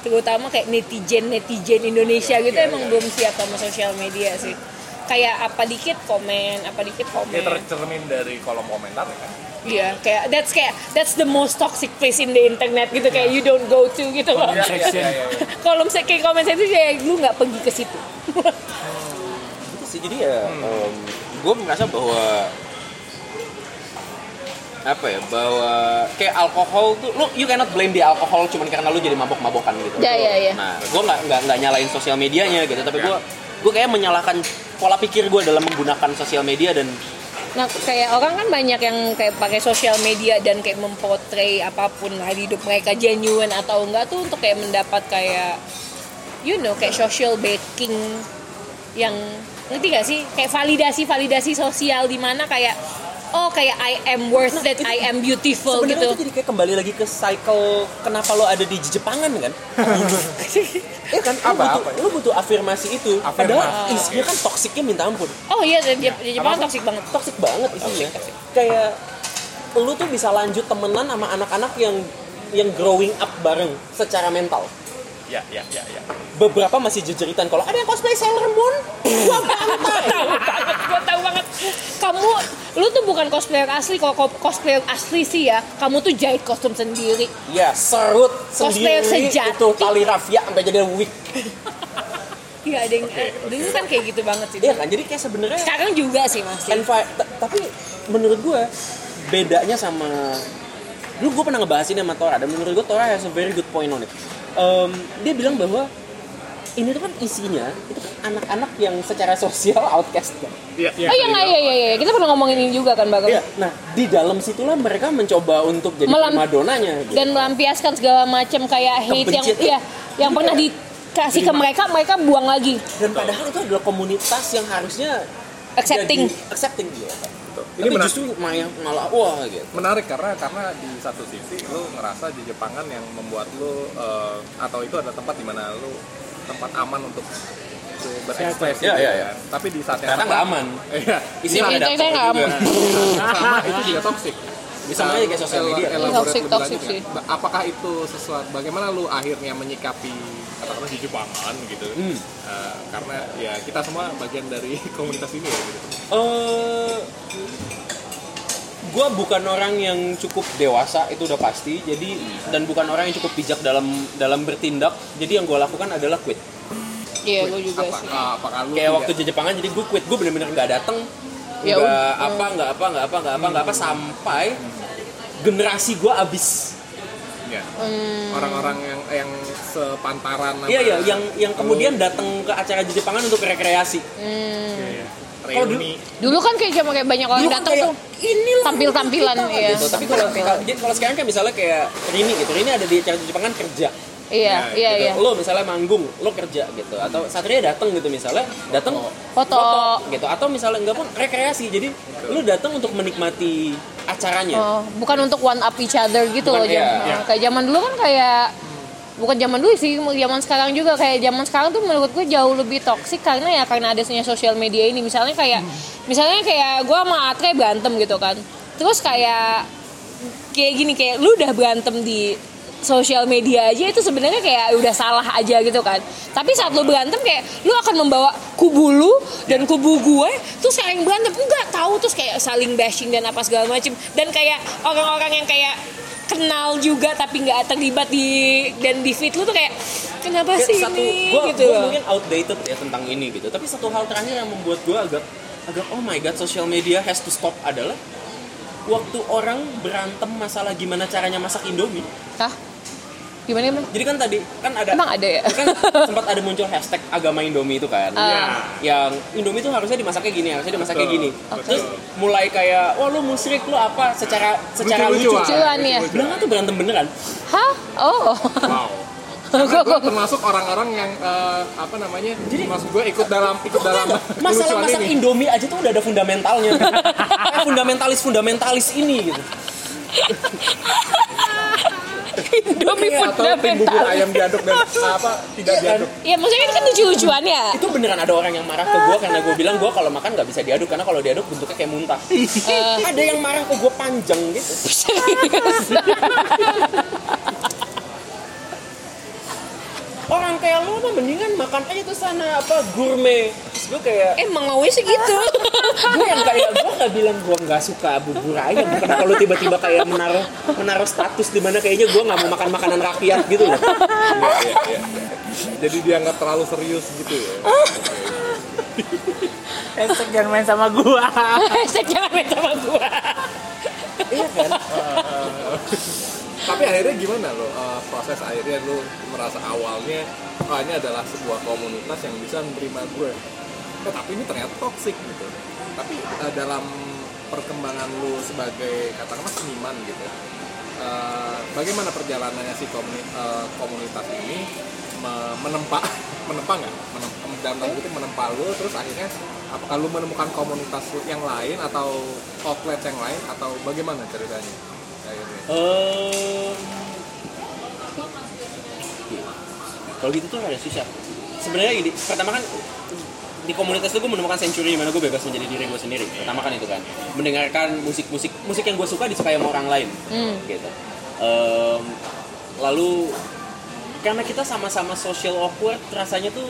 [SPEAKER 2] terutama kayak netizen netizen Indonesia gitu
[SPEAKER 3] Iya,
[SPEAKER 2] emang belum siap sama sosial media sih. Kayak apa dikit komen, apa dikit komen.
[SPEAKER 3] tercermin dari kolom komentar ya kan?
[SPEAKER 2] Iya, kayak that's kayak that's the most toxic place in the internet gitu kayak you don't go to gitu loh.
[SPEAKER 3] Iya, iya, iya, iya.
[SPEAKER 2] Kolom se- kayak komen saya itu kayak lu nggak pergi ke situ.
[SPEAKER 4] gitu sih jadi ya gue merasa bahwa apa ya bahwa kayak alkohol tuh lu you cannot blame di alkohol cuman karena lu jadi mabok-mabokan gitu.
[SPEAKER 2] Ya, ya, ya.
[SPEAKER 4] nah gue nggak nggak nggak nyalain sosial medianya gitu tapi gue gue kayak menyalahkan pola pikir gue dalam menggunakan sosial media dan
[SPEAKER 2] Nah, kayak orang kan banyak yang kayak pakai sosial media dan kayak mempotray apa pun lah di hidup mereka genuine atau enggak tuh untuk kayak mendapat kayak you know kayak social backing yang ngerti gak sih? Kayak validasi validasi sosial di mana kayak oh kayak I am worth it I am beautiful gitu.
[SPEAKER 4] itu jadi kayak kembali lagi ke cycle kenapa lo ada di Jepangan kan? Iya kan? Lo
[SPEAKER 3] Apa,
[SPEAKER 4] butuh,
[SPEAKER 3] apa?
[SPEAKER 4] lo butuh afirmasi itu.
[SPEAKER 3] Afirmasi.
[SPEAKER 4] padahal isinya kan toksiknya minta ampun.
[SPEAKER 2] Oh iya di di Jepang toxic banget.
[SPEAKER 4] Toxic banget isinya. kayak lu tuh bisa lanjut temenan sama anak-anak yang yang growing up bareng secara mental
[SPEAKER 3] Ya, ya, ya, ya.
[SPEAKER 4] beberapa masih jejeritan kalau ada yang cosplay Sailor Moon gua
[SPEAKER 2] tahu banget gue tahu banget kamu lu tuh bukan cosplayer asli kalau cosplayer asli sih ya kamu tuh jahit kostum sendiri
[SPEAKER 4] ya serut
[SPEAKER 2] Cosplayer
[SPEAKER 4] sendiri
[SPEAKER 2] sejati.
[SPEAKER 4] itu tali rafia sampai jadi wig
[SPEAKER 2] Iya ada yang eh, dulu kan kayak gitu banget sih.
[SPEAKER 4] iya kan jadi kayak sebenarnya
[SPEAKER 2] Sekarang juga sih masih.
[SPEAKER 4] envi- tapi menurut gue bedanya sama dulu gue pernah ngebahas ini sama Tora dan menurut gue Tora has a very good point on it Em, dia bilang bahwa ini tuh kan isinya itu kan anak-anak yang secara sosial outcast kan
[SPEAKER 3] Iya, iya.
[SPEAKER 2] Oh iya nggak iya iya iya kita pernah ngomongin ini juga kan bakal
[SPEAKER 4] Iya, nah di dalam situlah mereka mencoba untuk jadi
[SPEAKER 2] Melam-
[SPEAKER 4] primadonanya gitu.
[SPEAKER 2] dan melampiaskan segala macam kayak hate yang
[SPEAKER 4] Kebencian.
[SPEAKER 2] ya yang pernah dikasih ke mereka mereka buang lagi
[SPEAKER 4] Dan padahal itu adalah komunitas yang harusnya
[SPEAKER 2] accepting.
[SPEAKER 4] jadi accepting gitu.
[SPEAKER 3] Ini
[SPEAKER 4] Tapi
[SPEAKER 3] benar.
[SPEAKER 4] justru malah, malah wah gitu.
[SPEAKER 3] menarik karena karena di satu sisi lu ngerasa di Jepangan yang membuat lu eh, atau itu adalah tempat di mana lu tempat aman untuk berekspresi
[SPEAKER 4] Iya,
[SPEAKER 3] gitu
[SPEAKER 4] iya, iya.
[SPEAKER 3] kan. tapi di saat yang
[SPEAKER 4] nggak aman.
[SPEAKER 3] iya
[SPEAKER 4] Isinya
[SPEAKER 2] Iya,
[SPEAKER 4] ada
[SPEAKER 2] nggak aman.
[SPEAKER 3] sama itu juga toxic bisa
[SPEAKER 4] aja kayak sosial media.
[SPEAKER 3] lebih
[SPEAKER 2] toxic
[SPEAKER 3] lanjut
[SPEAKER 2] sih.
[SPEAKER 3] apakah itu sesuatu bagaimana lu akhirnya menyikapi katakanlah di Jepangan gitu
[SPEAKER 4] Hmm.
[SPEAKER 3] Eh, karena ya kita semua bagian dari komunitas ini ya gitu
[SPEAKER 4] Eh, gue bukan orang yang cukup dewasa itu udah pasti. Jadi dan bukan orang yang cukup bijak dalam dalam bertindak. Jadi yang gue lakukan adalah quit.
[SPEAKER 2] Iya, gue juga
[SPEAKER 3] apa,
[SPEAKER 2] sih.
[SPEAKER 3] apakah lu
[SPEAKER 4] kayak
[SPEAKER 3] tidak-
[SPEAKER 4] waktu di Jepangan jadi gue quit. Gue bener-bener nggak datang
[SPEAKER 2] Ya
[SPEAKER 4] nggak apa nggak apa nggak apa nggak apa nggak apa sampai generasi gue abis
[SPEAKER 3] ya.
[SPEAKER 2] Hmm.
[SPEAKER 3] orang-orang yang yang sepantaran sama
[SPEAKER 4] iya iya yang yang kemudian datang ke acara di Jepangan untuk rekreasi.
[SPEAKER 2] Hmm.
[SPEAKER 4] Kalau dulu-
[SPEAKER 3] reuni
[SPEAKER 2] Dulu kan kayak cuma kayak banyak orang
[SPEAKER 4] Dulu kan
[SPEAKER 2] datang tuh.
[SPEAKER 4] inilah
[SPEAKER 2] Tampil-tampilan,
[SPEAKER 4] kita,
[SPEAKER 2] iya.
[SPEAKER 4] gitu. tapi kalau
[SPEAKER 2] Tampilan.
[SPEAKER 4] kalau- jadi kalau sekarang kan misalnya kayak Rini gitu Rini ada di acara di Jepangan kerja
[SPEAKER 2] Iya,
[SPEAKER 3] Ya,
[SPEAKER 2] iya,
[SPEAKER 4] gitu.
[SPEAKER 2] iya.
[SPEAKER 4] lo misalnya manggung lo kerja gitu atau Satria datang gitu misalnya datang
[SPEAKER 2] Foto.
[SPEAKER 4] gitu atau misalnya enggak pun rekreasi jadi lo datang untuk menikmati acaranya
[SPEAKER 2] Oh, bukan untuk one up each other gitu
[SPEAKER 4] Bukan,
[SPEAKER 2] loh.
[SPEAKER 4] iya,
[SPEAKER 2] Jam-
[SPEAKER 3] iya.
[SPEAKER 2] Kayak zaman dulu kan kayak bukan zaman dulu sih, zaman sekarang juga kayak zaman sekarang tuh menurut gue jauh lebih toksik karena ya karena adanya sosial media ini. Misalnya kayak misalnya kayak gue sama Atre berantem gitu kan. Terus kayak kayak gini kayak lu udah berantem di sosial media aja itu sebenarnya kayak udah salah aja gitu kan. Tapi saat lu berantem kayak lu akan membawa kubu lu dan kubu gue tuh saling berantem enggak tahu terus kayak saling bashing dan apa segala macem dan kayak orang-orang yang kayak kenal juga tapi nggak terlibat di dan di feed lu tuh kayak kenapa sih
[SPEAKER 4] satu
[SPEAKER 2] ini?
[SPEAKER 4] gua,
[SPEAKER 2] gitu
[SPEAKER 4] gua mungkin outdated ya tentang ini gitu. Tapi satu hal terakhir yang membuat gue agak agak oh my god social media has to stop adalah waktu orang berantem masalah gimana caranya masak indomie.
[SPEAKER 2] Hah? Gimana emang?
[SPEAKER 4] jadi kan tadi kan ada
[SPEAKER 2] Emang ada ya?
[SPEAKER 4] kan sempat ada muncul hashtag agama Indomie itu kan
[SPEAKER 2] Ah.
[SPEAKER 4] yang Indomie itu harusnya dimasaknya gini harusnya dimasaknya
[SPEAKER 3] Betul.
[SPEAKER 4] gini terus mulai kayak wah lu musyrik lu apa secara secara lucu,
[SPEAKER 3] Lucu-lucuan.
[SPEAKER 2] Lucuan ya.
[SPEAKER 4] Belakangan tuh berantem beneran
[SPEAKER 2] Hah? Oh.
[SPEAKER 3] wow karena gue termasuk orang-orang yang eh, apa namanya jadi maksud gue ikut dalam ikut dalam
[SPEAKER 4] masalah masak
[SPEAKER 3] ini
[SPEAKER 4] Indomie aja tuh udah ada fundamentalnya Kayak fundamentalis fundamentalis ini gitu
[SPEAKER 2] Indomie
[SPEAKER 3] atau tim bubur ayam diaduk dan apa tidak diaduk.
[SPEAKER 2] Ya maksudnya kan lucu-lucuan ya.
[SPEAKER 4] itu beneran ada orang yang marah ke gue karena gue bilang gue kalau makan nggak bisa diaduk karena kalau diaduk bentuknya kayak muntah.
[SPEAKER 2] Eh,
[SPEAKER 4] ada yang marah ke gue panjang gitu.
[SPEAKER 2] Serius.
[SPEAKER 4] orang kayak lu mah mendingan makan aja tuh sana apa gourmet terus gue kayak
[SPEAKER 2] Emang mau sih gitu.
[SPEAKER 4] gue yang kayak gue nggak bilang gue nggak suka bubur ayam kenapa lu tiba-tiba kayak menaruh menaruh status di mana kayaknya gue nggak mau makan makanan rakyat gitu loh
[SPEAKER 3] Iya, iya, iya. jadi dia nggak terlalu serius gitu ya
[SPEAKER 1] Hashtag jangan main sama gua.
[SPEAKER 2] Hashtag jangan main sama gua.
[SPEAKER 4] iya kan
[SPEAKER 3] tapi akhirnya gimana lo eh, proses? Akhirnya lo merasa awalnya oh ini adalah sebuah komunitas yang bisa menerima gue. Eh, tapi ini ternyata toxic gitu. Tapi eh, dalam perkembangan lo sebagai katakanlah seniman gitu eh, bagaimana perjalanannya si komuni- eh, komunitas ini me- menempa menempa nggak? Menempa dalam tanda kutip menempa lo terus akhirnya apakah lo menemukan komunitas yang lain atau outlet yang lain atau bagaimana ceritanya akhirnya
[SPEAKER 4] kalau gitu tuh ada susah. Sebenarnya gini pertama kan di komunitas itu gue menemukan century di mana gue bebas menjadi diri gue sendiri pertama kan itu kan. Mendengarkan musik musik musik yang gue suka disukai sama orang lain
[SPEAKER 2] Hmm.
[SPEAKER 4] gitu. Ehm, lalu karena kita sama-sama social awkward rasanya tuh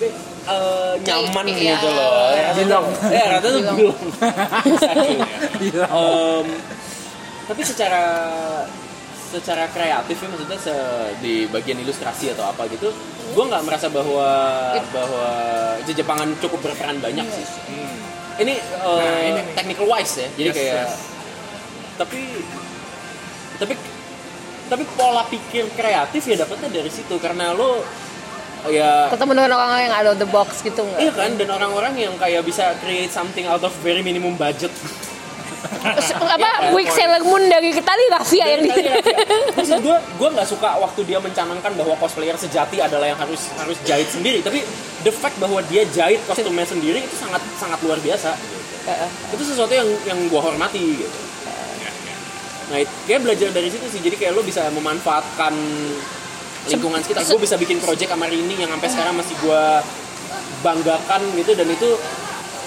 [SPEAKER 4] eh, nyaman gitu loh. Ya, rasanya tuh- ya rasanya tuh
[SPEAKER 2] Bilong.
[SPEAKER 4] belum Em, tapi secara secara kreatif ya maksudnya se- di bagian ilustrasi atau apa gitu gue nggak merasa bahwa bahwa Jepangan cukup berperan banyak sih. Ini, uh,
[SPEAKER 3] Nah, ini
[SPEAKER 4] technical wise ya jadi
[SPEAKER 3] Yes,
[SPEAKER 4] kayak
[SPEAKER 3] yes.
[SPEAKER 4] tapi tapi tapi pola pikir kreatif ya dapetnya dari situ karena lo ya
[SPEAKER 2] Ketemu dengan orang yang out of the box gitu
[SPEAKER 4] iya
[SPEAKER 2] nggak?
[SPEAKER 4] kan dan orang-orang yang kayak bisa create something out of very minimum budget
[SPEAKER 2] Apa? Sailor Moon dari Ketali Rafia yang di
[SPEAKER 4] Maksud gue, gue nggak suka waktu dia mencanangkan bahwa cosplayer sejati adalah yang harus harus jahit sendiri. Tapi the fact bahwa dia jahit kostumnya sendiri itu sangat sangat luar biasa. Itu sesuatu yang yang gue hormati gitu. Nah, kayak belajar dari situ sih. Jadi kayak lo bisa memanfaatkan lingkungan sekitar. Gue bisa bikin project sama Rini yang sampai sekarang masih gue banggakan gitu dan itu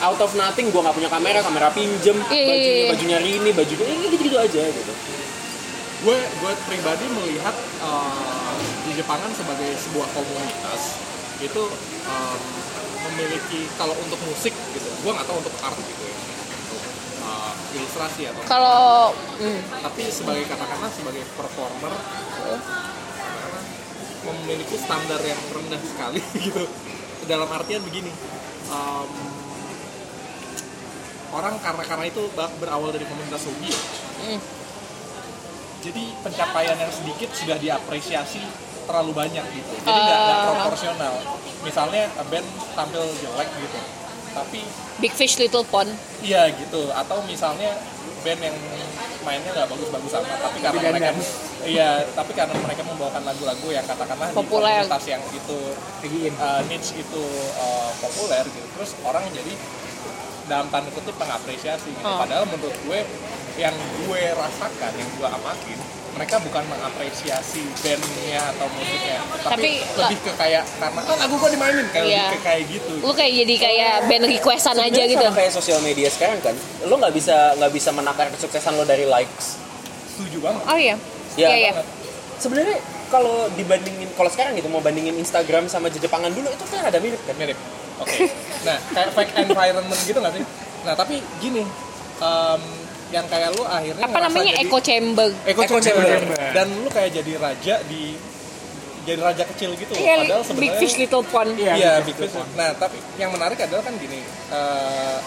[SPEAKER 4] out of nothing gue nggak punya kamera kamera pinjem
[SPEAKER 2] Iya, iya,
[SPEAKER 4] bajunya
[SPEAKER 2] iya.
[SPEAKER 4] bajunya Rini bajunya ini gitu gitu aja gitu.
[SPEAKER 3] Gue gue pribadi melihat eh, di Jepangan sebagai sebuah komunitas itu em, memiliki kalau untuk musik gitu gue nggak tahu untuk art gitu ya. Eh, ilustrasi atau
[SPEAKER 2] Kalau hmm,
[SPEAKER 3] tapi sebagai katakanlah sebagai performer memiliki standar yang rendah sekali gitu. Dalam artian begini em, orang karena karena itu berawal dari komunitas hobi ya.
[SPEAKER 2] Hmm.
[SPEAKER 3] jadi pencapaian yang sedikit sudah diapresiasi terlalu banyak gitu jadi nggak
[SPEAKER 2] Ah.
[SPEAKER 3] proporsional misalnya band tampil jelek gitu tapi
[SPEAKER 2] Big Fish Little Pond.
[SPEAKER 3] Iya gitu, atau misalnya band yang mainnya nggak bagus-bagus amat, tapi karena
[SPEAKER 1] dan
[SPEAKER 3] mereka
[SPEAKER 1] dance.
[SPEAKER 3] iya, tapi karena mereka membawakan lagu-lagu yang katakanlah
[SPEAKER 2] Populer.
[SPEAKER 3] di komunitas yang itu uh, niche itu uh, populer gitu, terus orang jadi dalam tanda kutip mengapresiasi gitu.
[SPEAKER 2] Oh.
[SPEAKER 3] Padahal menurut gue yang gue rasakan, yang gue amatin, mereka bukan mengapresiasi bandnya atau musiknya, tapi,
[SPEAKER 2] Tapi,
[SPEAKER 3] lebih ke kayak karena oh lagu gue dimainin, kayak
[SPEAKER 2] Iya.
[SPEAKER 3] lebih ke kayak gitu.
[SPEAKER 2] Lu kayak jadi kayak band requestan aja
[SPEAKER 4] Sebenarnya
[SPEAKER 2] gitu.
[SPEAKER 4] kayak sosial media sekarang kan lo nggak bisa nggak bisa menakar kesuksesan lo dari likes
[SPEAKER 3] Setuju banget.
[SPEAKER 2] Oh iya.
[SPEAKER 4] Ya,
[SPEAKER 2] Iya, iya.
[SPEAKER 3] banget.
[SPEAKER 4] sebenarnya kalau dibandingin kalau sekarang gitu mau bandingin Instagram sama Jepangan dulu itu kan ada mirip kan
[SPEAKER 3] mirip oke nah kayak fake environment gitu nggak sih nah tapi gini em, yang kayak lu akhirnya
[SPEAKER 2] Apa namanya
[SPEAKER 3] jadi-
[SPEAKER 2] echo chamber?
[SPEAKER 3] echo
[SPEAKER 4] Echo
[SPEAKER 3] chamber.
[SPEAKER 4] chamber.
[SPEAKER 3] dan lu kayak jadi raja di jadi raja kecil gitu loh.
[SPEAKER 2] Iya,
[SPEAKER 3] padahal
[SPEAKER 2] Big
[SPEAKER 3] sebenarnya
[SPEAKER 2] Fish Little Pond.
[SPEAKER 1] Iya,
[SPEAKER 3] iya
[SPEAKER 1] Big
[SPEAKER 3] big fish nah tapi yang menarik adalah kan gini eh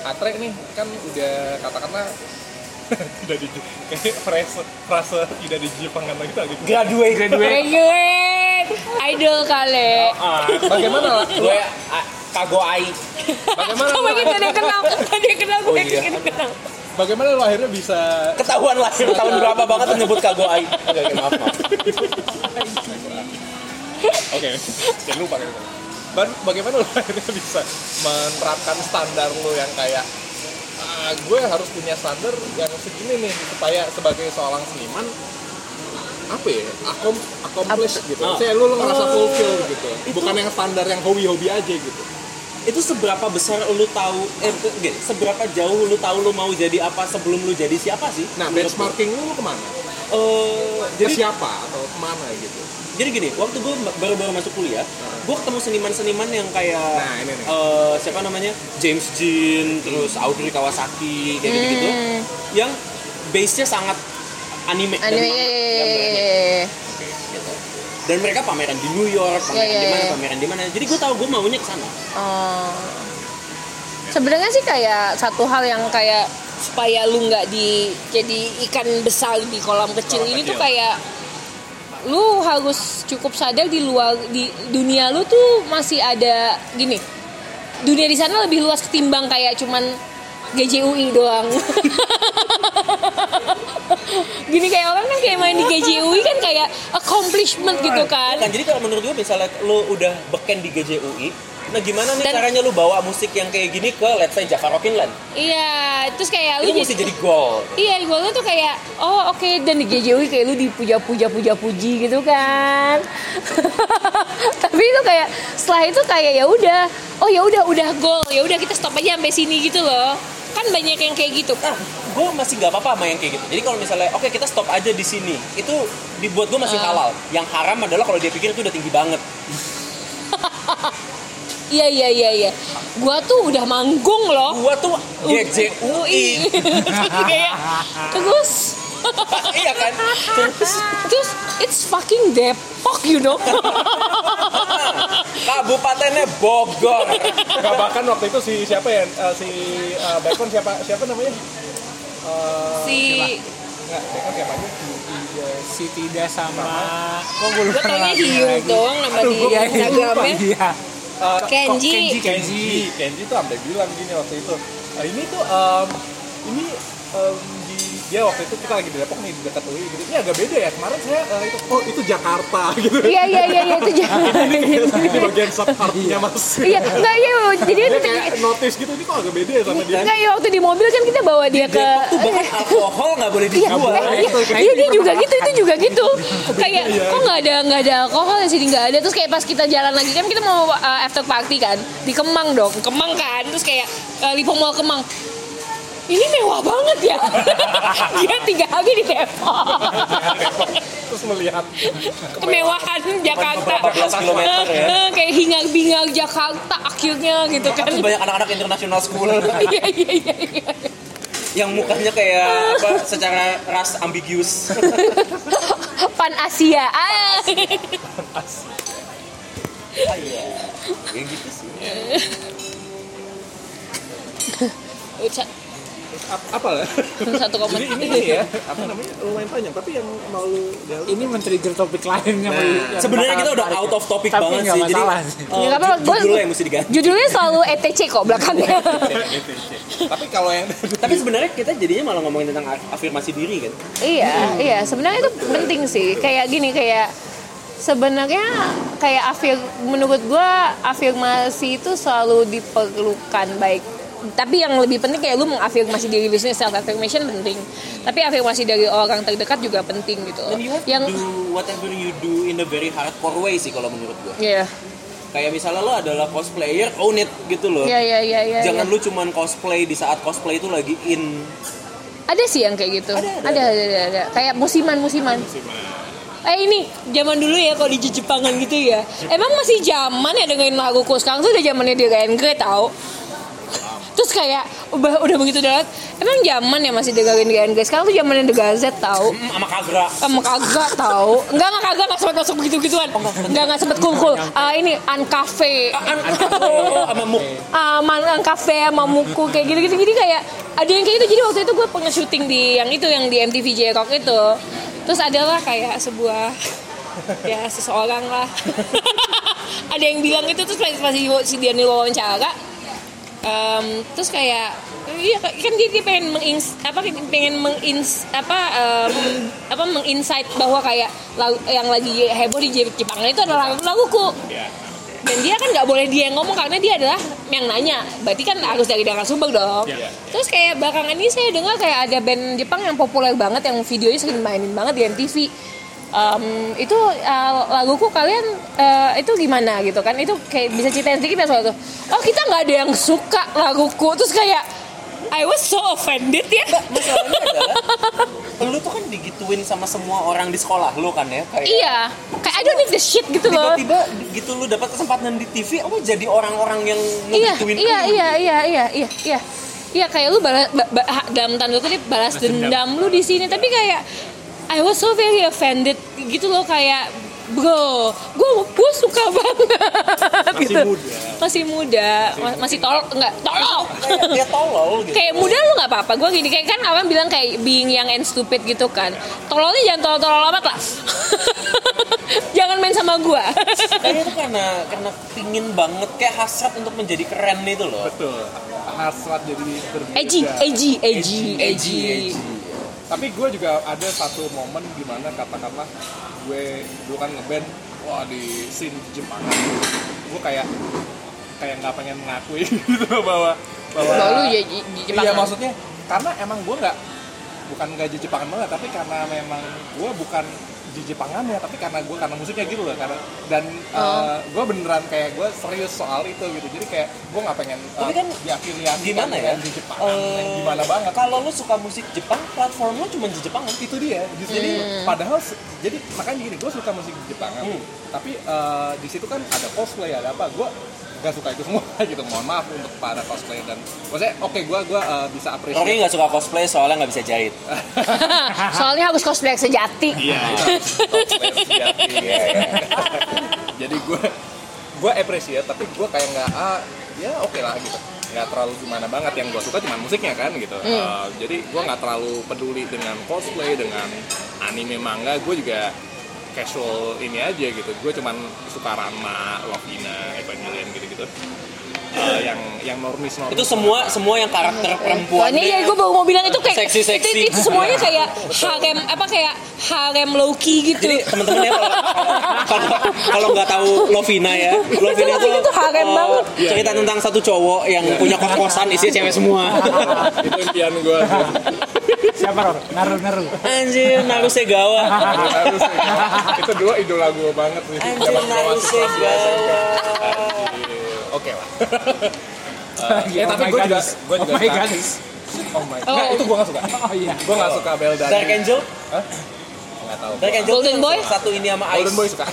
[SPEAKER 3] Atre nih kan udah katakanlah tidak di kayak frase frase tidak di Jepangan lagi tuh gitu
[SPEAKER 4] graduate
[SPEAKER 1] Graduate.
[SPEAKER 2] Graduate. Idol kali.
[SPEAKER 3] bagaimana lah
[SPEAKER 4] gue ah, kago ai
[SPEAKER 3] bagaimana
[SPEAKER 2] Coba
[SPEAKER 3] lu,
[SPEAKER 2] kita ada kenal, yang kenal, gue
[SPEAKER 4] Oh, iya.
[SPEAKER 2] yang kenal.
[SPEAKER 3] bagaimana lu akhirnya bisa
[SPEAKER 4] ketahuan lahir tahun berapa banget tuh nyebut kago ai oke oke, maaf maaf
[SPEAKER 3] Oke, jangan lupa gitu. Ban- Bagaimana lo akhirnya bisa menerapkan standar lo yang kayak "Ah, gue harus punya standar yang segini nih supaya sebagai seorang seniman apa ya akom accomplish gitu.
[SPEAKER 4] Ah.
[SPEAKER 3] Saya lu, lu ngerasa fulfill gitu. Bukan yang standar yang hobi-hobi aja gitu.
[SPEAKER 4] itu seberapa besar lu tahu eh gini, seberapa jauh lu tahu lu mau jadi apa sebelum lu jadi siapa sih
[SPEAKER 3] Nah,
[SPEAKER 4] Menurut
[SPEAKER 3] benchmarking lu, lu ke mana?
[SPEAKER 4] Eh,
[SPEAKER 3] Ke
[SPEAKER 4] jadi
[SPEAKER 3] siapa atau ke mana gitu?
[SPEAKER 4] jadi gini waktu gue baru-baru masuk kuliah gue ketemu seniman-seniman yang kayak
[SPEAKER 3] Nah, ini nih.
[SPEAKER 4] eh, siapa namanya James Jean terus Audrey Kawasaki kayak gitu-gitu
[SPEAKER 2] Hmm.
[SPEAKER 4] yang base nya sangat anime, dan
[SPEAKER 2] Anime,
[SPEAKER 4] manga.
[SPEAKER 2] iya, iya, iya,
[SPEAKER 4] gitu. dan mereka pameran di New York pameran di mana pameran di mana. Jadi gue tahu gue maunya ke sana.
[SPEAKER 2] Oh. Sebenarnya sih kayak satu hal yang kayak supaya lu nggak di jadi ikan besar di kolam kecil
[SPEAKER 3] Kolam
[SPEAKER 2] ini tuh kayak lu harus cukup sadar di luar di dunia lu tuh masih ada gini. Dunia di sana lebih luas ketimbang kayak cuman GJUI doang. gini kayak orang kan kayak main di GJUI kan kayak accomplishment gitu kan.
[SPEAKER 4] kan jadi kalau menurut gue misalnya lu udah beken di GJUI nah gimana nih
[SPEAKER 2] Dan-
[SPEAKER 4] caranya lu bawa musik yang kayak gini ke let's say Java Rockin Land
[SPEAKER 2] Iya, terus kayak lu
[SPEAKER 4] itu mesti jadi goal
[SPEAKER 2] Iya, gue tuh kayak oh oke dan di GJUI kayak lu dipuja-puja puja-puji gitu kan. Tapi itu kayak setelah itu kayak ya udah, oh ya udah udah gol, ya udah kita stop aja sampai sini gitu loh. Kan banyak yang kayak gitu.
[SPEAKER 4] nah gue masih nggak apa-apa sama yang kayak gitu jadi kalau misalnya oke kita stop aja di sini itu dibuat gue masih
[SPEAKER 2] Ah.
[SPEAKER 4] halal yang haram adalah kalau dia pikir itu udah tinggi banget
[SPEAKER 2] Iya iya iya iya. Gua tuh udah manggung loh.
[SPEAKER 4] gue tuh GJUI
[SPEAKER 2] kayak terus
[SPEAKER 4] iya kan terus
[SPEAKER 2] terus it's fucking Depok you know.
[SPEAKER 4] kabupatennya Bogor
[SPEAKER 3] Nah, bahkan waktu itu si siapa ya eh, si eh, Bacon siapa siapa namanya? Eh,
[SPEAKER 2] si
[SPEAKER 3] Enggak, Bacon siapa aja?
[SPEAKER 1] Si tidak sama Kok gue lupa
[SPEAKER 2] Hyung
[SPEAKER 1] lagi.
[SPEAKER 2] doang nama
[SPEAKER 1] Aduh,
[SPEAKER 2] di. Instagramnya.
[SPEAKER 1] Iya.
[SPEAKER 2] Kenji.
[SPEAKER 1] Kenji, Kenji.
[SPEAKER 3] Kenji, tuh sampai bilang gini waktu itu. "Ah, ini tuh em, ini em, di dia waktu itu kita lagi di Depok nih di dekat UI gitu. Ini agak beda ya. Kemarin saya eh, itu oh itu Jakarta gitu.
[SPEAKER 2] Iya iya iya iya, itu jangan.
[SPEAKER 3] Ini bagian subpartnya Mas.
[SPEAKER 2] Iya, enggak iya. Jadi
[SPEAKER 3] Dia
[SPEAKER 2] itu
[SPEAKER 3] kayak notice gitu ini kok agak beda ya sama dia.
[SPEAKER 2] enggak ya waktu di mobil kan kita bawa dia ke
[SPEAKER 4] tuh bahkan alkohol nggak boleh
[SPEAKER 2] Iya,
[SPEAKER 4] dijual
[SPEAKER 2] eh, iya, iya dia juga gitu, itu juga gitu. Kayak kok nggak ada nggak ada alkohol ya sini nggak ada. Terus kayak pas kita jalan lagi kan kita mau uh, after party kan di Kemang dong, Kemang kan. Terus kayak uh, Lipo Mall Kemang. Ini mewah banget ya. dia tiga hari di Depok.
[SPEAKER 3] Terus melihat
[SPEAKER 2] Kemewahan Jakarta.
[SPEAKER 4] kilometer ya.
[SPEAKER 2] Kayak hingar-bingar Jakarta akhirnya gitu kan.
[SPEAKER 4] banyak anak-anak international school
[SPEAKER 2] Iya iya iya iya.
[SPEAKER 4] yang mukanya kayak apa secara ras ambiguous
[SPEAKER 2] Pan Asia. Ah.
[SPEAKER 4] ah iya ya gitu sih
[SPEAKER 3] apa lah
[SPEAKER 2] Satu komen.
[SPEAKER 3] jadi ini ya apa namanya lumayan panjang tapi yang mau lu
[SPEAKER 1] Ini men-trigger topik lain yang
[SPEAKER 3] Nah,
[SPEAKER 4] sebenarnya kita udah out
[SPEAKER 1] ya.
[SPEAKER 4] of topic
[SPEAKER 1] Tapi
[SPEAKER 4] banget sih jadi
[SPEAKER 1] sih.
[SPEAKER 2] Ya, apa-apa.
[SPEAKER 4] ju-
[SPEAKER 2] Gua-
[SPEAKER 4] judulnya yang mesti diganti
[SPEAKER 2] Judulnya selalu ETC kok belakangnya.
[SPEAKER 3] tapi kalau yang
[SPEAKER 4] tapi sebenarnya kita jadinya malah ngomongin tentang af- afirmasi diri kan
[SPEAKER 2] iya, iya. Sebenarnya itu penting sih. Kayak gini, kayak sebenarnya kayak afir menurut gua afirmasi itu selalu diperlukan baik tapi yang lebih penting kayak lu mengafirmasi diri lu sendiri self affirmation penting tapi afirmasi dari orang terdekat juga penting gitu
[SPEAKER 4] dan you have
[SPEAKER 2] yang
[SPEAKER 4] to do whatever you do in a very hardcore way sih kalau menurut gua
[SPEAKER 2] Iya,
[SPEAKER 4] kayak misalnya lo adalah cosplayer own it gitu loh
[SPEAKER 2] iya, iya, iya, iya.
[SPEAKER 4] jangan
[SPEAKER 2] iya.
[SPEAKER 4] lu cuman cosplay di saat cosplay itu lagi in
[SPEAKER 2] Ada sih yang kayak gitu.
[SPEAKER 4] Ada,
[SPEAKER 2] Ada,
[SPEAKER 4] ada,
[SPEAKER 2] ada, ada, ada. Kayak musiman-musiman. Eh ini zaman dulu ya kalau di Jepangan gitu ya. Emang masih zaman ya dengerin laguku sekarang tuh udah zamannya di Rengge tau. Terus kayak udah udah begitu dalat. Emang zaman ya masih dengerin Rengge. Sekarang tuh zamannya The Gazette tau.
[SPEAKER 4] Mm, sama kagra
[SPEAKER 2] Emang kagak tau. Enggak enggak kagak enggak sempet masuk begitu-gituan. Enggak enggak sempet cool-cool. Ah ini Uncafe.
[SPEAKER 4] sama muk
[SPEAKER 2] Ah, man cafe sama muku kayak gitu-gitu jadi kayak ada yang kayak gitu jadi waktu itu gue pernah syuting di yang itu yang di MTV J Rock itu terus adalah kayak sebuah ya seseorang lah ada yang bilang itu terus pas si Diani wawancara em, terus kayak iya kan dia, dia pengen mengins apa pengen mengins apa em, apa menginsight bahwa kayak lagu, yang lagi heboh di Jepang itu adalah laguku. Dan dia kan nggak boleh dia yang ngomong karena dia adalah yang nanya. Berarti kan harus dari Dara Sumber dong. Terus kayak belakangan ini saya dengar kayak ada band Jepang yang populer banget yang videonya sering mainin banget di MTV Em, itu eh, laguku kalian eh, itu gimana gitu kan? Itu kayak bisa ceritain sedikit ya soal itu? Oh kita nggak ada yang suka laguku. Terus kayak I was so offended ya.
[SPEAKER 4] Masalahnya adalah lu tuh kan digituin sama semua orang di sekolah lu kan ya kayak
[SPEAKER 2] iya. Kayak I don't need the shit gitu loh.
[SPEAKER 4] Tiba-tiba gitu lu dapat kesempatan di TV lu jadi orang-orang yang
[SPEAKER 2] iya
[SPEAKER 4] ngegituin
[SPEAKER 2] iya
[SPEAKER 4] lu.
[SPEAKER 2] iya iya iya iya iya. Iya kayak lu balas ba- ba- dalam tanda kutip balas dendam lu di sini. Tapi kayak I was so very offended gitu loh kayak bro gue gue suka banget.
[SPEAKER 3] Masih
[SPEAKER 2] gitu.
[SPEAKER 3] muda.
[SPEAKER 2] masih muda. Ma- masih tol nggak tolol.
[SPEAKER 4] Kayak dia tolol gitu.
[SPEAKER 2] Kayak muda lu nggak apa-apa. Gue gini kayak kan orang bilang kayak being young and stupid gitu kan. Tololnya jangan tolol-tolol amat lah. Jangan main sama gue
[SPEAKER 4] kayaknya itu karena karena pingin banget kayak hasrat untuk menjadi keren itu loh.
[SPEAKER 3] Betul. Hasrat jadi
[SPEAKER 2] edgy edgy edgy
[SPEAKER 4] Edgy,
[SPEAKER 2] edgy.
[SPEAKER 4] edgy.
[SPEAKER 3] Tapi gue juga ada satu momen di mana katakanlah gue dulu kan ngeband wah di scene Jepang gue kayak kayak nggak pengen mengakui gitu bahwa bahwa
[SPEAKER 2] Bahwa lu ya di- di Jepang
[SPEAKER 3] iya
[SPEAKER 2] kan?
[SPEAKER 3] maksudnya karena emang gue nggak bukan nggak Jepangan banget tapi karena memang gue bukan Jepangannya tapi karena gue karena musiknya gitu loh karena dan
[SPEAKER 2] Oh.
[SPEAKER 3] gue beneran kayak gue serius soal itu gitu. Jadi kayak gue nggak pengen
[SPEAKER 4] Tapi
[SPEAKER 3] uh,
[SPEAKER 4] kan
[SPEAKER 3] diafiliasi
[SPEAKER 4] gimana ya?
[SPEAKER 3] di Jepangan yang
[SPEAKER 4] Eh,
[SPEAKER 3] gimana banget.
[SPEAKER 4] kalau lu suka musik Jepang platform lu cuma di Jepang kan
[SPEAKER 3] itu dia Justru jadi padahal jadi makanya gini gue suka musik Jepang
[SPEAKER 4] Hmm.
[SPEAKER 3] tapi eh, di situ kan ada cosplay ada apa. Gue gak suka itu semua gitu. Mohon maaf untuk para cosplay dan maksudnya oke gue gue eh, bisa
[SPEAKER 4] Rocky
[SPEAKER 3] apresiasi
[SPEAKER 4] nggak suka cosplay soalnya nggak bisa jahit.
[SPEAKER 2] Soalnya harus cosplay sejati
[SPEAKER 3] iya cosplay sejati Iya, iya. jadi gue gue appreciate tapi gue kayak nggak ah ya oke lah gitu. Nggak terlalu gimana banget. Yang gue suka cuma musiknya kan gitu. Eh, jadi gue nggak terlalu peduli dengan cosplay dengan anime manga. Gue juga casual ini aja gitu. Gue cuman suka Ranma, Lovina, Evangelion gitu-gitu Eh, yang yang normis normis
[SPEAKER 4] itu semua semua yang karakter perempuan
[SPEAKER 2] ini ya gue baru mau bilang itu kayak
[SPEAKER 4] Seksi-seksi.
[SPEAKER 2] Itu, itu semuanya kayak harem apa kayak harem low key gitu.
[SPEAKER 4] jadi teman-teman ya kalau nggak tahu Lovina ya Lovina itu
[SPEAKER 2] tuh harem
[SPEAKER 4] oh,
[SPEAKER 2] banget.
[SPEAKER 4] cerita tentang satu cowok yang punya kos-kosan isinya cewek semua
[SPEAKER 3] itu impian gue
[SPEAKER 1] Siapa Ror? Naru Naru.
[SPEAKER 4] anjir Narusegawa
[SPEAKER 3] harus itu dulu idola gue banget sih
[SPEAKER 4] anjir
[SPEAKER 3] Zaman gua Oke lah. Eh, tapi gue juga, gue juga
[SPEAKER 1] Oh my god.
[SPEAKER 3] Oh my god. Nggak, itu gue gak suka.
[SPEAKER 1] Oh iya.
[SPEAKER 3] Gue gak suka Beldan.
[SPEAKER 4] Dark Angel
[SPEAKER 3] Gak tau.
[SPEAKER 4] Dark Angel
[SPEAKER 2] Golden Boy?
[SPEAKER 4] satu ini sama Ice
[SPEAKER 3] Golden Boy suka.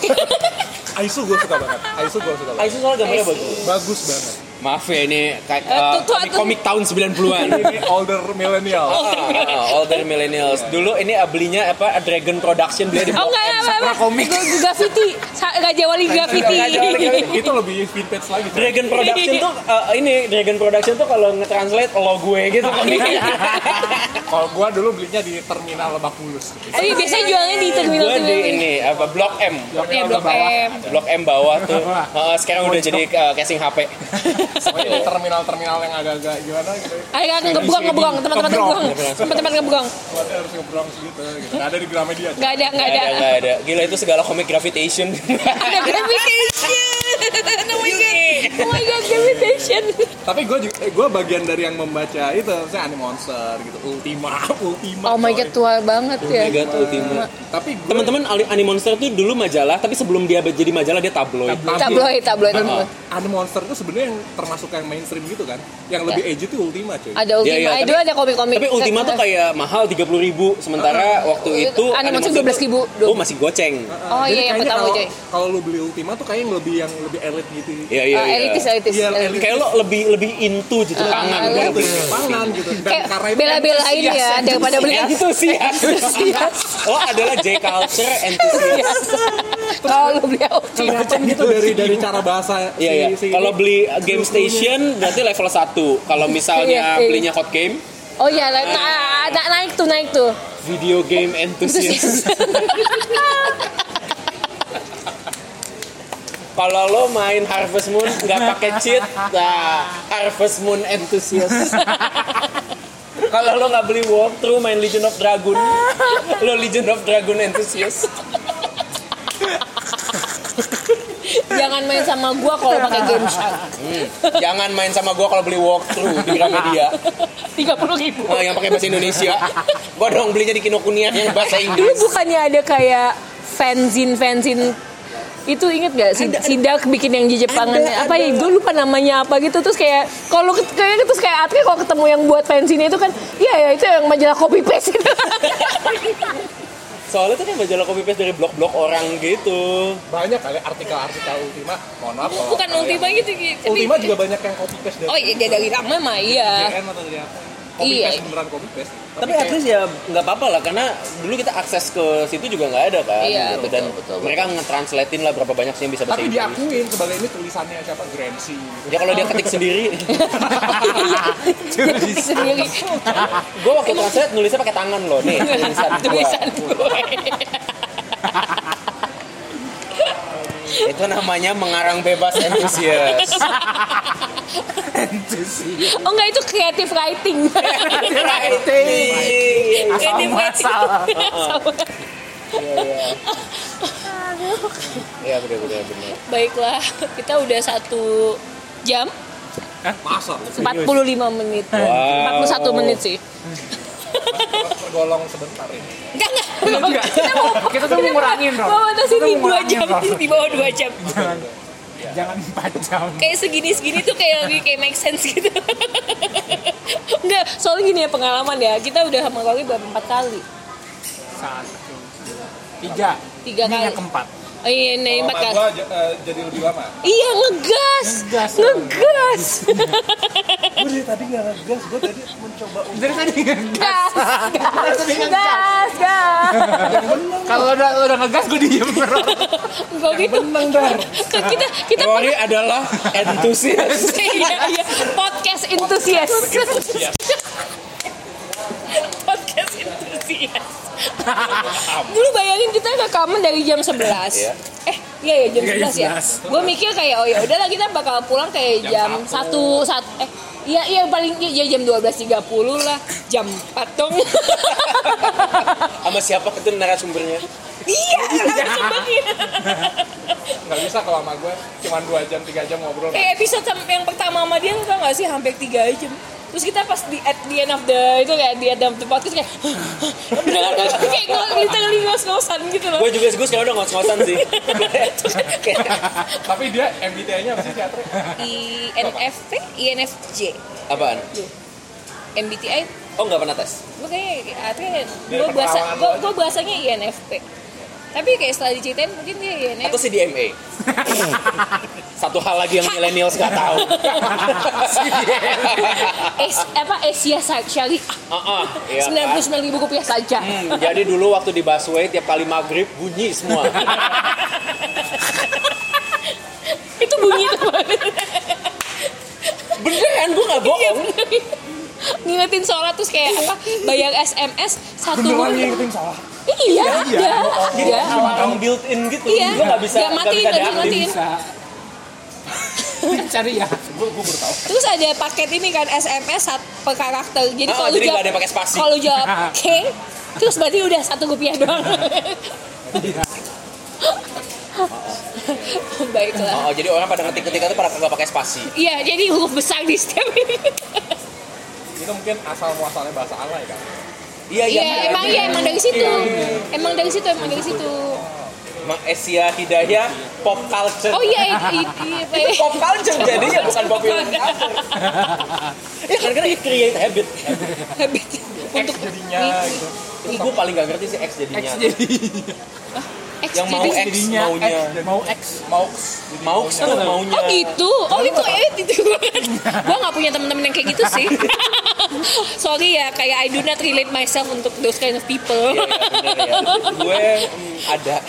[SPEAKER 3] Aisu gue suka banget. Aisu gue suka banget.
[SPEAKER 4] Aisu soalnya gambarnya bagus
[SPEAKER 3] Bagus banget.
[SPEAKER 4] Maaf ya ini kayak
[SPEAKER 2] Eh,
[SPEAKER 4] uh,
[SPEAKER 2] tuh- tuh-
[SPEAKER 4] komik, komik tahun 90-an.
[SPEAKER 3] Ini older millennial.
[SPEAKER 4] Ah, older millennials. Dulu ini ah, belinya apa Dragon Production beli di
[SPEAKER 2] Oh enggak, enggak,
[SPEAKER 4] Sakura. Comics.
[SPEAKER 2] Graffiti, Raja Wali Graffiti.
[SPEAKER 3] itu lebih vintage lagi.
[SPEAKER 4] Dragon Production tuh uh, ini Dragon Production tuh kalau nge-translate lo gue gitu komiknya.
[SPEAKER 3] Kalau gua dulu belinya di terminal Lebak Bulus.
[SPEAKER 2] Oh iya, biasanya jualnya di terminal
[SPEAKER 4] gue di ini apa Blok M.
[SPEAKER 2] Eh, Blok M.
[SPEAKER 4] Blok M bawah tuh. Uh, sekarang udah jadi uh, casing HP.
[SPEAKER 3] Di terminal-terminal yang agak-agak gimana gitu.
[SPEAKER 2] Ayo kan ngebrong, ngebrong, tempat-tempat ngebrong. Tempat-tempat ngebrong.
[SPEAKER 3] Keluarnya harus ngebrong segitu gitu. Nggak ada di Gramedia.
[SPEAKER 2] Enggak ada, enggak
[SPEAKER 4] Gak
[SPEAKER 2] ada.
[SPEAKER 4] ada, gak ada. Gila itu segala komik gravitation.
[SPEAKER 2] Ada gravitation. Oh my god. Oh my god, gravitation.
[SPEAKER 3] Tapi gue juga, eh, gue bagian dari yang membaca itu, saya Anime Monster gitu, Ultima, Ultima.
[SPEAKER 2] Oh my god, tua banget ya.
[SPEAKER 4] Mega tuh Ultima.
[SPEAKER 3] Tapi
[SPEAKER 4] Teman-teman Ali- Animonster tuh dulu majalah, tapi sebelum dia jadi majalah dia tabloid.
[SPEAKER 2] Tabloid, tabloid, tabloid.
[SPEAKER 3] Anime Monster itu sebenarnya yang termasuk yang mainstream gitu kan. Yang lebih edgy itu Ultima cuy.
[SPEAKER 2] Ada Ultima,
[SPEAKER 4] Iya, iya,
[SPEAKER 2] eh,
[SPEAKER 4] tapi-
[SPEAKER 2] dulu ada komik-komik.
[SPEAKER 4] Tapi Ultima tuh kayak mahal 30 ribu Sementara waktu itu
[SPEAKER 2] Animonster
[SPEAKER 4] Animonster
[SPEAKER 2] 12.000.
[SPEAKER 4] tuh- Oh masih goceng
[SPEAKER 2] Oh
[SPEAKER 3] Jadi
[SPEAKER 2] iya, yang pertama
[SPEAKER 3] kalau
[SPEAKER 2] coy.
[SPEAKER 3] kalau lu beli Ultima tuh kayaknya yang lebih yang lebih elit gitu.
[SPEAKER 4] Iya iya iya
[SPEAKER 2] elitis, elitis.
[SPEAKER 3] Iya,
[SPEAKER 2] elitis.
[SPEAKER 3] elit.
[SPEAKER 4] Kayak lo lebih lebih into gitu Tangan
[SPEAKER 2] ah,
[SPEAKER 4] gitu.
[SPEAKER 3] Gitu, pangan gitu. Dan
[SPEAKER 2] Kayak
[SPEAKER 3] karena itu
[SPEAKER 2] bela-belain ya daripada beli
[SPEAKER 4] Entusias Lo adalah J culture entusias
[SPEAKER 2] Kalau lu beli Ultima.
[SPEAKER 3] gitu dari dari cara bahasa
[SPEAKER 4] Iya iya
[SPEAKER 3] si, si
[SPEAKER 4] Kalau beli Game Station berarti level 1 Kalau misalnya
[SPEAKER 2] Iya, iya.
[SPEAKER 4] belinya Hot Game
[SPEAKER 2] Oh iya, na- na- na- naik tuh, naik tuh.
[SPEAKER 4] Video game enthusiast Kalau lo main Harvest Moon nggak pakai cheat, nah Harvest Moon enthusiast. Kalau lo nggak beli walkthrough main Legion of Dragon, lo Legion of Dragon enthusiast.
[SPEAKER 2] Jangan main sama gua kalau pakai Game Shark.
[SPEAKER 4] Hmm. Jangan main sama gua kalau beli walkthrough di Gramedia.
[SPEAKER 2] Tiga puluh ribu.
[SPEAKER 4] Oh, yang pakai bahasa Indonesia. Gua dong belinya di Kinokuniya yang bahasa
[SPEAKER 2] Dulu
[SPEAKER 4] Inggris.
[SPEAKER 2] bukannya ada kayak fanzine fanzine itu inget gak si, si Dark bikin yang di Jepangan apa ya gue lupa namanya apa gitu terus kayak kalau kayak terus kayak Atre kalau ketemu yang buat fanzine itu kan iya ya itu yang majalah copy paste
[SPEAKER 4] Soalnya tuh kan majalah copy paste dari blog-blog orang gitu.
[SPEAKER 3] banyak kali artikel-artikel Ultima. Mohon maaf kalau
[SPEAKER 2] bukan Ultima gitu gitu
[SPEAKER 3] Ultima juga banyak yang copy paste dari
[SPEAKER 2] oh iya dari lama mah iya
[SPEAKER 3] atau dari apa. Copy
[SPEAKER 2] Iya.
[SPEAKER 3] paste beneran copy paste.
[SPEAKER 4] Tapi at least ya nggak apa-apa lah karena dulu kita akses ke situ juga nggak ada kan.
[SPEAKER 2] Iya,
[SPEAKER 4] gitu.
[SPEAKER 2] betul,
[SPEAKER 4] Dan
[SPEAKER 2] betul,
[SPEAKER 4] mereka ngetranslatein lah berapa banyak sih yang bisa bahasa
[SPEAKER 3] Tapi
[SPEAKER 4] Inggris.
[SPEAKER 3] diakuin sebagai ini tulisannya siapa Gramsci gitu.
[SPEAKER 4] Ya kalau dia ketik sendiri.
[SPEAKER 2] dia ketik sendiri
[SPEAKER 4] gue waktu translate nulisnya pakai tangan loh nih tulisan
[SPEAKER 2] gue
[SPEAKER 4] Itu namanya mengarang bebas entusias.
[SPEAKER 2] oh enggak itu creative writing
[SPEAKER 4] Writing.
[SPEAKER 2] creative writing Sama.
[SPEAKER 4] Iya benar benar benar.
[SPEAKER 2] baiklah kita udah satu jam
[SPEAKER 3] Masa?
[SPEAKER 2] 45 menit
[SPEAKER 4] Wow.
[SPEAKER 2] 41 menit sih
[SPEAKER 3] Tergolong sebentar ini.
[SPEAKER 2] Enggak, enggak. Kita mau
[SPEAKER 5] Kita tuh ngurangin, Rob.
[SPEAKER 2] Mau batas ini
[SPEAKER 5] mau
[SPEAKER 2] 2
[SPEAKER 5] ngurangin,
[SPEAKER 2] jam, di bawah 2 jam.
[SPEAKER 5] Jangan, jangan 4 jam.
[SPEAKER 2] Kayak segini-segini tuh kayak lebih kayak make sense gitu. Enggak, soalnya gini ya pengalaman ya. Kita udah sama kali berapa empat kali.
[SPEAKER 5] Satu, tiga.
[SPEAKER 2] Tiga
[SPEAKER 5] Ini
[SPEAKER 2] kali.
[SPEAKER 5] yang keempat.
[SPEAKER 2] Oh iya, empat
[SPEAKER 3] sama
[SPEAKER 2] kali.
[SPEAKER 3] gua j- eh, jadi lebih lama.
[SPEAKER 2] Iya, ngegas.
[SPEAKER 5] Ngegas.
[SPEAKER 2] Ngegas.
[SPEAKER 3] Gue dari tadi nggak ngegas, gue tadi mencoba untuk
[SPEAKER 5] Dari tadi
[SPEAKER 2] Gas. Gas. Gas. Gas.
[SPEAKER 5] Kalau udah udah ngegas gue diem.
[SPEAKER 2] Enggak gitu.
[SPEAKER 3] menang dar.
[SPEAKER 2] Kan kita kita
[SPEAKER 4] Rory adalah entusias.
[SPEAKER 2] iya, iya. Podcast enthusiast. Podcast enthusiast. Dulu bayangin kita rekaman dari jam 11.
[SPEAKER 4] Iya.
[SPEAKER 2] Eh, iya ya jam
[SPEAKER 5] Iya,
[SPEAKER 2] 11 ya.
[SPEAKER 5] jam 11.
[SPEAKER 2] Gue mikir kayak oh ya udahlah kita bakal pulang kayak jam, 1 satu eh Iya, iya paling ya jam 12.30 lah. Jam 4 dong.
[SPEAKER 4] Sama siapa itu narasumbernya?
[SPEAKER 2] iya, sebenarnya.
[SPEAKER 3] Nggak bisa kalau sama gue cuma 2 jam, 3 jam ngobrol.
[SPEAKER 2] Eh episode yang pertama sama dia tau gak sih hampir 3 jam Terus kita pas di at the end of the itu kayak di end of the podcast kayak beneran kayak gue literally ngos-ngosan gitu loh.
[SPEAKER 4] Gue juga gue sekarang udah ngos-ngosan sih.
[SPEAKER 3] Tapi dia MBTI-nya apa sih teater?
[SPEAKER 2] INFP, INFJ,
[SPEAKER 4] Apaan?
[SPEAKER 2] MBTI
[SPEAKER 4] Oh nggak pernah tes?
[SPEAKER 2] gue kayak gue bahasa gue bahasanya INFP Tapi kayak setelah diceritain mungkin dia ya nih.
[SPEAKER 4] Atau CDMA. Satu hal lagi yang millennials nggak tahu.
[SPEAKER 2] Es, apa Asia.
[SPEAKER 4] Ah, ah, iya
[SPEAKER 2] Sembilan
[SPEAKER 4] kan?
[SPEAKER 2] puluh sembilan ribu rupiah saja.
[SPEAKER 4] Hmm, jadi dulu waktu di busway tiap kali maghrib bunyi semua.
[SPEAKER 2] Itu bunyi tuh.
[SPEAKER 4] Beneran gue nggak
[SPEAKER 2] Iya
[SPEAKER 4] bohong.
[SPEAKER 2] bener. Ngingetin sholat terus kayak apa? Bayar SMS satu.
[SPEAKER 3] Beneran ngingetin salah.
[SPEAKER 2] Iya, iya, iya.
[SPEAKER 4] Alarm built in gitu.
[SPEAKER 2] Iya.
[SPEAKER 4] Gue nggak bisa
[SPEAKER 2] nggak matiin,
[SPEAKER 4] bisa
[SPEAKER 2] nggak bisa matiin.
[SPEAKER 5] Bisa. Cari ya.
[SPEAKER 2] Terus ada paket ini kan SMS per karakter. Jadi
[SPEAKER 4] Ah,
[SPEAKER 2] kalau
[SPEAKER 4] jadi
[SPEAKER 2] jawab
[SPEAKER 4] ada pakai spasi.
[SPEAKER 2] Kalau jawab K, terus berarti udah satu rupiah doang. Baiklah.
[SPEAKER 4] Oh, jadi orang pada ngetik-ketik itu pada nggak pakai spasi.
[SPEAKER 2] Iya, jadi huruf besar di setiap ini.
[SPEAKER 3] Itu mungkin asal muasalnya bahasa alay kan.
[SPEAKER 4] Iya,
[SPEAKER 2] Iya, emang iya emang dari situ. Emang dari situ, emang dari situ.
[SPEAKER 4] Emang Asia Hidayah pop culture.
[SPEAKER 2] Oh iya, iya, Pak.
[SPEAKER 4] Itu pop culture jadinya bukan popular culture. ya kan karena it create habit.
[SPEAKER 2] habit untuk
[SPEAKER 3] Jadinya gitu.
[SPEAKER 4] Ini gue paling gak ngerti sih X jadinya.
[SPEAKER 2] X
[SPEAKER 4] Yang mau X maunya.
[SPEAKER 5] Mau X.
[SPEAKER 3] Mau
[SPEAKER 4] Mau X tuh maunya.
[SPEAKER 2] Oh gitu, oh itu eh itu Gua nggak punya teman-teman yang kayak gitu sih. Sorry ya, kayak I do not relate myself untuk those kind of people.
[SPEAKER 4] Iya, iya, bener ya. Gue mm, ada.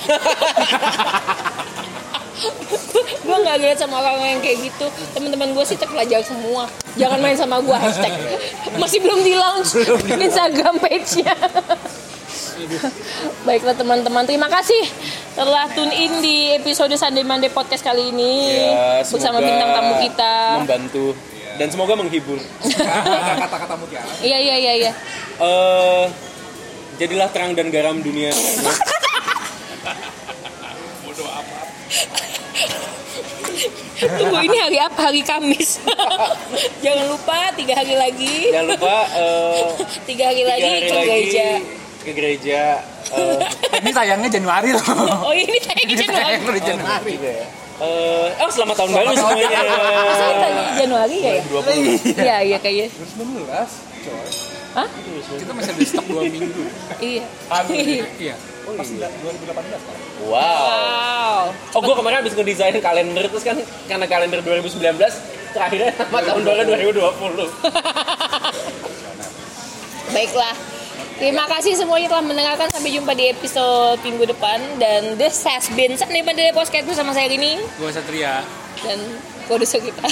[SPEAKER 2] gue nggak relate sama orang yang kayak gitu. Teman-teman gue sih terpelajar semua. Jangan main sama gue hashtag. Masih belum di launch Instagram page-nya. Baiklah teman-teman, terima kasih telah tune in di episode Sunday Monday Podcast kali ini
[SPEAKER 4] Ya,
[SPEAKER 2] bersama bintang tamu kita.
[SPEAKER 4] Membantu dan semoga menghibur.
[SPEAKER 3] kata-kata mutiara.
[SPEAKER 2] Iya iya iya iya.
[SPEAKER 4] Eh jadilah terang dan garam dunia.
[SPEAKER 2] Tunggu ini hari apa? Hari Kamis. Jangan lupa tiga hari lagi.
[SPEAKER 4] Jangan lupa eh,
[SPEAKER 2] Tiga hari
[SPEAKER 4] tiga
[SPEAKER 2] lagi
[SPEAKER 4] hari
[SPEAKER 2] ke
[SPEAKER 4] lagi
[SPEAKER 2] gereja.
[SPEAKER 4] Ke gereja. eh,
[SPEAKER 5] Ini sayangnya Januari loh.
[SPEAKER 2] Oh ini saya
[SPEAKER 5] Ini
[SPEAKER 2] Januari.
[SPEAKER 5] sayang udah Januari.
[SPEAKER 4] ya. Eh, oh selamat tahun baru semuanya.
[SPEAKER 2] Saya tadi Januari ya ya?
[SPEAKER 4] 20.
[SPEAKER 2] Iya iya kayaknya.
[SPEAKER 3] 2019, coy.
[SPEAKER 2] Hah?
[SPEAKER 5] Kita masih ada stok 2 minggu.
[SPEAKER 2] Iya.
[SPEAKER 5] Iya.
[SPEAKER 3] Pas 2018 kan.
[SPEAKER 4] Wow.
[SPEAKER 2] Wow.
[SPEAKER 4] Oh gue kemarin habis ngedesain kalender terus kan karena kalender 2019 terakhirnya sama tahun baru 2020.
[SPEAKER 2] Baiklah. Terima kasih semuanya telah mendengarkan. Sampai jumpa di episode minggu depan. Dan this has been Sunday Monday Podcast bersama saya Rini.
[SPEAKER 5] Gua Satria.
[SPEAKER 2] Dan produser kita.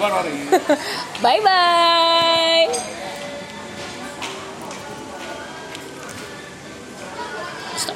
[SPEAKER 3] Rory.
[SPEAKER 2] Bye-bye.